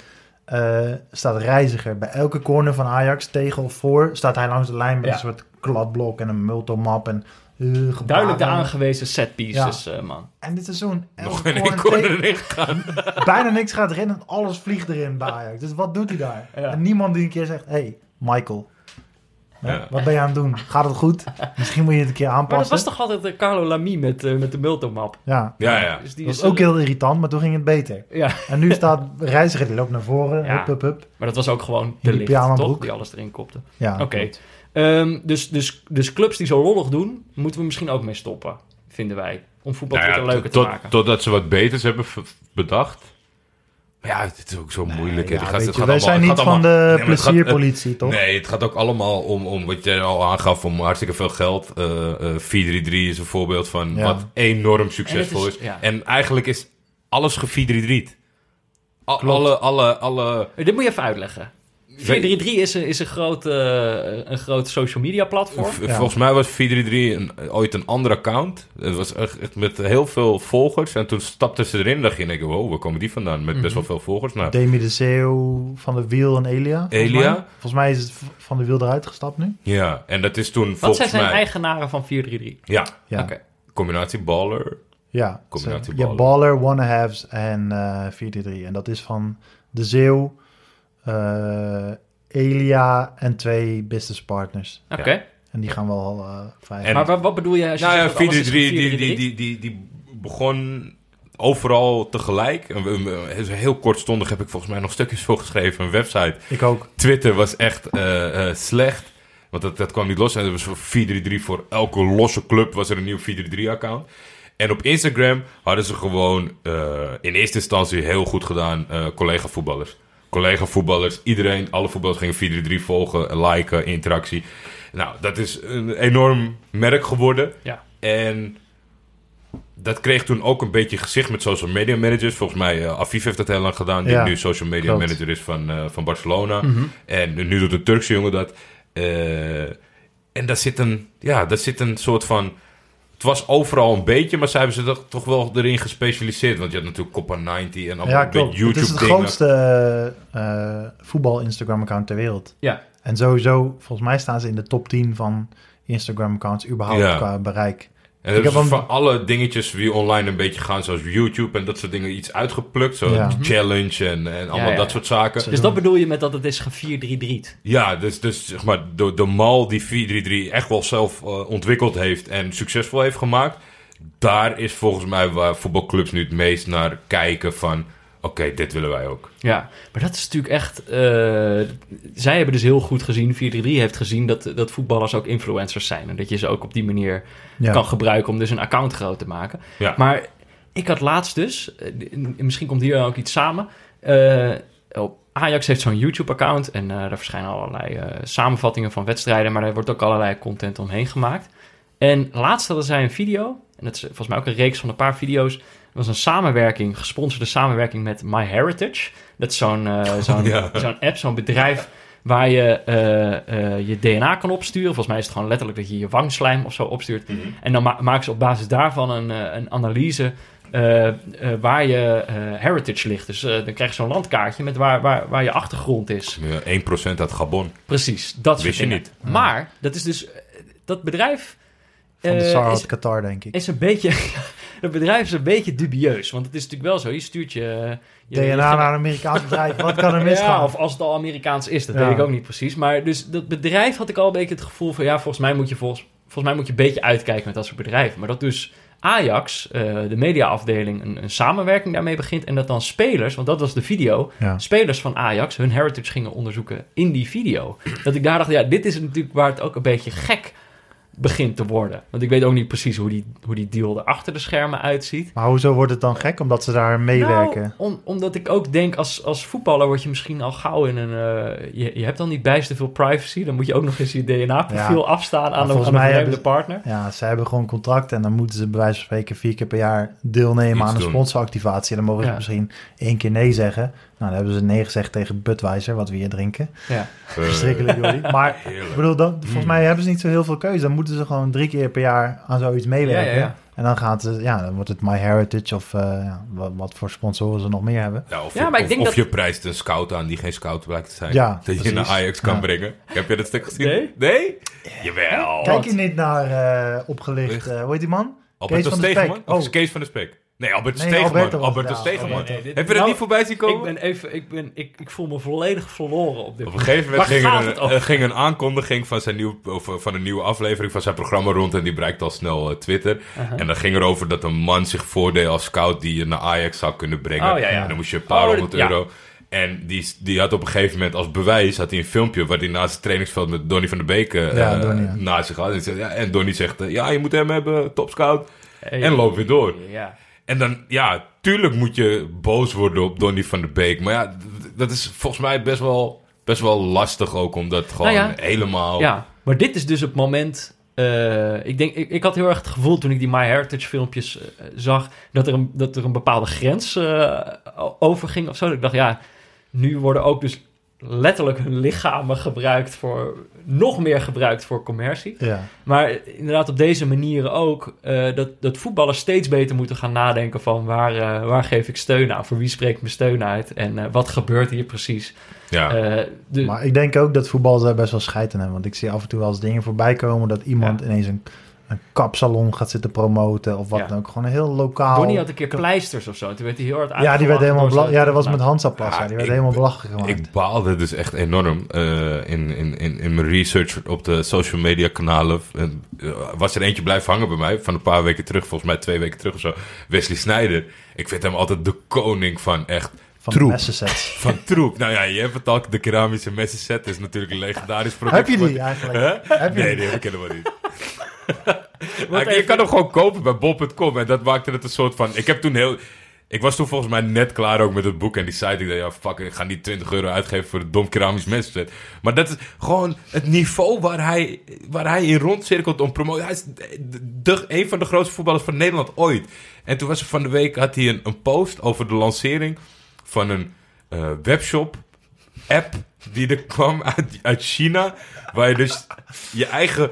eh, staat Reiziger bij elke corner van Ajax tegen of voor. Staat hij langs de lijn met Ja. een soort kladblok en een multomap en eh. Duidelijk de aangewezen set pieces, eh, man. En dit seizoen, elke nog één corner erin gegaan. [LAUGHS] bijna niks gaat erin en alles vliegt erin bij Ajax. Dus wat doet hij daar? Ja. En niemand die een keer zegt, hey, Michael, Ja. wat ben je aan het doen? Gaat het goed? Misschien moet je het een keer Maar dat aanpassen. was toch altijd eh, Carlo Lamy met, eh, met de Multomap? Ja, Ja, ja. Dus die dat is was ook eh, heel irritant, maar toen ging het beter. Ja, En nu staat Reiziger, die loopt naar voren, Ja. hup, hup, hup. maar dat was ook gewoon de licht, toch? Die alles erin kopte. Ja, Oké. Ehm, dus, dus, dus clubs die zo lollig doen, moeten we misschien ook mee stoppen, vinden wij. Om voetbal Nou ja, leuker tot- te maken. Totdat ze wat beters hebben bedacht. Maar ja, het is ook zo moeilijk. Ja, weet gaat- je, gaat wij allemaal- zijn niet van de Nee, gaat- plezierpolitie, toch? Nee, het gaat ook allemaal om, om wat jij al aangaf, om hartstikke veel geld. Eh eh 433 is een voorbeeld van Ja. wat enorm succesvol En is. het is- ja. En eigenlijk is alles ge 433 Al- Klopt. alle, alle, alle... Eh, Dit moet je even uitleggen. 433 is een, is een, groot, eh, een groot social media platform. V- Volgens mij was 433 een, ooit een ander account. Het was echt, met heel veel volgers. En toen stapten ze erin. dacht je, denk ik, wow, waar komen die vandaan? Met best wel veel volgers. Nou, Demi de Zeeuw, Van de Wiel en Elia. volgens Elia? mij. Volgens mij is het Van de Wiel eruit gestapt nu. ja, en dat is toen Wat volgens zijn zijn mij... eigenaren van 433? Ja, Ja, Oké. combinatie baller. ja. Combinatie je hebt Baller, One Halves en eh 433. En dat is van de Zeeuw, eh, Elia en twee business partners. Oké. En die gaan wel eh vrij. En- Maar wat, wat bedoel je als je Nou ja, zegt dat alles is 433 van die, die, die, die, die begon overal tegelijk. Heel kortstondig heb ik volgens mij nog stukjes voor geschreven. Een website. ik ook. Twitter was echt eh, eh, slecht. Want dat, dat kwam niet los. En er was voor 433 voor elke losse club was er een nieuw 433-account. En op Instagram hadden ze gewoon eh, in eerste instantie heel goed gedaan eh, collega-voetballers. Collega-voetballers, iedereen, alle voetballers gingen 433 volgen, liken, interactie. Nou, dat is een enorm merk geworden. Ja. En dat kreeg toen ook een beetje gezicht met social media managers. Volgens mij, eh Afif heeft dat heel lang gedaan. Die Ja, nu social media klopt. manager is van, eh, van Barcelona. Mhm. En nu doet een Turkse jongen dat. Eh, en daar zit, een, ja, daar zit een soort van... Was overal een beetje, maar ze hebben ze toch, toch wel erin gespecialiseerd. Want je had natuurlijk Copa 90 en allemaal Ja, klopt. Het is het grootste eh, voetbal-Instagram-account ter wereld. Ja. En sowieso, volgens mij staan ze in de top 10 van Instagram-accounts überhaupt Ja. qua bereik. En Ik er een- van alle dingetjes die online een beetje gaan, zoals YouTube en dat soort dingen, iets uitgeplukt. Zo Ja. challenge en, en allemaal ja. dat soort zaken. Dus dat bedoel je met dat het is ge 433? Ja, dus, dus zeg maar, de, de mal die 433 echt wel zelf eh, ontwikkeld heeft en succesvol heeft gemaakt, daar is volgens mij waar voetbalclubs nu het meest naar kijken van, oké, dit willen wij ook. Ja, maar dat is natuurlijk echt... eh, zij hebben dus heel goed gezien, 433 heeft gezien... Dat, dat voetballers ook influencers zijn. En dat je ze ook op die manier Ja. kan gebruiken om dus een account groot te maken. Ja. Maar ik had laatst dus, eh, misschien komt hier ook iets samen. eh, op Ajax heeft zo'n YouTube-account en daar verschijnen allerlei eh, samenvattingen van wedstrijden, maar er wordt ook allerlei content omheen gemaakt. En laatst hadden zij een video, en dat is volgens mij ook een reeks van een paar video's. Het was een samenwerking, gesponsorde samenwerking met MyHeritage. Dat is zo'n eh, zo'n Ja. zo'n app, zo'n bedrijf waar je eh, eh, je DNA kan opsturen. Volgens mij is het gewoon letterlijk dat je je wangslijm of zo opstuurt. En dan ma- maken ze op basis daarvan een, eh, een analyse eh, eh, waar je heritage ligt. Dus dan krijg je zo'n landkaartje met waar, waar, waar je achtergrond is. Ja, 1% uit Gabon. Precies, dat soort Wist je niet. Maar dat is dus... Dat bedrijf Van de eh, is, uit Qatar, denk ik. is een beetje... [LAUGHS] Het bedrijf is een beetje dubieus. Want het is natuurlijk wel zo. Je stuurt je... je je- DNA naar een Amerikaans bedrijf. Wat kan er [LAUGHS] misgaan? ja, of als het al Amerikaans is, dat Ja. weet ik ook niet precies. Maar dus dat bedrijf had ik al een beetje het gevoel van... ja, volgens mij moet je, volgens, volgens mij moet je een beetje uitkijken met dat soort bedrijven. Maar dat dus Ajax, eh, de mediaafdeling, een, een samenwerking daarmee begint... en dat dan spelers, want dat was de video... Ja. spelers van Ajax hun heritage gingen onderzoeken in die video. Dat ik daar dacht, ja, dit is natuurlijk waar het ook een beetje gek begint te worden. Want ik weet ook niet precies hoe die, hoe die deal er achter de schermen uitziet. Maar hoezo wordt het dan gek? Omdat ze daar meewerken. Nou, om- omdat ik ook denk, als, als voetballer word je misschien al gauw in een... eh, je, je hebt dan niet bijster veel privacy. Dan moet je ook nog eens je DNA-profiel Ja. afstaan aan Maar een, aan hebben- partner. Ja, ze hebben gewoon contract en dan moeten ze bij wijze van spreken vier keer per jaar deelnemen Iets aan een sponsoractivatie. En dan mogen ze Ja. misschien één keer nee zeggen. Nou, dan hebben ze nee gezegd tegen Budweiser, wat we hier drinken. Ja. Eh, Verschrikkelijk, Jordi. Maar heerlijk. ik bedoel, dan, volgens mij hebben ze niet zo heel veel keuze. Dan moeten ze gewoon drie keer per jaar aan zoiets meewerken. Ja, ja, ja. En dan gaat het, ja, dan wordt het MyHeritage of eh, ja, wat, wat voor sponsoren ze nog meer hebben. Ja, of Ja, je, maar ik of, denk of dat- je prijst een scout aan die geen scout blijkt te zijn. Ja, dat je naar. Ajax kan Ja. brengen. Heb je dat stuk gezien? Nee. Nee? Jawel. Kijk je niet naar eh, opgelicht, eh hoe heet die man? Alberto Kees van de? Spek. Of Oh. Kees van de Spek? Nee, Alberto Nee, Stegeman. Alberto Alberto, was het, ja. Stegeman. Nee, nee, dit- Heb je dat nou, niet voorbij zien komen? Ik ben even... Ik, ben, ik, ik voel me volledig verloren op dit Op een gegeven moment ging er, een, over? er ging een aankondiging van, zijn nieuw, of, van een nieuwe aflevering van zijn programma rond. En die bereikt al snel eh, Twitter. Uh-huh. En dan ging erover dat een man zich voordeed als scout die je naar Ajax zou kunnen brengen. Oh, ja, ja. En dan moest je een paar Oh, honderd ja. euro. En die, die had op een gegeven moment als bewijs had hij een filmpje waar hij naast het trainingsveld met Donny van der Beek eh, Ja, eh, ja. naast zich had. En, die zei, ja, en Donny zegt, eh, ja, je moet hem hebben, topscout. Hey. En loopt weer door. Ja. En dan, ja, tuurlijk moet je boos worden op Donny van der Beek. Maar ja, dat is volgens mij best wel, best wel lastig ook, omdat gewoon Nou ja. helemaal... Ja, maar dit is dus het moment. eh, ik, denk, ik, ik had heel erg het gevoel toen ik die MyHeritage filmpjes eh, zag. Dat er, een, dat er een bepaalde grens eh, overging of zo. Dat ik dacht, ja, nu worden ook dus letterlijk hun lichamen gebruikt voor... nog meer gebruikt voor commercie. Ja. Maar inderdaad op deze manieren ook... eh, dat, dat voetballers steeds beter moeten gaan nadenken van... Waar, eh, waar geef ik steun aan? Voor wie spreek ik mijn steun uit? En eh, wat gebeurt hier precies? Ja. Eh, de, Maar ik denk ook dat voetbal daar best wel scheid aan hebben. Want ik zie af en toe wel eens dingen voorbij komen dat iemand Ja. ineens een, een kapsalon gaat zitten promoten of wat Ja. dan ook. Gewoon een heel lokaal. Donnie had een keer pleisters of zo. Toen werd hij heel hard ja, die werd helemaal zijn- Ja, dat was met Nou. Ja, Ja, die werd ik- helemaal belachelijk gemaakt. Ik baalde dus echt enorm eh, in, in, in, in mijn research op de social media kanalen. En, eh, was er eentje blijven hangen bij mij van een paar weken terug, volgens mij twee weken terug of zo. Wesley Sneijder. Ik vind hem altijd de koning van echt van de troep. messensets. [LAUGHS] Van troep. Nou ja, je hebt het al, de keramische messenset is natuurlijk een legendarisch product. Heb je die eigenlijk? Heb je nee, die? die heb ik helemaal niet. [LAUGHS] Je kan hem gewoon kopen bij bol.com. En dat maakte het een soort van... Ik heb toen heel... Ik was toen volgens mij net klaar ook met het boek en die site. Ik dacht, ja, fuck, ik ga niet 20 euro uitgeven voor een dom keramisch messenset. Maar dat is gewoon het niveau waar hij, waar hij in rondcirkelt om promotie. Hij is de, de- een van de grootste voetballers van Nederland ooit. En toen was er van de week, had hij een, een post over de lancering van een eh, webshop app die er kwam uit, uit China. Waar je dus je eigen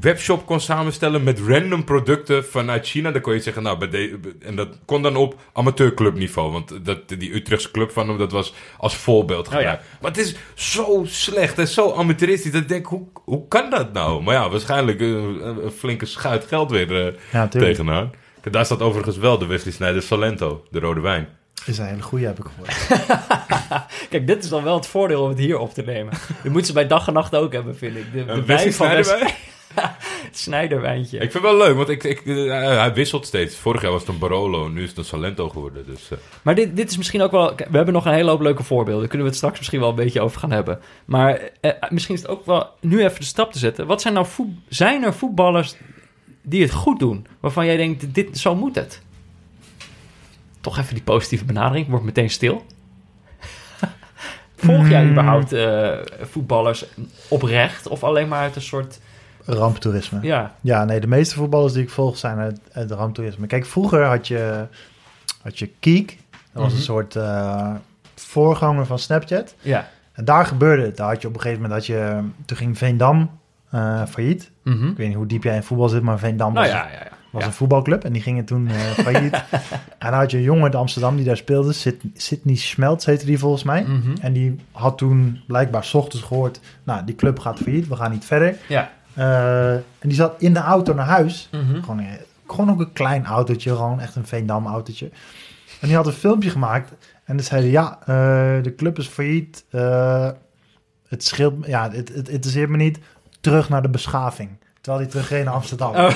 webshop kon samenstellen met random producten vanuit China. Dan kon je zeggen, nou, bij de, en dat kon dan op amateurclubniveau. Want dat, die Utrechtse club van hem, dat was als voorbeeld gebruikt. Maar het is zo slecht en zo amateuristisch. Dat ik denk, hoe, hoe kan dat nou? Maar ja, waarschijnlijk een, een flinke schuit geld weer eh, Ja, tegenaan. Daar staat overigens wel de Wesley Sneijder Salento, de rode wijn. Is een hele goede, heb ik gehoord. [LAUGHS] Kijk, dit is dan wel het voordeel om het hier op te nemen. Dat moeten ze bij dag en nacht ook hebben, vind ik. De, de wijn van? [LAUGHS] Snijderwijntje. Ik vind het wel leuk, want ik, ik, eh, hij wisselt steeds. Vorig jaar was het een Barolo, nu is het een Salento geworden. Dus, eh, Maar dit, dit is misschien ook wel... We hebben nog een hele hoop leuke voorbeelden. Daar kunnen we het straks misschien wel een beetje over gaan hebben. Maar eh, misschien is het ook wel... Nu even de stap te zetten. Wat zijn nou voet, zijn er voetballers die het goed doen? Waarvan jij denkt, dit, zo moet het. Toch even die positieve benadering. Wordt meteen stil. [LAUGHS] Volg jij Mm. überhaupt eh, voetballers oprecht? Of alleen maar uit een soort... Ramptoerisme. Ja, Ja, nee, de meeste voetballers die ik volg zijn uit de ramptoerisme. Kijk, vroeger had je, had je Kiek. Dat was Mhm. een soort eh, voorganger van Snapchat. ja. En daar gebeurde het. Daar had je op een gegeven moment, dat je, toen ging Veendam eh, failliet. Mhm. Ik weet niet hoe diep jij in voetbal zit, maar Veendam Nou was, ja, ja, ja. was een voetbalclub. En die gingen toen eh, [LAUGHS] failliet. en dan had je een jongen uit Amsterdam die daar speelde. Sid- Sidney Schmeltz heette die volgens mij. Mhm. En die had toen blijkbaar 's ochtends gehoord... nou, die club gaat failliet, we gaan niet verder. Ja. Eh, en die zat in de auto naar huis. Mhm. Gewoon, gewoon ook een klein autootje, gewoon echt een Veendam autootje. En die had een filmpje gemaakt. En dan zei hij, ja, eh, de club is failliet. eh, het scheelt, ja, het, het, interesseert me niet. Terug naar de beschaving. Terwijl hij terugreed naar Amsterdam. Oh.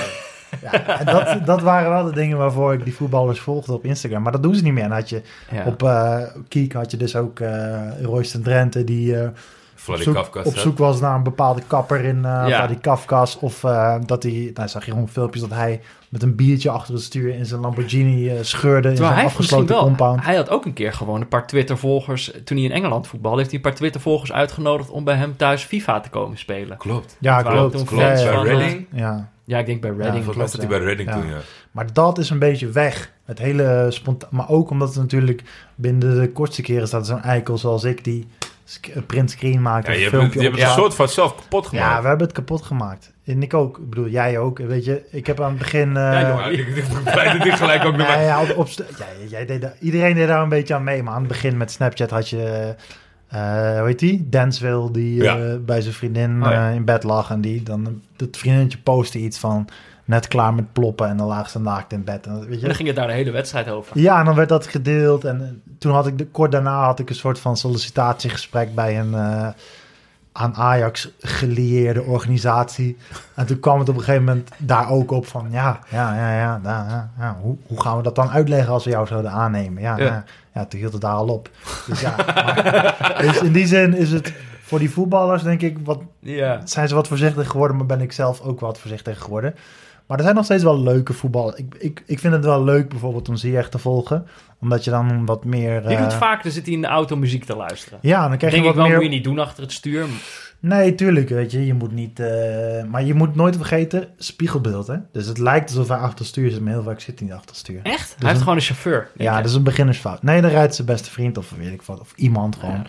Ja, en dat, dat waren wel de dingen waarvoor ik die voetballers volgde op Instagram. Maar dat doen ze niet meer. En had je Ja. op eh Kiek had je dus ook eh Royston Drenthe... die Vladikavkaz, op zoek was naar een bepaalde kapper in eh Ja. Vladikavkaz. Of eh, dat hij, nou zag je gewoon filmpjes dat hij met een biertje achter het stuur in zijn Lamborghini eh, scheurde in zijn afgesloten wel, compound. hij had ook een keer gewoon een paar Twitter-volgers. Toen hij in Engeland voetbalde, heeft hij een paar Twitter-volgers uitgenodigd om bij hem thuis FIFA te komen spelen. Klopt. Ja, klopt. toen Klopt. Ja, ja, Bij van, eh, Reading? ja. Ja, ik denk bij Reading. Volgens mij zat hij ja. bij Reading Ja. toen, ja. Maar dat is een beetje weg. Het hele spontaan. Maar ook omdat het natuurlijk binnen de kortste keren staat zo'n eikel zoals ik die een printscreen maakt. Ja, of je hebt, filmpje je hebt het een soort van zelf kapot gemaakt. Ja, we hebben het kapot gemaakt. En ik ook. Ik bedoel, jij ook. Weet je, ik heb aan het begin... eh, Ja, ik, ik blij dat ik gelijk ook [LAUGHS] nog maar... ja, op, ja, jij deed daar- iedereen deed daar een beetje aan mee. Maar aan het begin met Snapchat had je... eh hoe heet die? Danceville, die Ja. eh, bij zijn vriendin Oh, ja. eh, in bed lag. En die dan... Het vriendinnetje postte iets van... Net klaar met ploppen en dan lag ze naakt in bed. En, weet En je? dan ging het daar de hele wedstrijd over. Ja, en dan werd dat gedeeld. En eh, toen had ik, de, kort daarna had ik een soort van sollicitatiegesprek bij een eh, aan Ajax gelieerde organisatie. En toen kwam het op een gegeven moment daar ook op van, ja, ja, ja, ja, ja, ja, ja, hoe, hoe gaan we dat dan uitleggen als we jou zouden aannemen? Ja, Ja. ja. ja, toen hield het daar al op. Dus ja, maar- [LAUGHS] dus in die zin is het voor die voetballers, denk ik, wat, Ja. zijn ze wat voorzichtig geworden, maar ben ik zelf ook wat voorzichtig geworden. Maar er zijn nog steeds wel leuke voetballers. Ik, ik, ik vind het wel leuk bijvoorbeeld om Ziyech te volgen. Omdat je dan wat meer... Die eh, doet vaak, dan zit hij in de auto muziek te luisteren. Ja, dan krijg denk je ik wat wel, meer... moet je niet doen achter het stuur. Nee, tuurlijk, weet je. Je moet niet... eh, Maar je moet nooit vergeten, spiegelbeeld, hè. Dus het lijkt alsof hij achter het stuur zit, maar heel vaak zit hij niet achter het stuur. Echt? hij heeft een- gewoon een chauffeur. Ja, je. dat is een beginnersfout. Nee, dan rijdt zijn beste vriend of weet ik wat. Of iemand gewoon. Ja.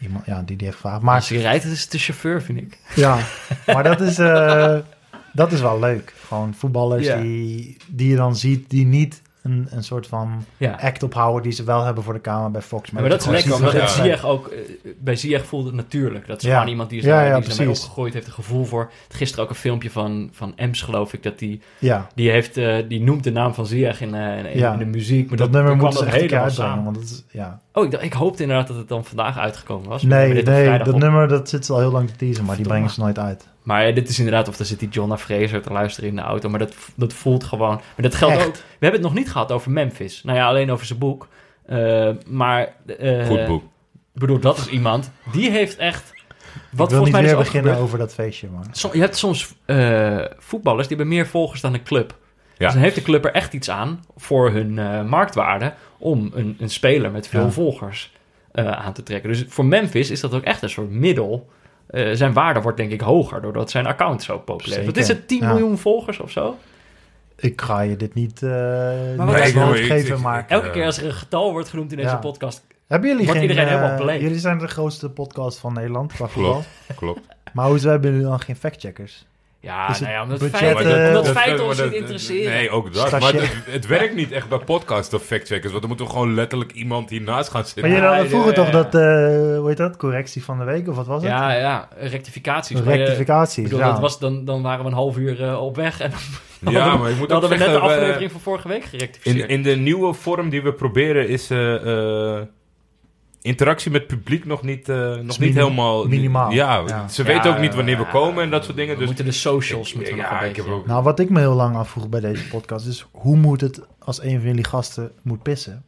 iemand ja, die die heeft gevraagd. Maar als hij rijdt, is het de chauffeur, vind ik. ja, maar dat is, eh, [LAUGHS] dat is wel leuk. Gewoon voetballers Ja. die, die je dan ziet, die niet een, een soort van Ja. act ophouden die ze wel hebben voor de camera bij Fox. Maar, dat is gewoon lekker, omdat. Ziyech ook... eh, bij Ziyech voelt het natuurlijk. Dat is gewoon iemand die is, Ja, daar, die is opgegroeid, heeft een gevoel voor. Gisteren ook een filmpje van, van Ems, geloof ik, dat die... Ja, Die, heeft, eh, die noemt de naam van Ziyech in, eh, in, Ja. in de muziek. Maar dat, dat, nummer moeten ze dat helemaal samen. Want dat is, ja. Oh, ik, ik hoopte inderdaad dat het dan vandaag uitgekomen was. Nee, nee, dat op. nummer dat zit al heel lang te teasen, maar die brengen ze nooit uit. Maar dit is inderdaad, of daar zit die John naar Fraser te luisteren in de auto. Maar dat, dat voelt gewoon. Maar dat geldt Echt? ook. We hebben het nog niet gehad over Memphis. Nou ja, alleen over zijn boek. Eh, maar. eh, Goed boek. Ik bedoel, dat is iemand. Die heeft echt. Wat ik wil volgens niet mij weer ook beginnen gebeurt. over dat feestje, man. Som- je hebt soms eh, voetballers die hebben meer volgers dan een club. Ja. Dus dan heeft de club er echt iets aan voor hun eh, marktwaarde om een, een speler met veel Ja. volgers eh, aan te trekken. Dus voor Memphis is dat ook echt een soort middel. Eh, zijn waarde wordt denk ik hoger doordat zijn account zo populair is. Wat is het, 10 ja. miljoen volgers of zo? Ik ga je dit niet, eh het? woord Ik- ik- geven, ik- maar... ik- Elke keer als er een getal wordt genoemd in deze Ja. podcast. hebben jullie wordt geen... iedereen helemaal beleefd. jullie zijn de grootste podcast van Nederland qua. Klopt, klopt. Maar hoezo hebben jullie dan geen factcheckers? Ja, Is nou ja, omdat budget, feiten, eh, omdat dat- maar ons dat- niet interesseren. Nee, ook dat. Stagiair. Maar het, het werkt niet echt bij podcasts of factcheckers. Want dan moet er gewoon letterlijk iemand hiernaast gaan zitten. Maar jullie hadden ja, vroeger ja, toch dat, eh hoe heet dat, correctie van de week, of wat was het? ja, ja, rectificaties. Maar je- Rectificaties, Ik bedoel, ja. dat was dan, dan waren we een half uur eh, op weg en [LAUGHS] dan Ja, hadden, maar ik we- moet dan ook hadden we net de we- aflevering van vorige week gerectificeerd. In, in de nieuwe vorm die we proberen is eh, eh, interactie met publiek nog niet, eh, nog niet minim- helemaal... minimaal. Ja, Ja. ze Ja, weten ook niet wanneer we komen en dat soort dingen. we Dus moeten de socials moeten we nog een ik beetje... ook... Nou, wat ik me heel lang afvroeg bij deze podcast is, hoe moet het als een van jullie gasten moet pissen?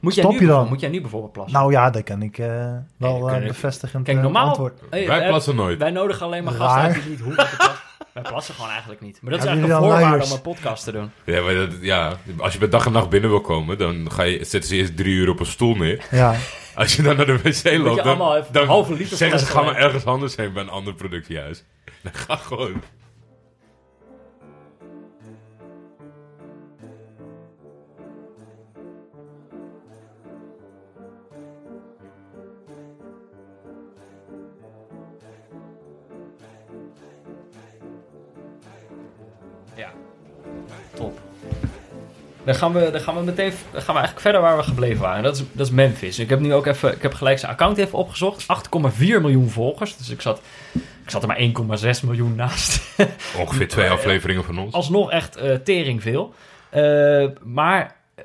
moet, jij stop nu je dan? bijvoorbeeld- moet jij nu bijvoorbeeld plassen? Nou ja, dat kan ik eh, wel eh, ik- bevestigend Kijk, normaal... antwoord. Hey, Wij plassen nooit. Wij nodigen alleen maar Raar. gasten uit die niet hoeven te plassen. Wij plassen gewoon eigenlijk niet. Maar dat is eigenlijk een voorwaarde om een podcast te doen. Ja, maar dat, ja, als je bij dag en nacht binnen wil komen, dan ga je, zetten ze eerst drie uur op een stoel neer. Ja, [LAUGHS] Als je dan naar de wc loopt, dan, dan liter zeggen ze, ga maar ergens anders heen bij een ander productiehuis. [LAUGHS] Dan ga gewoon... Dan gaan we, dan gaan we meteen dan gaan we eigenlijk verder waar we gebleven waren. Dat is, dat is Memphis. Ik heb nu ook even, ik heb gelijk zijn account even opgezocht. 8,4 miljoen volgers. Dus ik zat, ik zat er maar 1,6 miljoen naast. [LAUGHS] Ongeveer twee afleveringen van ons. Alsnog echt eh, tering veel. Eh, maar eh,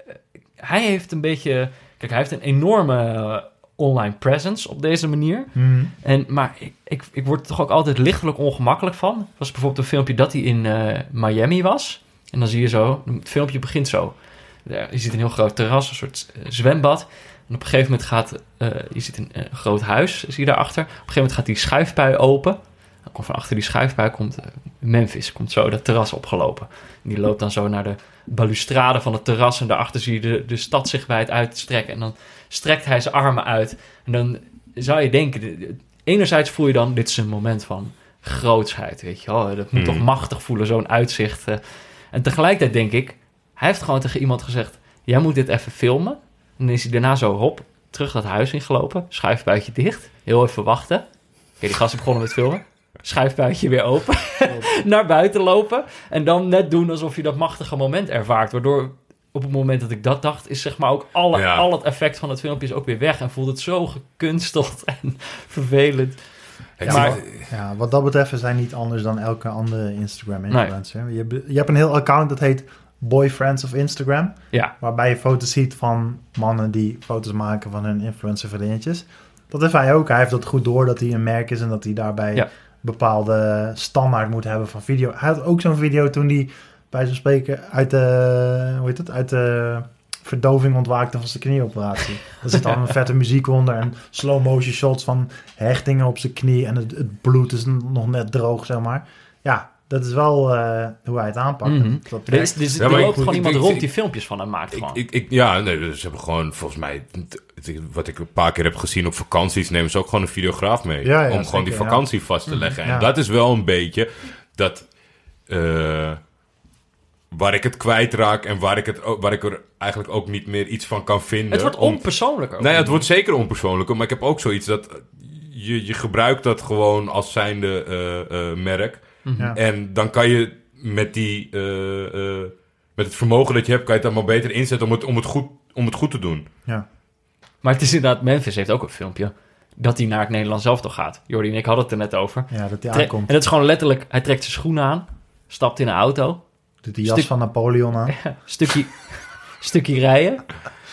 hij heeft een beetje... Kijk, hij heeft een enorme eh, online presence op deze manier. Mhm. En, maar ik, ik, ik word er toch ook altijd lichtelijk ongemakkelijk van. Was bijvoorbeeld een filmpje dat hij in eh, Miami was. En dan zie je zo, het filmpje begint zo. Je ziet een heel groot terras, een soort eh, zwembad. En op een gegeven moment gaat, eh, je ziet een eh, groot huis, zie je daarachter. Op een gegeven moment gaat die schuifpui open. Dan komt van achter die schuifpui komt Memphis, komt zo dat terras opgelopen. En die loopt dan zo naar de balustrade van het terras. En daarachter zie je de, de stad zich wijd uitstrekken. En dan strekt hij zijn armen uit. En dan zou je denken, de- de- enerzijds voel je dan, dit is een moment van grootsheid, weet je wel. Dat moet Hmm. toch machtig voelen, zo'n uitzicht. En tegelijkertijd denk ik, hij heeft gewoon tegen iemand gezegd, jij moet dit even filmen. En dan is hij daarna zo, hop, terug dat huis ingelopen, schuifbuitje dicht, heel even wachten. Oké, die gasten begonnen met filmen. Schuifbuitje weer open, [LAUGHS] naar buiten lopen. En dan net doen alsof je dat machtige moment ervaart. Waardoor op het moment dat ik dat dacht, is zeg maar ook alle, Ja. al het effect van het filmpje is ook weer weg. En voelt het zo gekunsteld [LAUGHS] en vervelend. Ja, maar- ja, wat dat betreft zijn niet anders dan elke andere Instagram-influencer. Je, hebt- je hebt een heel account dat heet Boyfriends of Instagram. Ja, Waarbij je foto's ziet van mannen die foto's maken van hun influencer vriendinnetjes. Dat heeft hij ook. Hij heeft dat goed door dat hij een merk is en dat hij daarbij Ja. bepaalde standaard moet hebben van video. Hij had ook zo'n video toen hij bij zo'n spreken uit de, hoe heet het, uit de verdoving ontwaakte van zijn knieoperatie. Er zit dan een vette muziek onder en slow motion shots van hechtingen op zijn knie en het, het bloed is nog net droog, zeg maar. Ja, dat is wel eh, hoe hij het aanpakt. Mhm. Dat er, is, er, Ja, er loopt ik- gewoon ik- iemand ik- rond ik- die filmpjes van hem maakt Ik, gewoon. ik, ik, ja, nee, ze hebben gewoon volgens mij, wat ik een paar keer heb gezien op vakanties, nemen ze ook gewoon een videograaf mee. Ja, ja, om gewoon die zeker, vakantie vast te leggen. En Ja. dat is wel een beetje dat. eh, waar ik het kwijtraak en waar ik, het, waar ik er eigenlijk ook niet meer iets van kan vinden. Het wordt Om- onpersoonlijker. Nee, het wordt zeker onpersoonlijker, maar ik heb ook zoiets dat je, je gebruikt dat gewoon als zijnde eh, eh, merk. Ja. En dan kan je met die eh, eh, met het vermogen dat je hebt, kan je het dan maar beter inzetten om het, om het, goed, om het goed te doen. Ja. Maar het is inderdaad, Memphis heeft ook een filmpje dat hij naar het Nederlands elftal gaat. Jordi en ik hadden het er net over. ja, dat Tre- aankomt. en dat is gewoon letterlijk, hij trekt zijn schoenen aan, stapt in een auto, Doet die jas stuk- van Napoleon aan. [LAUGHS] stukje, stukje rijden,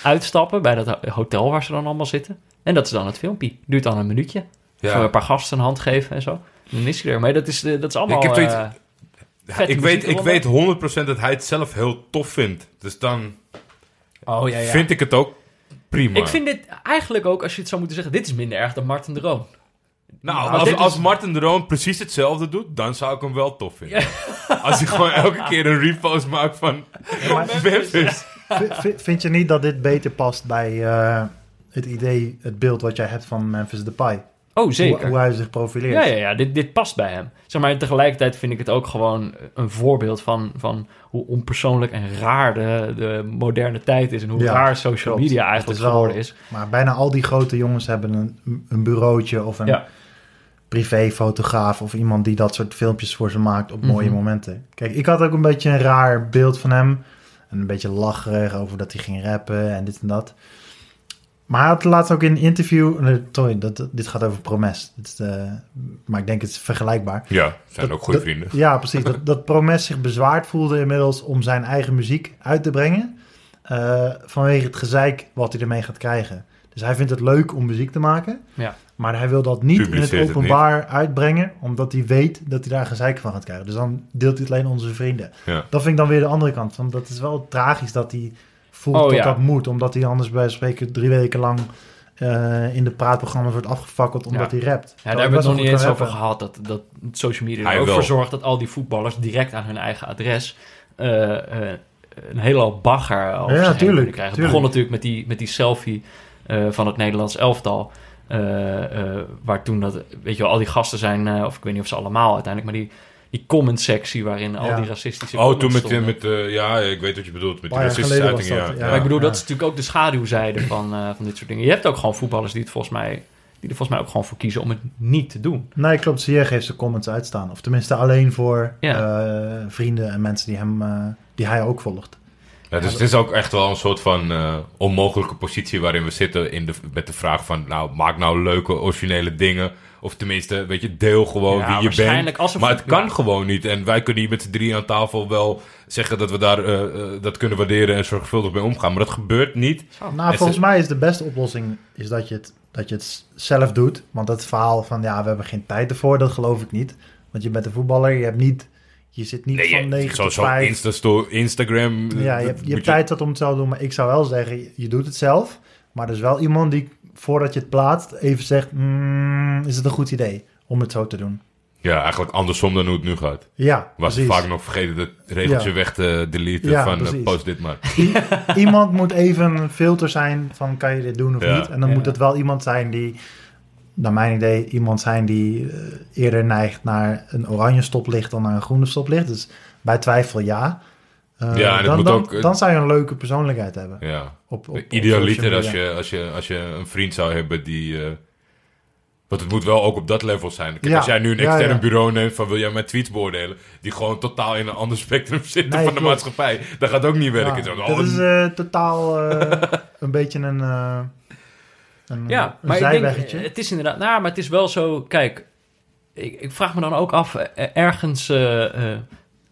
uitstappen bij dat ho- hotel waar ze dan allemaal zitten. En dat is dan het filmpje. Duurt dan een minuutje. Even een paar gasten een hand geven en zo. Dan is hij er. Maar dat is, eh, dat is allemaal... Ik heb eh, ik, weet, ik weet 100% dat hij het zelf heel tof vindt. Dus dan Oh ja, ja. vind ik het ook prima. Ik vind dit eigenlijk ook, als je het zou moeten zeggen, dit is minder erg dan Martin de Roon. Nou, Nou, als, dit is- als Martin de Roon precies hetzelfde doet, dan zou ik hem wel tof vinden. Als hij gewoon elke keer een repost maakt van Maar Memphis. vind je niet dat dit beter past bij eh, het idee, het beeld wat jij hebt van Memphis Depay? Oh, Hoe, zeker. hoe hij zich profileert. Ja, ja, ja. Dit, dit past bij hem. Zeg maar, tegelijkertijd vind ik het ook gewoon een voorbeeld van, van hoe onpersoonlijk en raar de, de moderne tijd is. En hoe Ja, raar social klopt. media eigenlijk is wel- geworden is. Maar bijna al die grote jongens hebben een, een bureautje of een Ja. privéfotograaf of iemand die dat soort filmpjes voor ze maakt op mooie Mhm. momenten. Kijk, ik had ook een beetje een raar beeld van hem. En een beetje lacherig over dat hij ging rappen en dit en dat. Maar hij had laatst ook in een interview... nee, Sorry, dat, dit gaat over Promes. Dit is, eh, maar ik denk het is vergelijkbaar. Ja, zijn Dat- ook goede dat- vrienden. Ja, precies. Dat, dat Promes zich bezwaard voelde inmiddels om zijn eigen muziek uit te brengen. eh, vanwege het gezeik wat hij ermee gaat krijgen. Dus hij vindt het leuk om muziek te maken. Ja. Maar hij wil dat niet in Publiceert het het openbaar uitbrengen. Omdat hij weet dat hij daar gezeik van gaat krijgen. Dus dan deelt hij het alleen onze vrienden. Ja. Dat vind ik dan weer de andere kant. Want dat is wel tragisch dat hij voelt Oh, dat ja. dat moet. Omdat hij anders bij spreken drie weken lang... eh, in de praatprogramma's wordt afgefakkeld omdat Ja. hij rapt. Ja, daar hebben we het nog niet eens over gehad. Dat, dat social media er Hij ook wel. voor zorgt dat al die voetballers direct aan hun eigen adres eh, eh, een hele hoop bagger over Ja, tuurlijk, krijgen. Het tuurlijk. begon natuurlijk met die, met die selfie eh, van het Nederlands elftal. eh, eh, waar toen dat, weet je wel, al die gasten zijn, of ik weet niet of ze allemaal uiteindelijk, maar die, die comment-sectie waarin al die racistische Oh, toen met, stonden. met eh, ja, ik weet wat je bedoelt, met die racistische uitingen. Ja. ja. Maar ik bedoel, Ja. dat is natuurlijk ook de schaduwzijde van, eh, van dit soort dingen. Je hebt ook gewoon voetballers die het volgens mij, die er volgens mij ook gewoon voor kiezen om het niet te doen. Nee, klopt. Ziyech heeft zijn comments uitstaan. Of tenminste alleen voor Ja. eh, vrienden en mensen die, hem, die hij ook volgt. Ja, dus het is ook echt wel een soort van eh, onmogelijke positie waarin we zitten in de, met de vraag van, nou, maak nou leuke, originele dingen. Of tenminste, weet je, deel gewoon Ja, wie je waarschijnlijk bent. als maar het kan ja. gewoon niet. En wij kunnen hier met z'n drie aan tafel wel zeggen dat we daar eh, eh, dat kunnen waarderen en zorgvuldig mee omgaan. Maar dat gebeurt niet. Nou, volgens mij is de beste oplossing is dat je, het, dat je het zelf doet. Want dat verhaal van ja, we hebben geen tijd ervoor, dat geloof ik niet. Want je bent een voetballer, je hebt niet, je zit niet Nee, van je- 9 zo, tot zo 5. Insta Instagram. eh, ja, je dat hebt, je hebt tijd zat om het zelf te doen. Maar ik zou wel zeggen, je- je doet het zelf. Maar er is wel iemand die, voordat je het plaatst, even zegt... "Mm, is het een goed idee om het zo te doen? Ja, eigenlijk andersom dan hoe het nu gaat. Ja, Was precies. vaak nog vergeten het regeltje Ja. weg te deleten Ja, van eh, precies. post dit maar. [LAUGHS] iemand moet even een filter zijn van kan je dit doen of Ja. niet. En dan Ja. moet het wel iemand zijn die, naar mijn idee, iemand zijn die eh, eerder neigt naar een oranje stoplicht dan naar een groene stoplicht. Dus bij twijfel ja. Eh, Ja, en dan, moet dan, ook, eh, dan zou je een leuke persoonlijkheid hebben. Ja. Op, Idealiter als je, als, je, als je een vriend zou hebben die... eh, want het moet wel ook op dat level zijn. Kijk, Ja, als jij nu een extern ja. bureau neemt van wil jij mijn tweets beoordelen... die gewoon totaal in een ander spectrum [LAUGHS] zitten Nee, van de maatschappij... dat gaat ook niet werken. Oh, dat is eh, totaal eh, [LAUGHS] een beetje een, eh een, Ja, een maar ik denk, zijweggetje. het is inderdaad, nou, maar het is wel zo, kijk, ik, ik vraag me dan ook af, ergens eh, eh,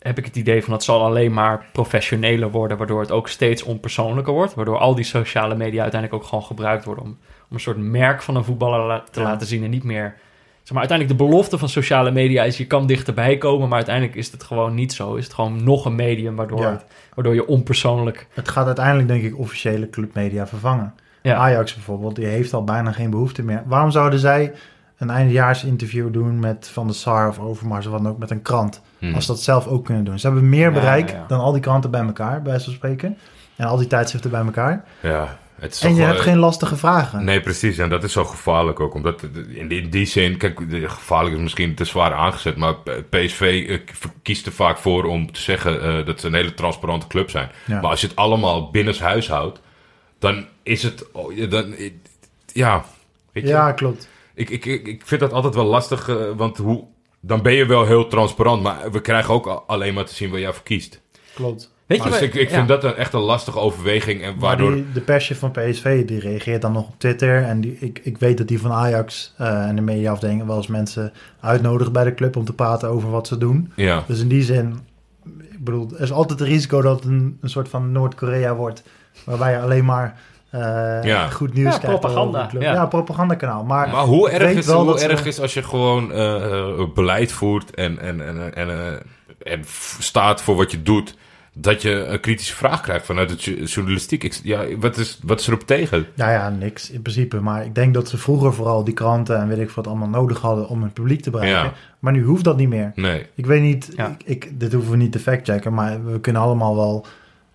heb ik het idee van het zal alleen maar professioneler worden, waardoor het ook steeds onpersoonlijker wordt, waardoor al die sociale media uiteindelijk ook gewoon gebruikt worden om, om een soort merk van een voetballer te Ja. laten zien en niet meer, zeg maar, uiteindelijk de belofte van sociale media is je kan dichterbij komen, maar uiteindelijk is het gewoon niet zo, is het gewoon nog een medium waardoor, Ja. het- waardoor je onpersoonlijk, Het gaat uiteindelijk denk ik officiële clubmedia vervangen. ja, Ajax bijvoorbeeld, die heeft al bijna geen behoefte meer. Waarom zouden zij een eindejaarsinterview doen met Van der Sar of Overmars of wat dan ook met een krant? Hmm. Als ze dat zelf ook kunnen doen. Ze hebben meer Ja, bereik ja, ja. dan al die kranten bij elkaar, bij wijze van spreken. En al die tijdschriften bij elkaar. Ja, Het is En je wel- hebt geen lastige vragen. Nee, precies. En dat is zo gevaarlijk ook. Omdat in die, in die zin, kijk, de- gevaarlijk is misschien te zwaar aangezet. Maar PSV eh, kiest er vaak voor om te zeggen eh, dat ze een hele transparante club zijn. Ja. Maar als je het allemaal binnenshuis houdt, dan is het. oh, ja, Dan, ja, weet je. Ja, klopt. Ik, ik, ik, ik vind dat altijd wel lastig, eh, want hoe, dan ben je wel heel transparant. Maar we krijgen ook alleen maar te zien waar jij voor kiest. Klopt. Weet je Dus wat- ik, ik ja. vind dat een, echt een lastige overweging. En Maar waardoor. die, de persje van PSV die reageert dan nog op Twitter. En die, ik, ik weet dat die van Ajax eh, en de mediaafdeling wel eens mensen uitnodigen bij de club om te praten over wat ze doen. Ja. Dus in die zin, ik bedoel, er is altijd het risico dat het een, een soort van Noord-Korea wordt. Waarbij je alleen maar Ja. goed nieuws Ja, propaganda, over ja. Ja, propagandakanaal. Maar, Maar hoe erg, is, wel hoe dat ze- erg is als je gewoon eh, eh, beleid voert en, en, en, en, eh, en staat voor wat je doet, dat je een kritische vraag krijgt vanuit de jo- journalistiek? Ik, ja, wat, is, wat is erop tegen? Nou ja, niks in principe. Maar ik denk dat ze vroeger vooral die kranten en weet ik wat allemaal nodig hadden om hun publiek te bereiken. Ja. Maar nu hoeft dat niet meer. Nee. Ik weet niet, Ja. ik, ik, dit hoeven we niet te factchecken, maar we kunnen allemaal wel,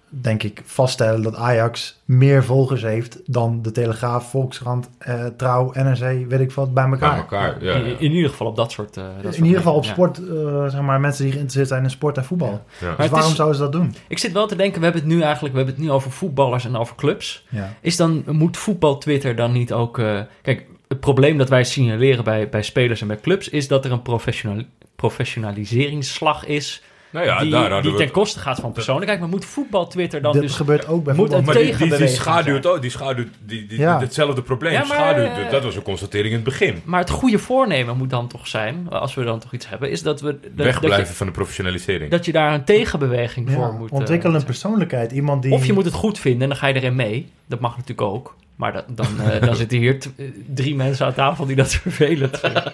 denk ik, vaststellen dat Ajax meer volgers heeft dan de Telegraaf, Volkskrant, eh, Trouw, NRC, weet ik wat, bij elkaar. Bij elkaar. Ja, in, ja. in ieder geval op dat soort... eh, dat soort In ieder geval op sport, eh, zeg maar, mensen die geïnteresseerd zijn in sport en voetbal. Ja. Dus Maar waarom is- zouden ze dat doen? Ik zit wel te denken, we hebben het nu eigenlijk we hebben het nu over voetballers en over clubs. Ja. Is dan, moet voetbal Twitter dan niet ook... eh, kijk, het probleem dat wij signaleren bij, bij spelers en bij clubs... is dat er een professional, professionaliseringsslag is... Nou ja, die, daar die ten koste gaat van persoonlijkheid. Maar moet voetbal Twitter dan Dit dus... gebeurt ook bij moet voetbal. die, die, schaduwt ook, die schaduwt die, die, Ja. hetzelfde probleem. Ja, maar, schaduwt, eh, dat was een constatering in het begin. Maar het goede voornemen moet dan toch zijn... als we dan toch iets hebben... is dat we... Dat, dat Wegblijven je, van de professionalisering. dat je daar een tegenbeweging Ja, voor moet... eh, ontwikkel een moet persoonlijkheid. Iemand die... Of je moet het goed vinden en dan ga je erin mee. Dat mag natuurlijk ook. Maar dat, dan, eh, dan [LAUGHS] zitten hier eh, drie mensen aan tafel die dat [LAUGHS] vervelend vinden.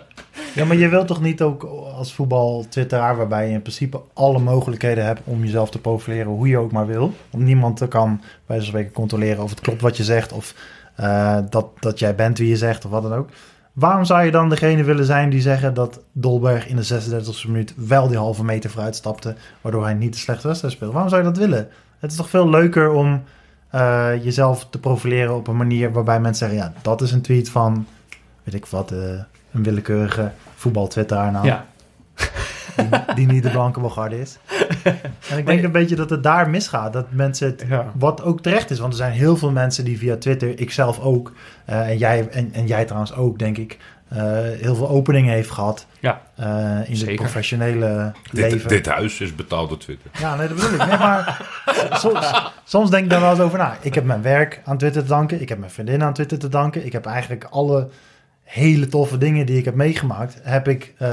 Ja, maar je wilt toch niet ook als voetbal twitteraar... waarbij je in principe alle mogelijkheden hebt om jezelf te profileren hoe je ook maar wil. Want niemand kan bij van spreken controleren of het klopt wat je zegt... of eh, dat, dat jij bent wie je zegt of wat dan ook. Waarom zou je dan degene willen zijn die zeggen dat Dolberg in de 36e minuut... wel die halve meter vooruit stapte... waardoor hij niet de slechte wedstrijd speelde? Waarom zou je dat willen? Het is toch veel leuker om eh, jezelf te profileren op een manier... waarbij mensen zeggen, ja, dat is een tweet van... weet ik wat, eh, een willekeurige voetbaltwitteraar nou... Ja. Die, die niet de blanke bogarde is. En ik denk een beetje dat het daar misgaat. Dat mensen het, Ja. wat ook terecht is, want er zijn heel veel mensen die via Twitter, ik zelf ook, eh, en, jij, en, en jij trouwens ook, denk ik, eh, heel veel openingen heeft gehad Ja. eh, in het professionele leven. Dit, dit huis is betaald door Twitter. Ja, nee, dat bedoel ik. Nee, maar [LAUGHS] soms, soms denk ik daar wel eens over na. Ik heb mijn werk aan Twitter te danken. Ik heb mijn vriendin aan Twitter te danken. Ik heb eigenlijk alle hele toffe dingen die ik heb meegemaakt, heb ik eh,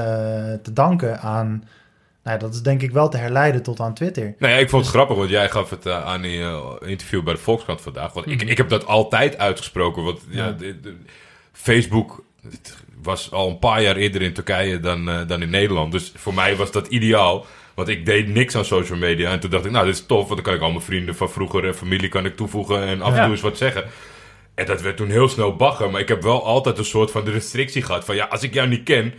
te danken aan... Nou, dat is denk ik wel te herleiden tot aan Twitter. Nou ja, ik vond het grappig, want jij gaf het eh, aan die eh, interview bij de Volkskrant vandaag. Want ik, ik heb dat altijd uitgesproken. Want ja, Ja. de- de- Facebook was al een paar jaar eerder in Turkije dan, dan in Nederland. Dus voor mij was dat ideaal. Want ik deed niks aan social media. En toen dacht ik, nou, dit is tof. Want dan kan ik al mijn vrienden van vroeger en familie kan ik toevoegen. En af en Ja. toe eens wat zeggen. En dat werd toen heel snel bagger. Maar ik heb wel altijd een soort van de restrictie gehad. Van ja, als ik jou niet ken,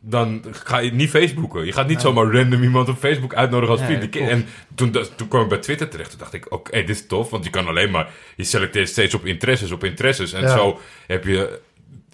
dan ga je niet Facebooken. Je gaat niet zomaar random iemand op Facebook uitnodigen als vriend. En toen, toen kwam ik bij Twitter terecht. Toen dacht ik, oké, dit is tof. Want je kan alleen maar... Je selecteert steeds op interesses, op interesses. En Ja. zo heb je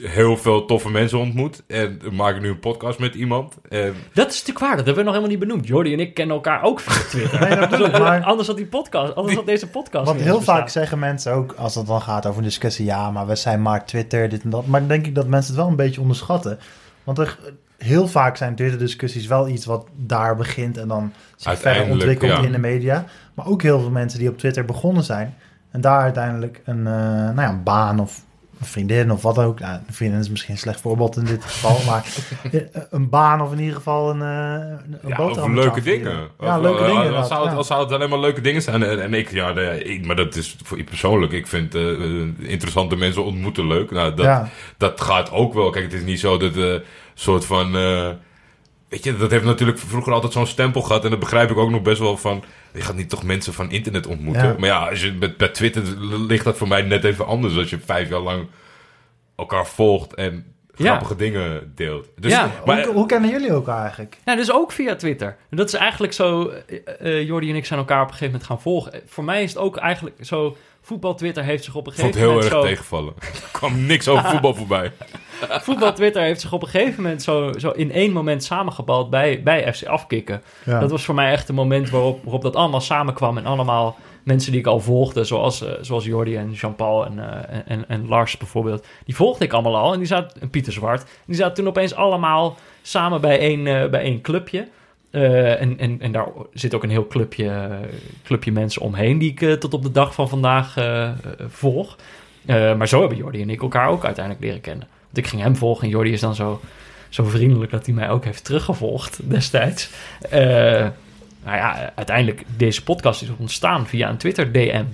heel veel toffe mensen ontmoet. En maak ik nu een podcast met iemand. En Dat is natuurlijk waar, dat hebben we nog helemaal niet benoemd. Jordi en ik kennen elkaar ook via Twitter. Nee, dat bedoel ik, maar- Anders had die podcast, anders had deze podcast Want heel bestaan. vaak zeggen mensen ook, als het dan gaat over een discussie, ja, maar we zijn maar Twitter, dit en dat. Maar dan denk ik dat mensen het wel een beetje onderschatten. Want er, heel vaak zijn Twitter-discussies wel iets wat daar begint en dan zich verder ontwikkelt ja. in de media. Maar ook heel veel mensen die op Twitter begonnen zijn en daar uiteindelijk een, eh, nou ja, een baan of een vriendin of wat dan ook. Nou, een vriendin is misschien een slecht voorbeeld in dit geval, maar [LAUGHS] eh, een baan of in ieder geval een, eh een ja, boterham leuke dingen. Ja, Of, leuke eh, dingen. Als zou, het, ja. zou het alleen maar leuke dingen zijn. En, en ik, ja, nee, ik, maar dat is voor je persoonlijk. Ik vind interessante mensen ontmoeten leuk. Nou, dat, Ja. dat gaat ook wel. Kijk, het is niet zo dat een soort van... weet je, dat heeft natuurlijk vroeger altijd zo'n stempel gehad. En dat begrijp ik ook nog best wel van... Je gaat niet toch mensen van internet ontmoeten. Ja. Maar ja, als je, met, bij Twitter ligt dat voor mij net even anders. Als je vijf jaar lang elkaar volgt en Ja. grappige dingen deelt. Dus, Ja. maar, hoe, hoe kennen jullie elkaar eigenlijk? Nou, dus ook via Twitter. En dat is eigenlijk zo... eh eh, Jordi en ik zijn elkaar op een gegeven moment gaan volgen. Voor mij is het ook eigenlijk zo... Voetbal Twitter heeft zich op een Ik vond gegeven het heel moment erg zo... tegenvallen. Er kwam niks over [LAUGHS] voetbal voorbij. Voetbal Twitter heeft zich op een gegeven moment zo, zo in één moment samengebald bij, bij FC Afkikken. Ja. Dat was voor mij echt een moment waarop, waarop dat allemaal samenkwam. En allemaal mensen die ik al volgde, zoals, eh, zoals Jordi en Jean-Paul en, eh, en- en, en Lars bijvoorbeeld. Die volgde ik allemaal al. En die zaten, en Pieter Zwart. En die zaten toen opeens allemaal samen bij één, eh, bij één clubje. Eh, en, en, en daar zit ook een heel clubje, clubje mensen omheen die ik eh, tot op de dag van vandaag eh, volg. Eh, maar zo hebben Jordi en ik elkaar ook uiteindelijk leren kennen. Want ik ging hem volgen en Jordi is dan zo, zo vriendelijk dat hij mij ook heeft teruggevolgd destijds. Eh, nou ja, uiteindelijk, deze podcast is ontstaan via een Twitter DM.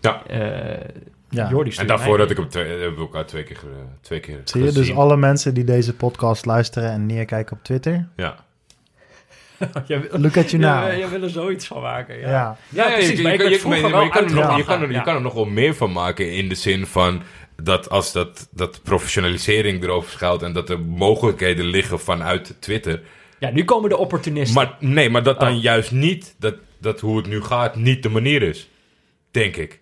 Ja. Eh, Ja. Jordi En daarvoor dat ik hem twee, hebben we elkaar twee keer, twee keer Zie je, dus gezien. alle mensen die deze podcast luisteren en neerkijken op Twitter, Ja. [LAUGHS] Jij wil- look at you Ja, now. jij wil er zoiets van maken. Ja, Ja. Precies. je kan er nog- uitgelachen. je kan er nog wel meer van maken in de zin van dat als dat, dat professionalisering erover schuilt en dat er mogelijkheden liggen vanuit Twitter. Ja, nu komen de opportunisten. Maar nee, maar dat dan Oh. juist niet, dat, dat hoe het nu gaat, niet de manier is. Denk ik.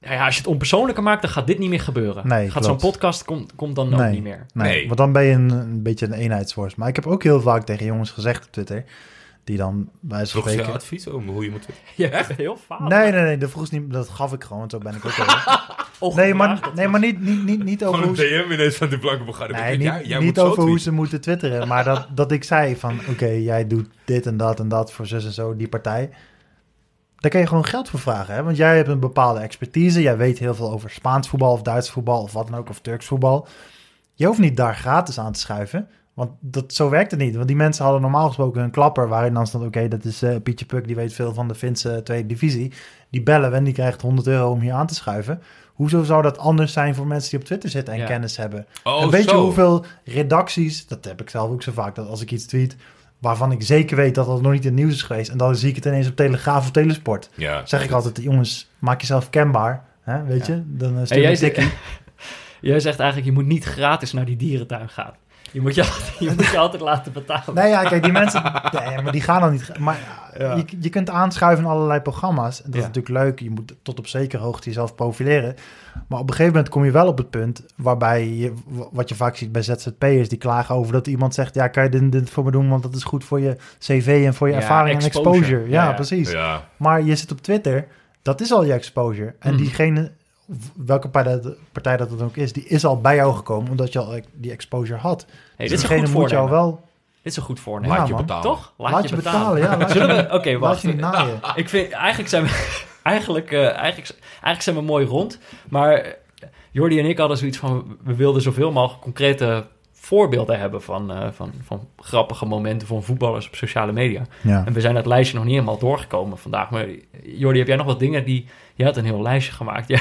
Nou ja, als je het onpersoonlijker maakt, dan gaat dit niet meer gebeuren. Nee, gaat zo'n podcast komt komt dan ook niet meer. Nee, Nee. want dan ben je een, een beetje een eenheidsworst. Maar ik heb ook heel vaak tegen jongens gezegd op Twitter, die dan bij zo'n Vroeg spreken... advies over hoe je moet... [LAUGHS] Ja, echt heel vaak. Nee, nee, nee, dat vroeg niet, dat gaf ik gewoon, want zo ben ik ook wel. [LAUGHS] Nee, maar, nee, maar niet, niet, niet, niet over Van hoe een ze, DM ineens van die blanke begaarde. nee, niet, jij, jij niet moet zo over hoe ze moeten twitteren, maar dat, dat ik zei van, oké, jij doet dit en dat en dat voor zus en zo, die partij. Daar kan je gewoon geld voor vragen, hè? want jij hebt een bepaalde expertise, jij weet heel veel over Spaans voetbal of Duits voetbal of wat dan ook, of Turks voetbal. Je hoeft niet daar gratis aan te schuiven. Want dat, zo werkt het niet. Want die mensen hadden normaal gesproken een klapper... waarin dan stond, oké, dat is eh, Pietje Puk... die weet veel van de Finse tweede divisie. Die bellen we en die krijgt 100 euro om hier aan te schuiven. Hoezo zou dat anders zijn voor mensen die op Twitter zitten... en Ja. kennis hebben? Oh, en weet je hoeveel redacties... dat heb ik zelf ook zo vaak, dat als ik iets tweet... waarvan ik zeker weet dat dat nog niet in het nieuws is geweest... en dan zie ik het ineens op Telegraaf of Telesport... Ja, zeg ik altijd, jongens, maak jezelf kenbaar. Hè, weet Ja. je? Dan uh, stuur jij, je zegt, tikkie. [LAUGHS] jij zegt eigenlijk, je moet niet gratis naar die dierentuin gaan. Je moet je, altijd- [LAUGHS] je, moet je altijd laten betalen. Nee, ja, kijk, die mensen, [LAUGHS] nee, maar die gaan dan niet. Maar Ja. je, je kunt aanschuiven in allerlei programma's. En dat Ja. is natuurlijk leuk. Je moet tot op zekere hoogte jezelf profileren. Maar op een gegeven moment kom je wel op het punt waarbij je, wat je vaak ziet bij ZZP'ers, die klagen over dat iemand zegt: Ja, kan je dit, dit voor me doen? Want dat is goed voor je CV en voor je Ja, ervaring exposure. en exposure. Ja, Ja, ja. precies. Ja, Maar je zit op Twitter, dat is al je exposure. En Mhm. diegene, welke partij dat, partij dat dan ook is, die is al bij jou gekomen omdat je al die exposure had. Hey, Dus dit is een goed moet wel. Dit is een goed voornemen. Ja, laat je man. betalen. Toch? Laat, je betalen. ja. [LAUGHS] Laat Zullen je, we... Oké, laat wacht. je. [LAUGHS] Ik vind, eigenlijk zijn we, [LAUGHS] eigenlijk, eh, eigenlijk, eigenlijk zijn we mooi rond. Maar eh, Jordi en ik hadden zoiets van... We wilden zoveel mogelijk concrete voorbeelden hebben... van, eh, van, van grappige momenten van voetballers op sociale media. Ja. En we zijn dat lijstje nog niet helemaal doorgekomen vandaag. Maar Jordi, heb jij nog wat dingen die... Je had een heel lijstje gemaakt. [LAUGHS]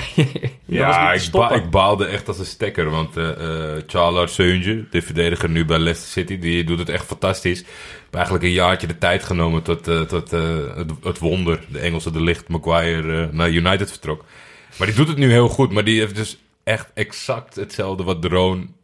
Ja, ik, ba stoppen. ik baalde echt als een stekker. Want eh eh Charles de verdediger nu bij Leicester City, die doet het echt fantastisch. Ik heb eigenlijk een jaartje de tijd genomen tot, tot eh, het, het wonder, de Engelse de licht, Maguire eh, naar United vertrok. Maar die doet het nu heel goed. Maar die heeft dus echt exact hetzelfde wat Droon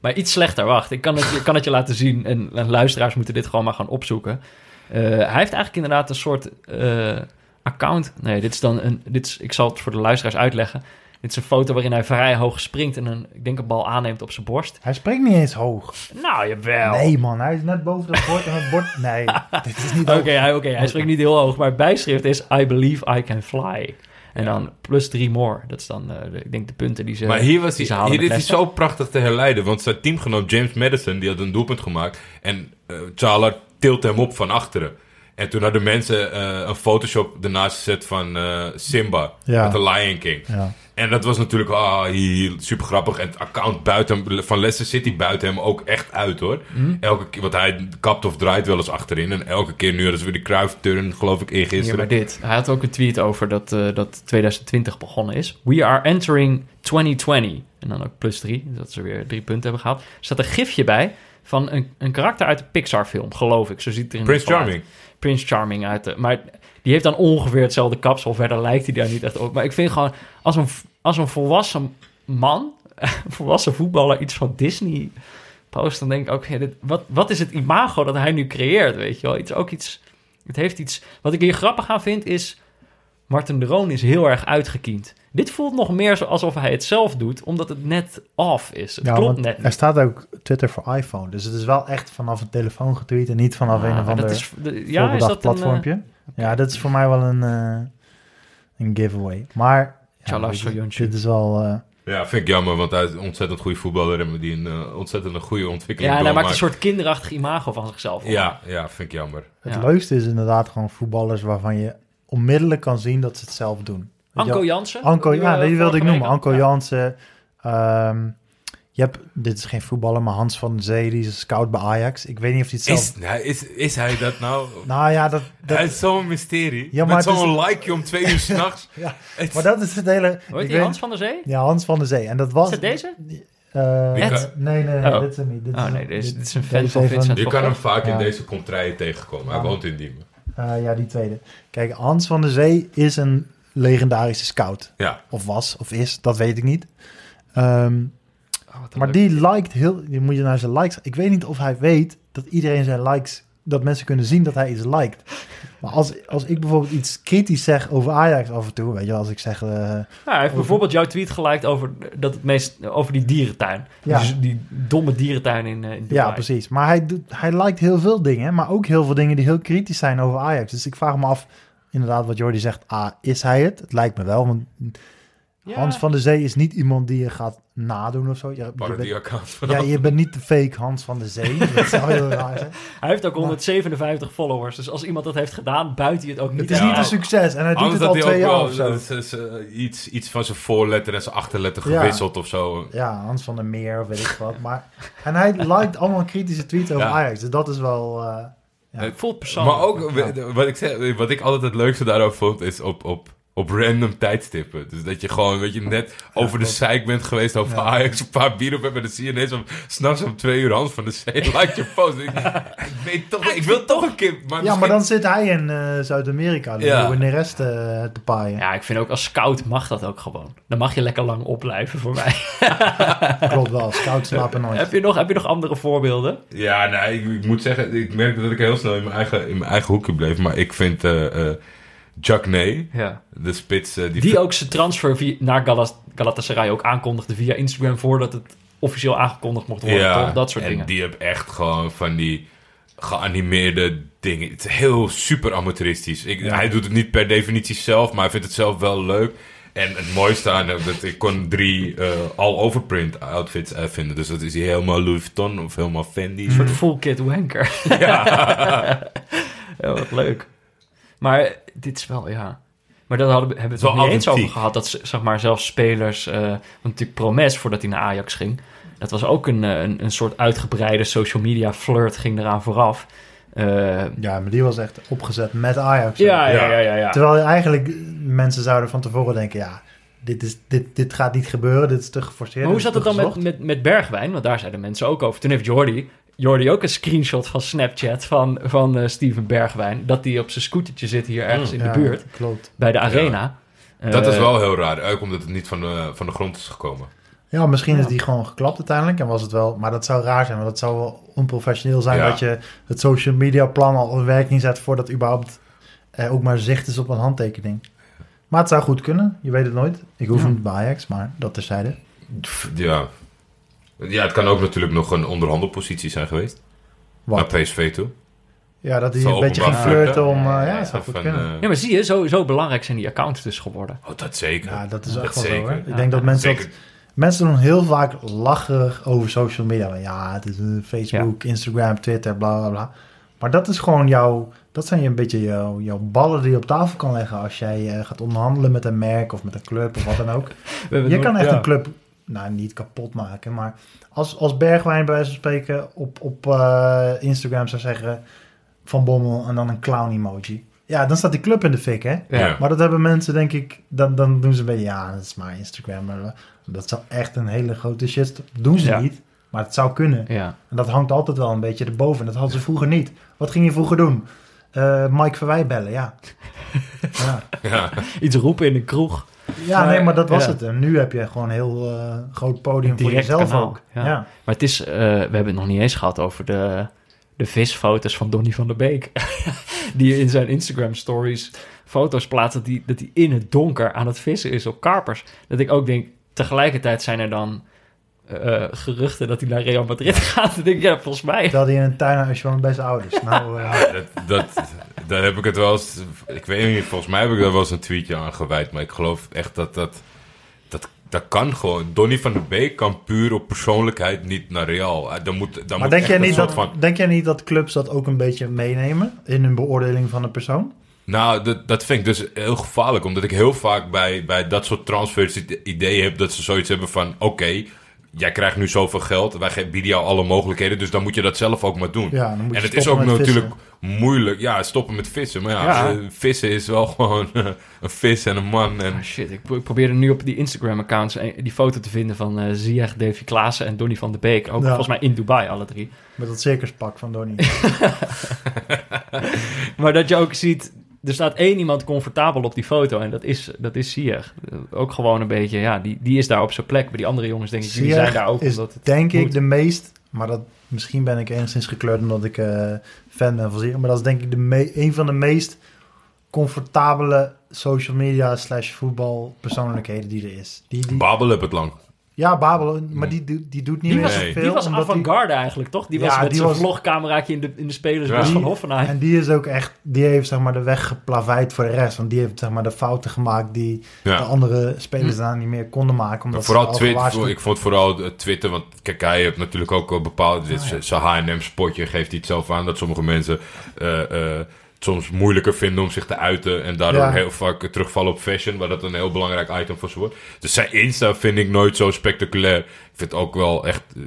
Maar iets slechter, wacht. Ik kan het, ik kan het je laten zien. En, en luisteraars moeten dit gewoon maar gaan opzoeken. Eh, hij heeft eigenlijk inderdaad een soort eh, account. Nee, dit is dan een. Dit is, ik zal het voor de luisteraars uitleggen. Dit is een foto waarin hij vrij hoog springt en een, ik denk een bal aanneemt op zijn borst. Hij springt niet eens hoog. Nou, jawel. Nee, man. Hij is net boven dat bord en het bord... Nee, [LAUGHS] dit is niet Oké, hoog. hij, oké, hij springt niet heel hoog, maar het bijschrift is I believe I can fly. En dan plus drie more. Dat is dan, eh, de- ik denk, de punten die ze Maar hier, was die hier is hij zo prachtig te herleiden. Want zijn teamgenoot James Madison, die had een doelpunt gemaakt. En eh Chala tilt hem op van achteren. En toen hadden mensen eh, een Photoshop ernaast gezet van eh, Simba. Ja. Met de Lion King. Ja. En dat was natuurlijk ah, super grappig. En het account buiten hem, van Leicester City buiten hem ook echt uit hoor. Hm? Elke keer, want hij kapt of draait wel eens achterin. En elke keer nu, dat is weer de Cruyff-turn, geloof ik, Hier eergisteren. maar dit. Hij had ook een tweet over dat, eh, dat 2020 begonnen is. We are entering 2020. En dan ook plus drie. Dat ze weer drie punten hebben gehaald. Er staat een gifje bij van een, een karakter uit de Pixar-film, geloof ik. Zo ziet het er in Prince Charming. uit. Prince Charming uit de... Maar die heeft dan ongeveer hetzelfde kapsel. Verder lijkt hij daar niet echt op. Maar ik vind gewoon, als een, als een volwassen man, een [LAUGHS] volwassen voetballer, iets van Disney post, dan denk ik ook, dit, wat, wat is het imago dat hij nu creëert, weet je wel? Iets, ook iets, het heeft iets... Wat ik hier grappig aan vind, is Martin de Roon is heel erg uitgekiend. Dit voelt nog meer alsof hij het zelf doet, omdat het net off is. Het Ja, klopt net er staat ook Twitter voor iPhone. Dus het is wel echt vanaf een telefoon getweet en niet vanaf een Ah, of maar ander is, de- ja, is dat een... eh, platformpje. Ja, dat is voor mij wel een, eh, een giveaway. Maar ja, dit is wel... eh, Ja, vind ik jammer, want hij is een ontzettend goede voetballer en die een eh, ontzettend een goede ontwikkeling ja, en hij maakt een soort kinderachtig imago van zichzelf. Ja, ja, vind ik jammer. het Ja. leukste is inderdaad gewoon voetballers waarvan je onmiddellijk kan zien dat ze het zelf doen. Anko? Jansen. Anko, ja, die wilde ik noemen. Anko. Jansen. ehm, je hebt, dit is geen voetballer, maar Hans van der Zee, die is een scout bij Ajax. Ik weet niet of hij het zelf... Is, nou, is, is hij dat nou? Nou ja, dat, dat, Hij is zo'n mysterie. Ja, maar Met het is- zo'n likeje om twee uur [LAUGHS] s'nachts. Ja, Het- maar dat is het hele... Hoe ik heet die, weet- Hans van der Zee? Ja, Hans van der Zee. En dat was... Is het deze? eh, het- nee, nee, nee, Oh. dit is hem niet. Dit Oh, is, nee, dit is- dit- dit is een fan van Vincent. Je kan hem vaak in deze contraien tegenkomen. Hij woont in Diemen. Eh, ja, die tweede. Kijk, Hans van der Zee is een legendarische scout. Ja. Of was, of is, dat weet ik niet. Een maar leuk- die liked heel... Je moet je naar zijn likes... Ik weet niet of hij weet dat iedereen zijn likes... Dat mensen kunnen zien dat hij iets liked. [LAUGHS] Maar als, als ik bijvoorbeeld iets kritisch zeg over Ajax af en toe... Weet je, als ik zeg... eh, Nou, hij heeft bijvoorbeeld jouw tweet geliked over, dat het meest, over die dierentuin. Ja. Die, die domme dierentuin in, eh, in Dubai. Ja, precies. Maar hij, doet, hij liked heel veel dingen, maar ook heel veel dingen die heel kritisch zijn over Ajax. Dus ik vraag me af, inderdaad, wat Jordi zegt. Ah, is hij het? Het lijkt me wel, want Ja. Hans van der Zee is niet iemand die je gaat nadoen of zo. Je, je bent, ja, je bent niet de fake Hans van der Zee. Dat zou heel raar zijn. [LAUGHS] Hij heeft ook 157 followers. Dus als iemand dat heeft gedaan, buit hij het ook niet. Het is Ja. niet een succes en hij doet het al twee ook jaar wel of zo. dat is, eh, iets, iets van zijn voorletter en zijn achterletter Ja. gewisseld of zo. Ja, Hans van der Meer of weet ik wat. Maar, en hij liked allemaal kritische tweets over Ja. Ajax. Dus dat is wel... eh, ja. Het voelt persoonlijk. Maar ook, wat ik, zeg, wat ik altijd het leukste daarover vond, is op, op, op random tijdstippen. Dus dat je gewoon, weet je, net over de zeik bent geweest over Ja. Ajax, een paar bier op hebt en dan zie je ineens om, s'nachts om twee uur Hans van de Zee, [LAUGHS] like je post. ik, weet toch, ik wil toch een keer, maar ja, maar dan zit hij in eh, Zuid-Amerika de Ja. nieuwe Neres te, te paaien. Ja, ik vind ook als scout mag dat ook gewoon. Dan mag je lekker lang opblijven voor mij. [LAUGHS] Klopt wel, scouts slapen nooit. heb, je nog, heb je nog andere voorbeelden? Ja, nee, ik, ik moet zeggen, ik merk dat ik heel snel in mijn eigen, in mijn eigen hoekje bleef. Maar ik vind eh eh Jack Nee, Ja. de spits, eh, die, Die ook zijn transfer via, naar Galas, Galatasaray ook aankondigde via Instagram voordat het officieel aangekondigd mocht worden. toch? Dat soort en dingen. die heb echt gewoon van die geanimeerde dingen. Het is heel super amateuristisch. Ik, Ja. Hij doet het niet per definitie zelf, maar hij vindt het zelf wel leuk. En het mooiste aan hem, dat ik kon drie eh all-over print outfits eh, vinden. Dus dat is hij helemaal Louis Vuitton of helemaal Fendi. Een soort full kit wanker. Ja. [LAUGHS] Ja, wat leuk. Maar dit is wel, ja... Maar daar hadden we, hebben we het Wel niet eens over gehad. Dat ze- zeg maar zelfs spelers... eh want natuurlijk Promes, voordat hij naar Ajax ging... Dat was ook een, eh, een, een soort uitgebreide social media flirt ging eraan vooraf. Eh, Ja, maar die was echt opgezet met Ajax. ja, ja, Ja. ja, ja, ja. Terwijl eigenlijk mensen zouden van tevoren denken, ja, dit, is, dit, dit gaat niet gebeuren, dit is te geforceerd. Maar hoe zat het dan met, met, met Bergwijn? Want daar zeiden mensen ook over. Toen heeft Jordi, Jordi ook een screenshot van Snapchat van, van eh, Steven Bergwijn. Dat hij op zijn scootertje zit hier ergens in Ja, de buurt. Klopt. Bij de arena. Dat is Eh, wel heel raar, ook omdat het niet van de, van de grond is gekomen. Ja, misschien Ja. is die gewoon geklapt uiteindelijk en was het wel, maar dat zou raar zijn, want dat zou wel onprofessioneel zijn Ja. dat je het social media plan al in werking zet voordat überhaupt eh, ook maar zicht is op een handtekening. Maar het zou goed kunnen, je weet het nooit. Ik hoef Ja. niet bij Ajax, maar dat terzijde. Ja. Ja, het kan ook natuurlijk nog een onderhandelpositie zijn geweest. Wat? Naar PSV toe. Ja, dat hij Zo een beetje ging flirten om, eh, Ja, dat zou goed kunnen. eh, Ja, maar zie je, zo, zo belangrijk zijn die accounts dus geworden. oh, dat zeker. Ja, dat is echt wel zo zeker. hoor. Ik Ja, denk dat mensen dat. Mensen doen heel vaak lacherig over social media. Ja, het is een Facebook, Instagram, Twitter, bla bla bla. Maar dat is gewoon jouw, dat zijn je een beetje jouw, jouw ballen die je op tafel kan leggen als jij eh, gaat onderhandelen met een merk of met een club of wat dan ook. We hebben Je kan echt ja. een club, nou niet kapot maken, maar als, als Bergwijn bij wijze van spreken op, op eh, Instagram zou zeggen van Bommel en dan een clown emoji. Ja, dan staat die club in de fik, hè? Ja. Maar dat hebben mensen, denk ik, dan, dan doen ze beetje, ja, dat is maar Instagram. Maar dat zou echt een hele grote shit. doen ze Ja. niet, maar het zou kunnen. Ja. En dat hangt altijd wel een beetje erboven. En dat hadden ze vroeger niet. Wat ging je vroeger doen? Eh, Mike Verwij bellen, ja. [LAUGHS] ja. Ja. Iets roepen in een kroeg. Ja, nee, maar dat was Ja. het. En nu heb je gewoon een heel eh, groot podium voor jezelf kanaal, ook. ja. Ja. Maar het is, eh, we hebben het nog niet eens gehad over de, de visfoto's van Donny van der Beek. [LAUGHS] die in zijn Instagram stories foto's plaatst dat hij dat hij in het donker aan het vissen is op karpers. Dat ik ook denk, tegelijkertijd zijn er dan eh, geruchten dat hij naar Real Madrid [LAUGHS] gaat. Dan denk ik, ja, volgens mij. Dat hij in een tuinhuisje woont bij zijn ouders. Nou, eh, dat, dat, daar heb ik het wel eens... Ik weet niet, volgens mij heb ik daar wel eens een tweetje aan gewijd. Maar ik geloof echt dat dat... Dat, dat kan gewoon. Donny van der Beek kan puur op persoonlijkheid niet naar Real. Dan moet, dan maar moet denk jij, niet dat, van... denk jij niet dat clubs dat ook een beetje meenemen in hun beoordeling van een persoon? Nou, dat, dat vind ik dus heel gevaarlijk. Omdat ik heel vaak bij, bij dat soort transfers het idee heb dat ze zoiets hebben van... Oké, jij krijgt nu zoveel geld. Wij bieden jou alle mogelijkheden. Dus dan moet je dat zelf ook maar doen. Ja, dan moet je en het is ook natuurlijk moeilijk. Ja, stoppen met vissen. Maar ja, Ja. eh, vissen is wel [LAUGHS] gewoon eh, een vis en een man. En Ah, shit, ik, pro- ik probeerde nu op die Instagram-accounts een- die foto te vinden van eh Ziyech, Davy Klaassen en Donny van de Beek. Ook Ja. volgens mij in Dubai, alle drie. Met dat circuspak van Donny. [LAUGHS] [LAUGHS] Maar dat je ook ziet, er staat één iemand comfortabel op die foto en dat is, dat is. Eh, Ook gewoon een beetje, ja, die, die is daar op zijn plek. Maar die andere jongens denk ik, die zijn daar ook is omdat het denk ik de meest, maar dat, misschien ben ik enigszins gekleurd omdat ik eh, fan ben van Ziyech, maar dat is denk ik de me- een van de meest comfortabele social media slash voetbal persoonlijkheden die er is. Die, die, Babel heb het lang. Ja, Babel, maar die, die, die doet niet Die meer was, Nee. zoveel. die was die- avant-garde eigenlijk, toch? Die Ja, was met die zijn was- vlogcameraatje in de, in de spelersbus Ja. van Hoffenheim. En die is ook echt, die heeft zeg maar de weg geplaveid voor de rest. Want die heeft zeg maar de fouten gemaakt die de andere spelers Hm. daar niet meer konden maken. Omdat vooral al Twitter, ik vond vooral eh, Twitter, want kijk, hij heeft natuurlijk ook bepaald, dit Ah, ja. zijn H&M spotje, geeft hij het zelf aan, dat sommige mensen eh, eh, soms moeilijker vinden om zich te uiten en daardoor Ja. heel vaak terugvallen op fashion, waar dat een heel belangrijk item voor ze wordt. Dus zijn Insta vind ik nooit zo spectaculair. Ik vind het ook wel echt eh,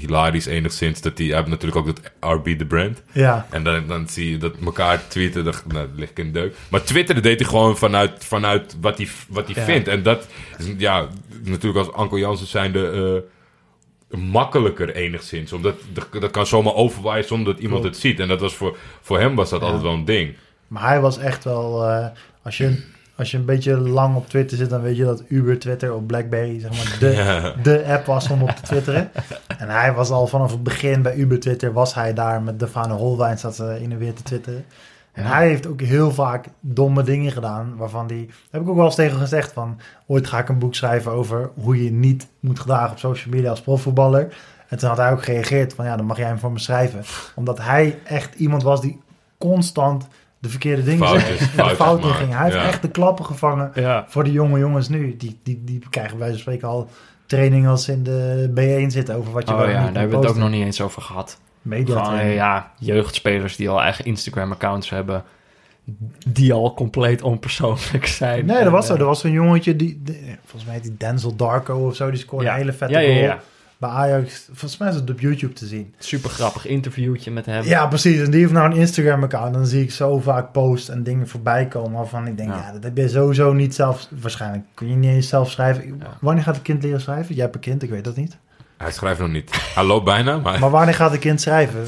hilarisch enigszins, dat hij, hij heeft natuurlijk ook dat RB the brand. Ja, En dan, dan zie je dat elkaar tweeten, dan nou, dat ligt in de deuk. Maar Twitter deed hij gewoon vanuit, vanuit wat hij, wat hij Ja. vindt. En dat is ja, natuurlijk als Anko Jansen zijnde eh makkelijker enigszins. Omdat dat, kan zomaar overwaaien zonder dat iemand het ziet. En dat was voor, voor hem was dat Ja. altijd wel een ding. maar hij was echt wel... eh, als, je, als je een beetje lang op Twitter zit, dan weet je dat Uber Twitter op Blackberry zeg maar de, [LAUGHS] Ja. de app was om op te twitteren. En hij was al vanaf het begin bij Uber Twitter, was hij daar met Defano Holwijn zat ze in en weer te twitteren. En Ja. hij heeft ook heel vaak domme dingen gedaan, waarvan die, daar heb ik ook wel eens tegen gezegd van, ooit ga ik een boek schrijven over hoe je niet moet gedragen op social media als profvoetballer. En toen had hij ook gereageerd van, ja, dan mag jij hem voor me schrijven. Omdat hij echt iemand was die constant de verkeerde dingen zei de fouten ging. Hij heeft ja. echt de klappen gevangen Ja. voor de jonge jongens nu. Die, die, die krijgen spreken al training als ze in de B1 zitten over wat je Oh wel ja, daar hebben we het ook nog niet eens over gehad. Media ja, jeugdspelers die al eigen Instagram-accounts hebben, die al compleet onpersoonlijk zijn. Nee, er En, was zo. eh, Er was zo'n jongetje, die, die- volgens mij heet die Denzel Darko of zo, die scoorde Ja. een hele vette ja, ja, goal ja. bij Ajax. Volgens mij is het op YouTube te zien. Super grappig interviewtje met hem. Ja, precies. En die heeft nou een Instagram-account. Dan zie ik zo vaak posts en dingen voorbij komen waarvan ik denk, Ja. ja, dat heb je sowieso niet zelf... Waarschijnlijk kun je niet eens zelf schrijven. Ja. Wanneer gaat een kind leren schrijven? Jij hebt een kind, ik weet dat niet. Hij schrijft nog niet. Hij loopt bijna, maar, Maar wanneer gaat een kind schrijven?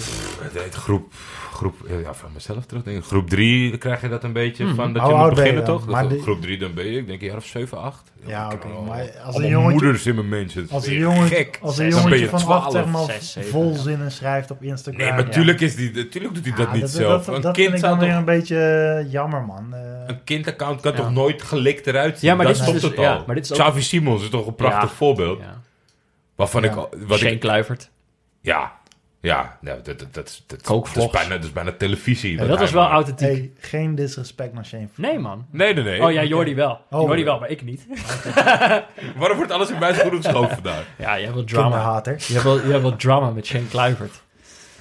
het heet groep, groep ja, van mezelf terug. Denk ik. Groep 3 krijg je dat een beetje Hmm. van dat Hoe je moet beginnen, toch? Maar Dat- de- Groep 3 dan ben je, ik denk een jaar of 7, 8. Ja, oké, maar als een jongetje- moeders in mijn mensen. Als een jongetje, gek? als een jongetje je van acht 12, zeg maar schrijft op Instagram. Nee, maar ja. tuurlijk, is die, natuurlijk doet hij dat Ja, niet zelf. Dat, een dat vind kind ik dan zou weer toch... een beetje eh, jammer, man. Eh, Een kindaccount kan Ja. toch nooit gelikt eruit zien? Ja, maar dat dit is stopt dus- het al. ja, maar dit is ook- Xavi Simons is toch een prachtig Ja. voorbeeld. Ja. Waarvan Ja. ik... al- Wat Shane ik Kluivert. ja, ja nou, dat, dat, dat, dat, dat, is bijna, dat is bijna televisie. Ja, dat was wel authentiek. hey, geen disrespect naar Shane. Nee, man. Nee, nee, nee. Oh ja, Jordi wel. Oh, Jordi wel, maar ik niet. [LAUGHS] Waarom wordt alles in mijn schoenen [LAUGHS] geschoven vandaag? Ja, je hebt wel drama. Kinderhater. Je hebt wel, je hebt wel drama met Shane Kluivert.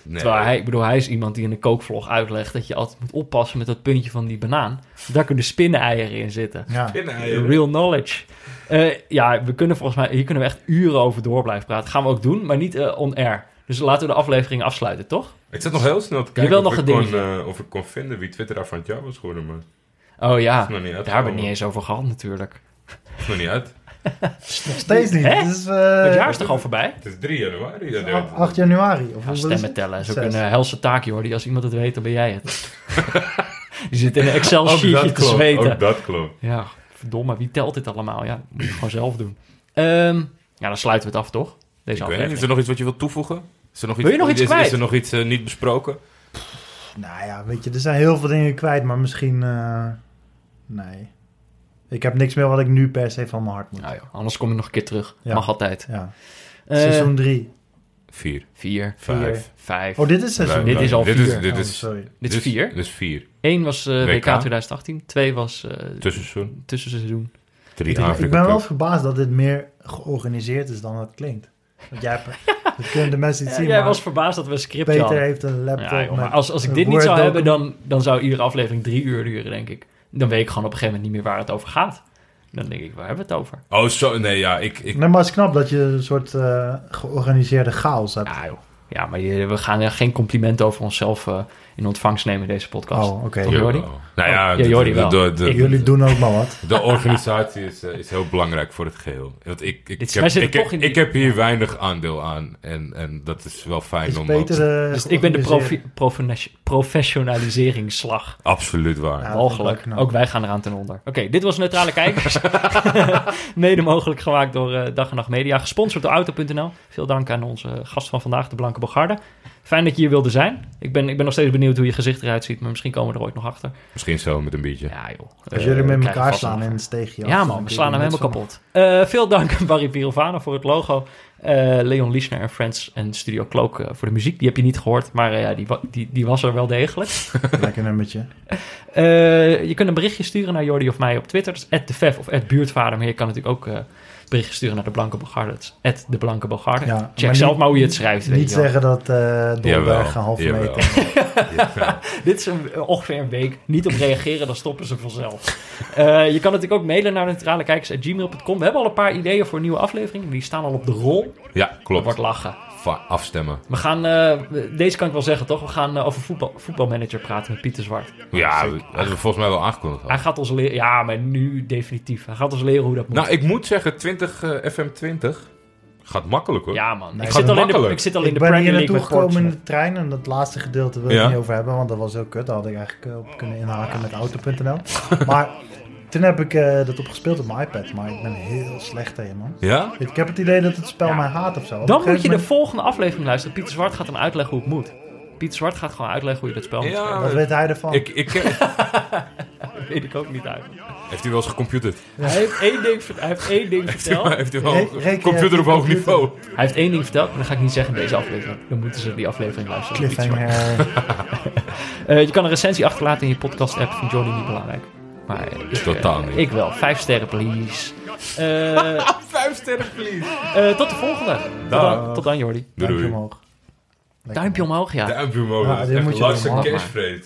Nee. Terwijl hij, ik bedoel, hij is iemand die in een kookvlog uitlegt dat je altijd moet oppassen met dat puntje van die banaan. Daar kunnen spinneneieren in zitten. Ja. Kindereieren. Real knowledge. Eh, ja, we kunnen volgens mij, hier kunnen we echt uren over door blijven praten. Gaan we ook doen, maar niet eh, on air. Dus laten we de aflevering afsluiten, toch? Ik zat nog heel snel te kijken wil of, nog ik een kon, eh, of ik kon vinden wie Twitter van het jaar was geworden, maar Oh ja, daar hebben we het niet eens over gehad natuurlijk. is nog niet uit. Nog steeds niet. Hè? Het is, eh, het jaar is toch al voorbij? Het is 3 januari. Ja, nee. 8, 8 januari. Of Ja, stemmen het? tellen. Zo een helse taakje hoor. Die als iemand het weet, dan ben jij het. [LAUGHS] Die zit in een Excel-sheetje te klopt, zweten. ook dat klopt. Ja, verdomme. Wie telt dit allemaal? Ja, moet je gewoon zelf doen. Ehm, ja, dan sluiten we het af, toch? Deze Ik aflevering. is er nog iets wat je wilt toevoegen? Is er nog iets, Wil je nog iets is, kwijt? is er nog iets eh, niet besproken? Nou ja, weet je, er zijn heel veel dingen kwijt, maar misschien... eh, nee. Ik heb niks meer wat ik nu per se van mijn hart moet. Nou joh, anders kom je nog een keer terug. Ja. Mag altijd. Ja. Eh, Seizoen 3. Vier, Vier, vijf. vijf. Oh, dit is seizoen Dit is al dit vier. Is, dit Oh, is, sorry. Dit is vier. Dit is vier. Eén was eh, WK. WK. 2018. Twee was eh Tussenseizoen. tussenseizoen. Drie Ik, ik ben wel verbaasd dat dit meer georganiseerd is dan het klinkt. Want jij hebt, [LAUGHS] dat kunnen de mensen niet Ja, zien, jij maar was verbaasd dat we een script Peter hadden. heeft een laptop Ja, joh, maar als, als ik dit niet zou hebben, dan, dan zou iedere aflevering drie uur duren, denk ik. Dan weet ik gewoon op een gegeven moment niet meer waar het over gaat. Dan denk ik, waar hebben we het over? Oh, zo. Nee, ja, ik... ik Nee, maar het is knap dat je een soort eh, georganiseerde chaos hebt. Ja, joh. Ja, maar je- we gaan er geen complimenten over onszelf eh, in ontvangst nemen in deze podcast. Oh, oké. Toch, Jordi? Nou ja, Oh, ja, Jordi wel. de- de- Ik- Jullie doen ook maar wat. De organisatie is, eh, is heel belangrijk voor het geheel. Want ik, ik, Dit- ik, heb, ik, ik hier weinig aandeel aan. En, en dat is wel fijn Is om... De Dus ik ben de profi- professionaliseringsslag. Absoluut waar. Ja. Ook knap. Ook wij gaan eraan ten onder. Oké, dit was Neutrale Kijkers. [LAUGHS] Mede mogelijk gemaakt door eh, Dag en Nacht Media. Gesponsord door Auto.nl. Veel dank aan onze gast van vandaag, de Blanke Bogarde. Fijn dat je hier wilde zijn. Ik ben, ik ben nog steeds benieuwd hoe je gezicht eruit ziet. Maar misschien komen we er ooit nog achter. Misschien zo met een biertje. Ja joh. Als Eh, jullie we met elkaar slaan in het steegje. Ja man, we slaan hem helemaal kapot. Eh, veel dank aan [LAUGHS] Barry Pirovano voor het logo. Eh, Leon Liesner en Friends en Studio Cloak eh, voor de muziek. Die heb je niet gehoord, maar eh, ja, die, die, die was er wel degelijk. [LAUGHS] Lekker nummertje. Eh, je kunt een berichtje sturen naar Jordi of mij op Twitter. Dat is @defef of @buurtvader. Maar je kan natuurlijk ook eh berichtje sturen naar de Blanke Bogarde. Dat is de Blanke Bogarde. Ja, Check maar zelf niet- maar hoe je het schrijft. weet Niet zeggen dat eh Dolberg een halve meter... [LAUGHS] [LAUGHS] Dit is een, ongeveer een week. Niet op reageren, dan stoppen ze vanzelf. Eh, je kan natuurlijk ook mailen naar neutralekijkers.gmail.com. We hebben al een paar ideeën voor nieuwe afleveringen. Die staan al op de rol. Ja, Dat klopt. wordt lachen. Afstemmen. We gaan, eh, deze kan ik wel zeggen toch? We gaan eh, over voetbal, voetbalmanager praten met Pieter Zwart. Ja, dat hebben we volgens mij wel aangekondigd. Hij gaat ons leren, ja, maar nu definitief. Hij gaat ons leren hoe dat moet. Nou, ik moet zeggen, 20 eh, FM20 gaat makkelijk hoor. ja, man. Nee, ik, zit al in de, ik zit al in Ik de ben hier naartoe gekomen in de trein en dat laatste gedeelte wil ik Ja? niet over hebben, want dat was heel kut. Daar had ik eigenlijk op kunnen inhaken met auto.nl. maar toen heb ik eh, dat opgespeeld op mijn iPad, maar ik ben heel slecht tegen, man. Ja? Ik heb het idee dat het spel Ja. mij haat of zo. Dan moet je de volgende aflevering luisteren. Pieter Zwart gaat dan uitleggen hoe het moet. Pieter Zwart gaat gewoon uitleggen hoe je dat spel moet Ja. spelen. Wat weet hij ervan? Ik, ik, [LAUGHS] [LAUGHS] Dat weet ik ook niet uit. heeft hij wel eens gecomputerd? Hij heeft één ding, ver- hij heeft één ding verteld. heeft hij wel Re- een reken computer op hoog computer? niveau? Hij heeft één ding verteld, maar dat ga ik niet zeggen in deze aflevering. Dan moeten ze die aflevering luisteren. Cliffhanger. [LAUGHS] Eh, je kan een recensie achterlaten in je podcast-app. Vindt Jordi niet belangrijk. Maar ik, Totaal niet. Ik wel. Vijf sterren, please. Eh, [LAUGHS] Vijf sterren, please. eh, tot de volgende. Tot dan, Dag. tot dan Jordi. Doei, Duimpje doei. omhoog. Lekker. Duimpje omhoog, ja. Duimpje omhoog. Ja, dat is dit echt moet je doen, man. cashphrase.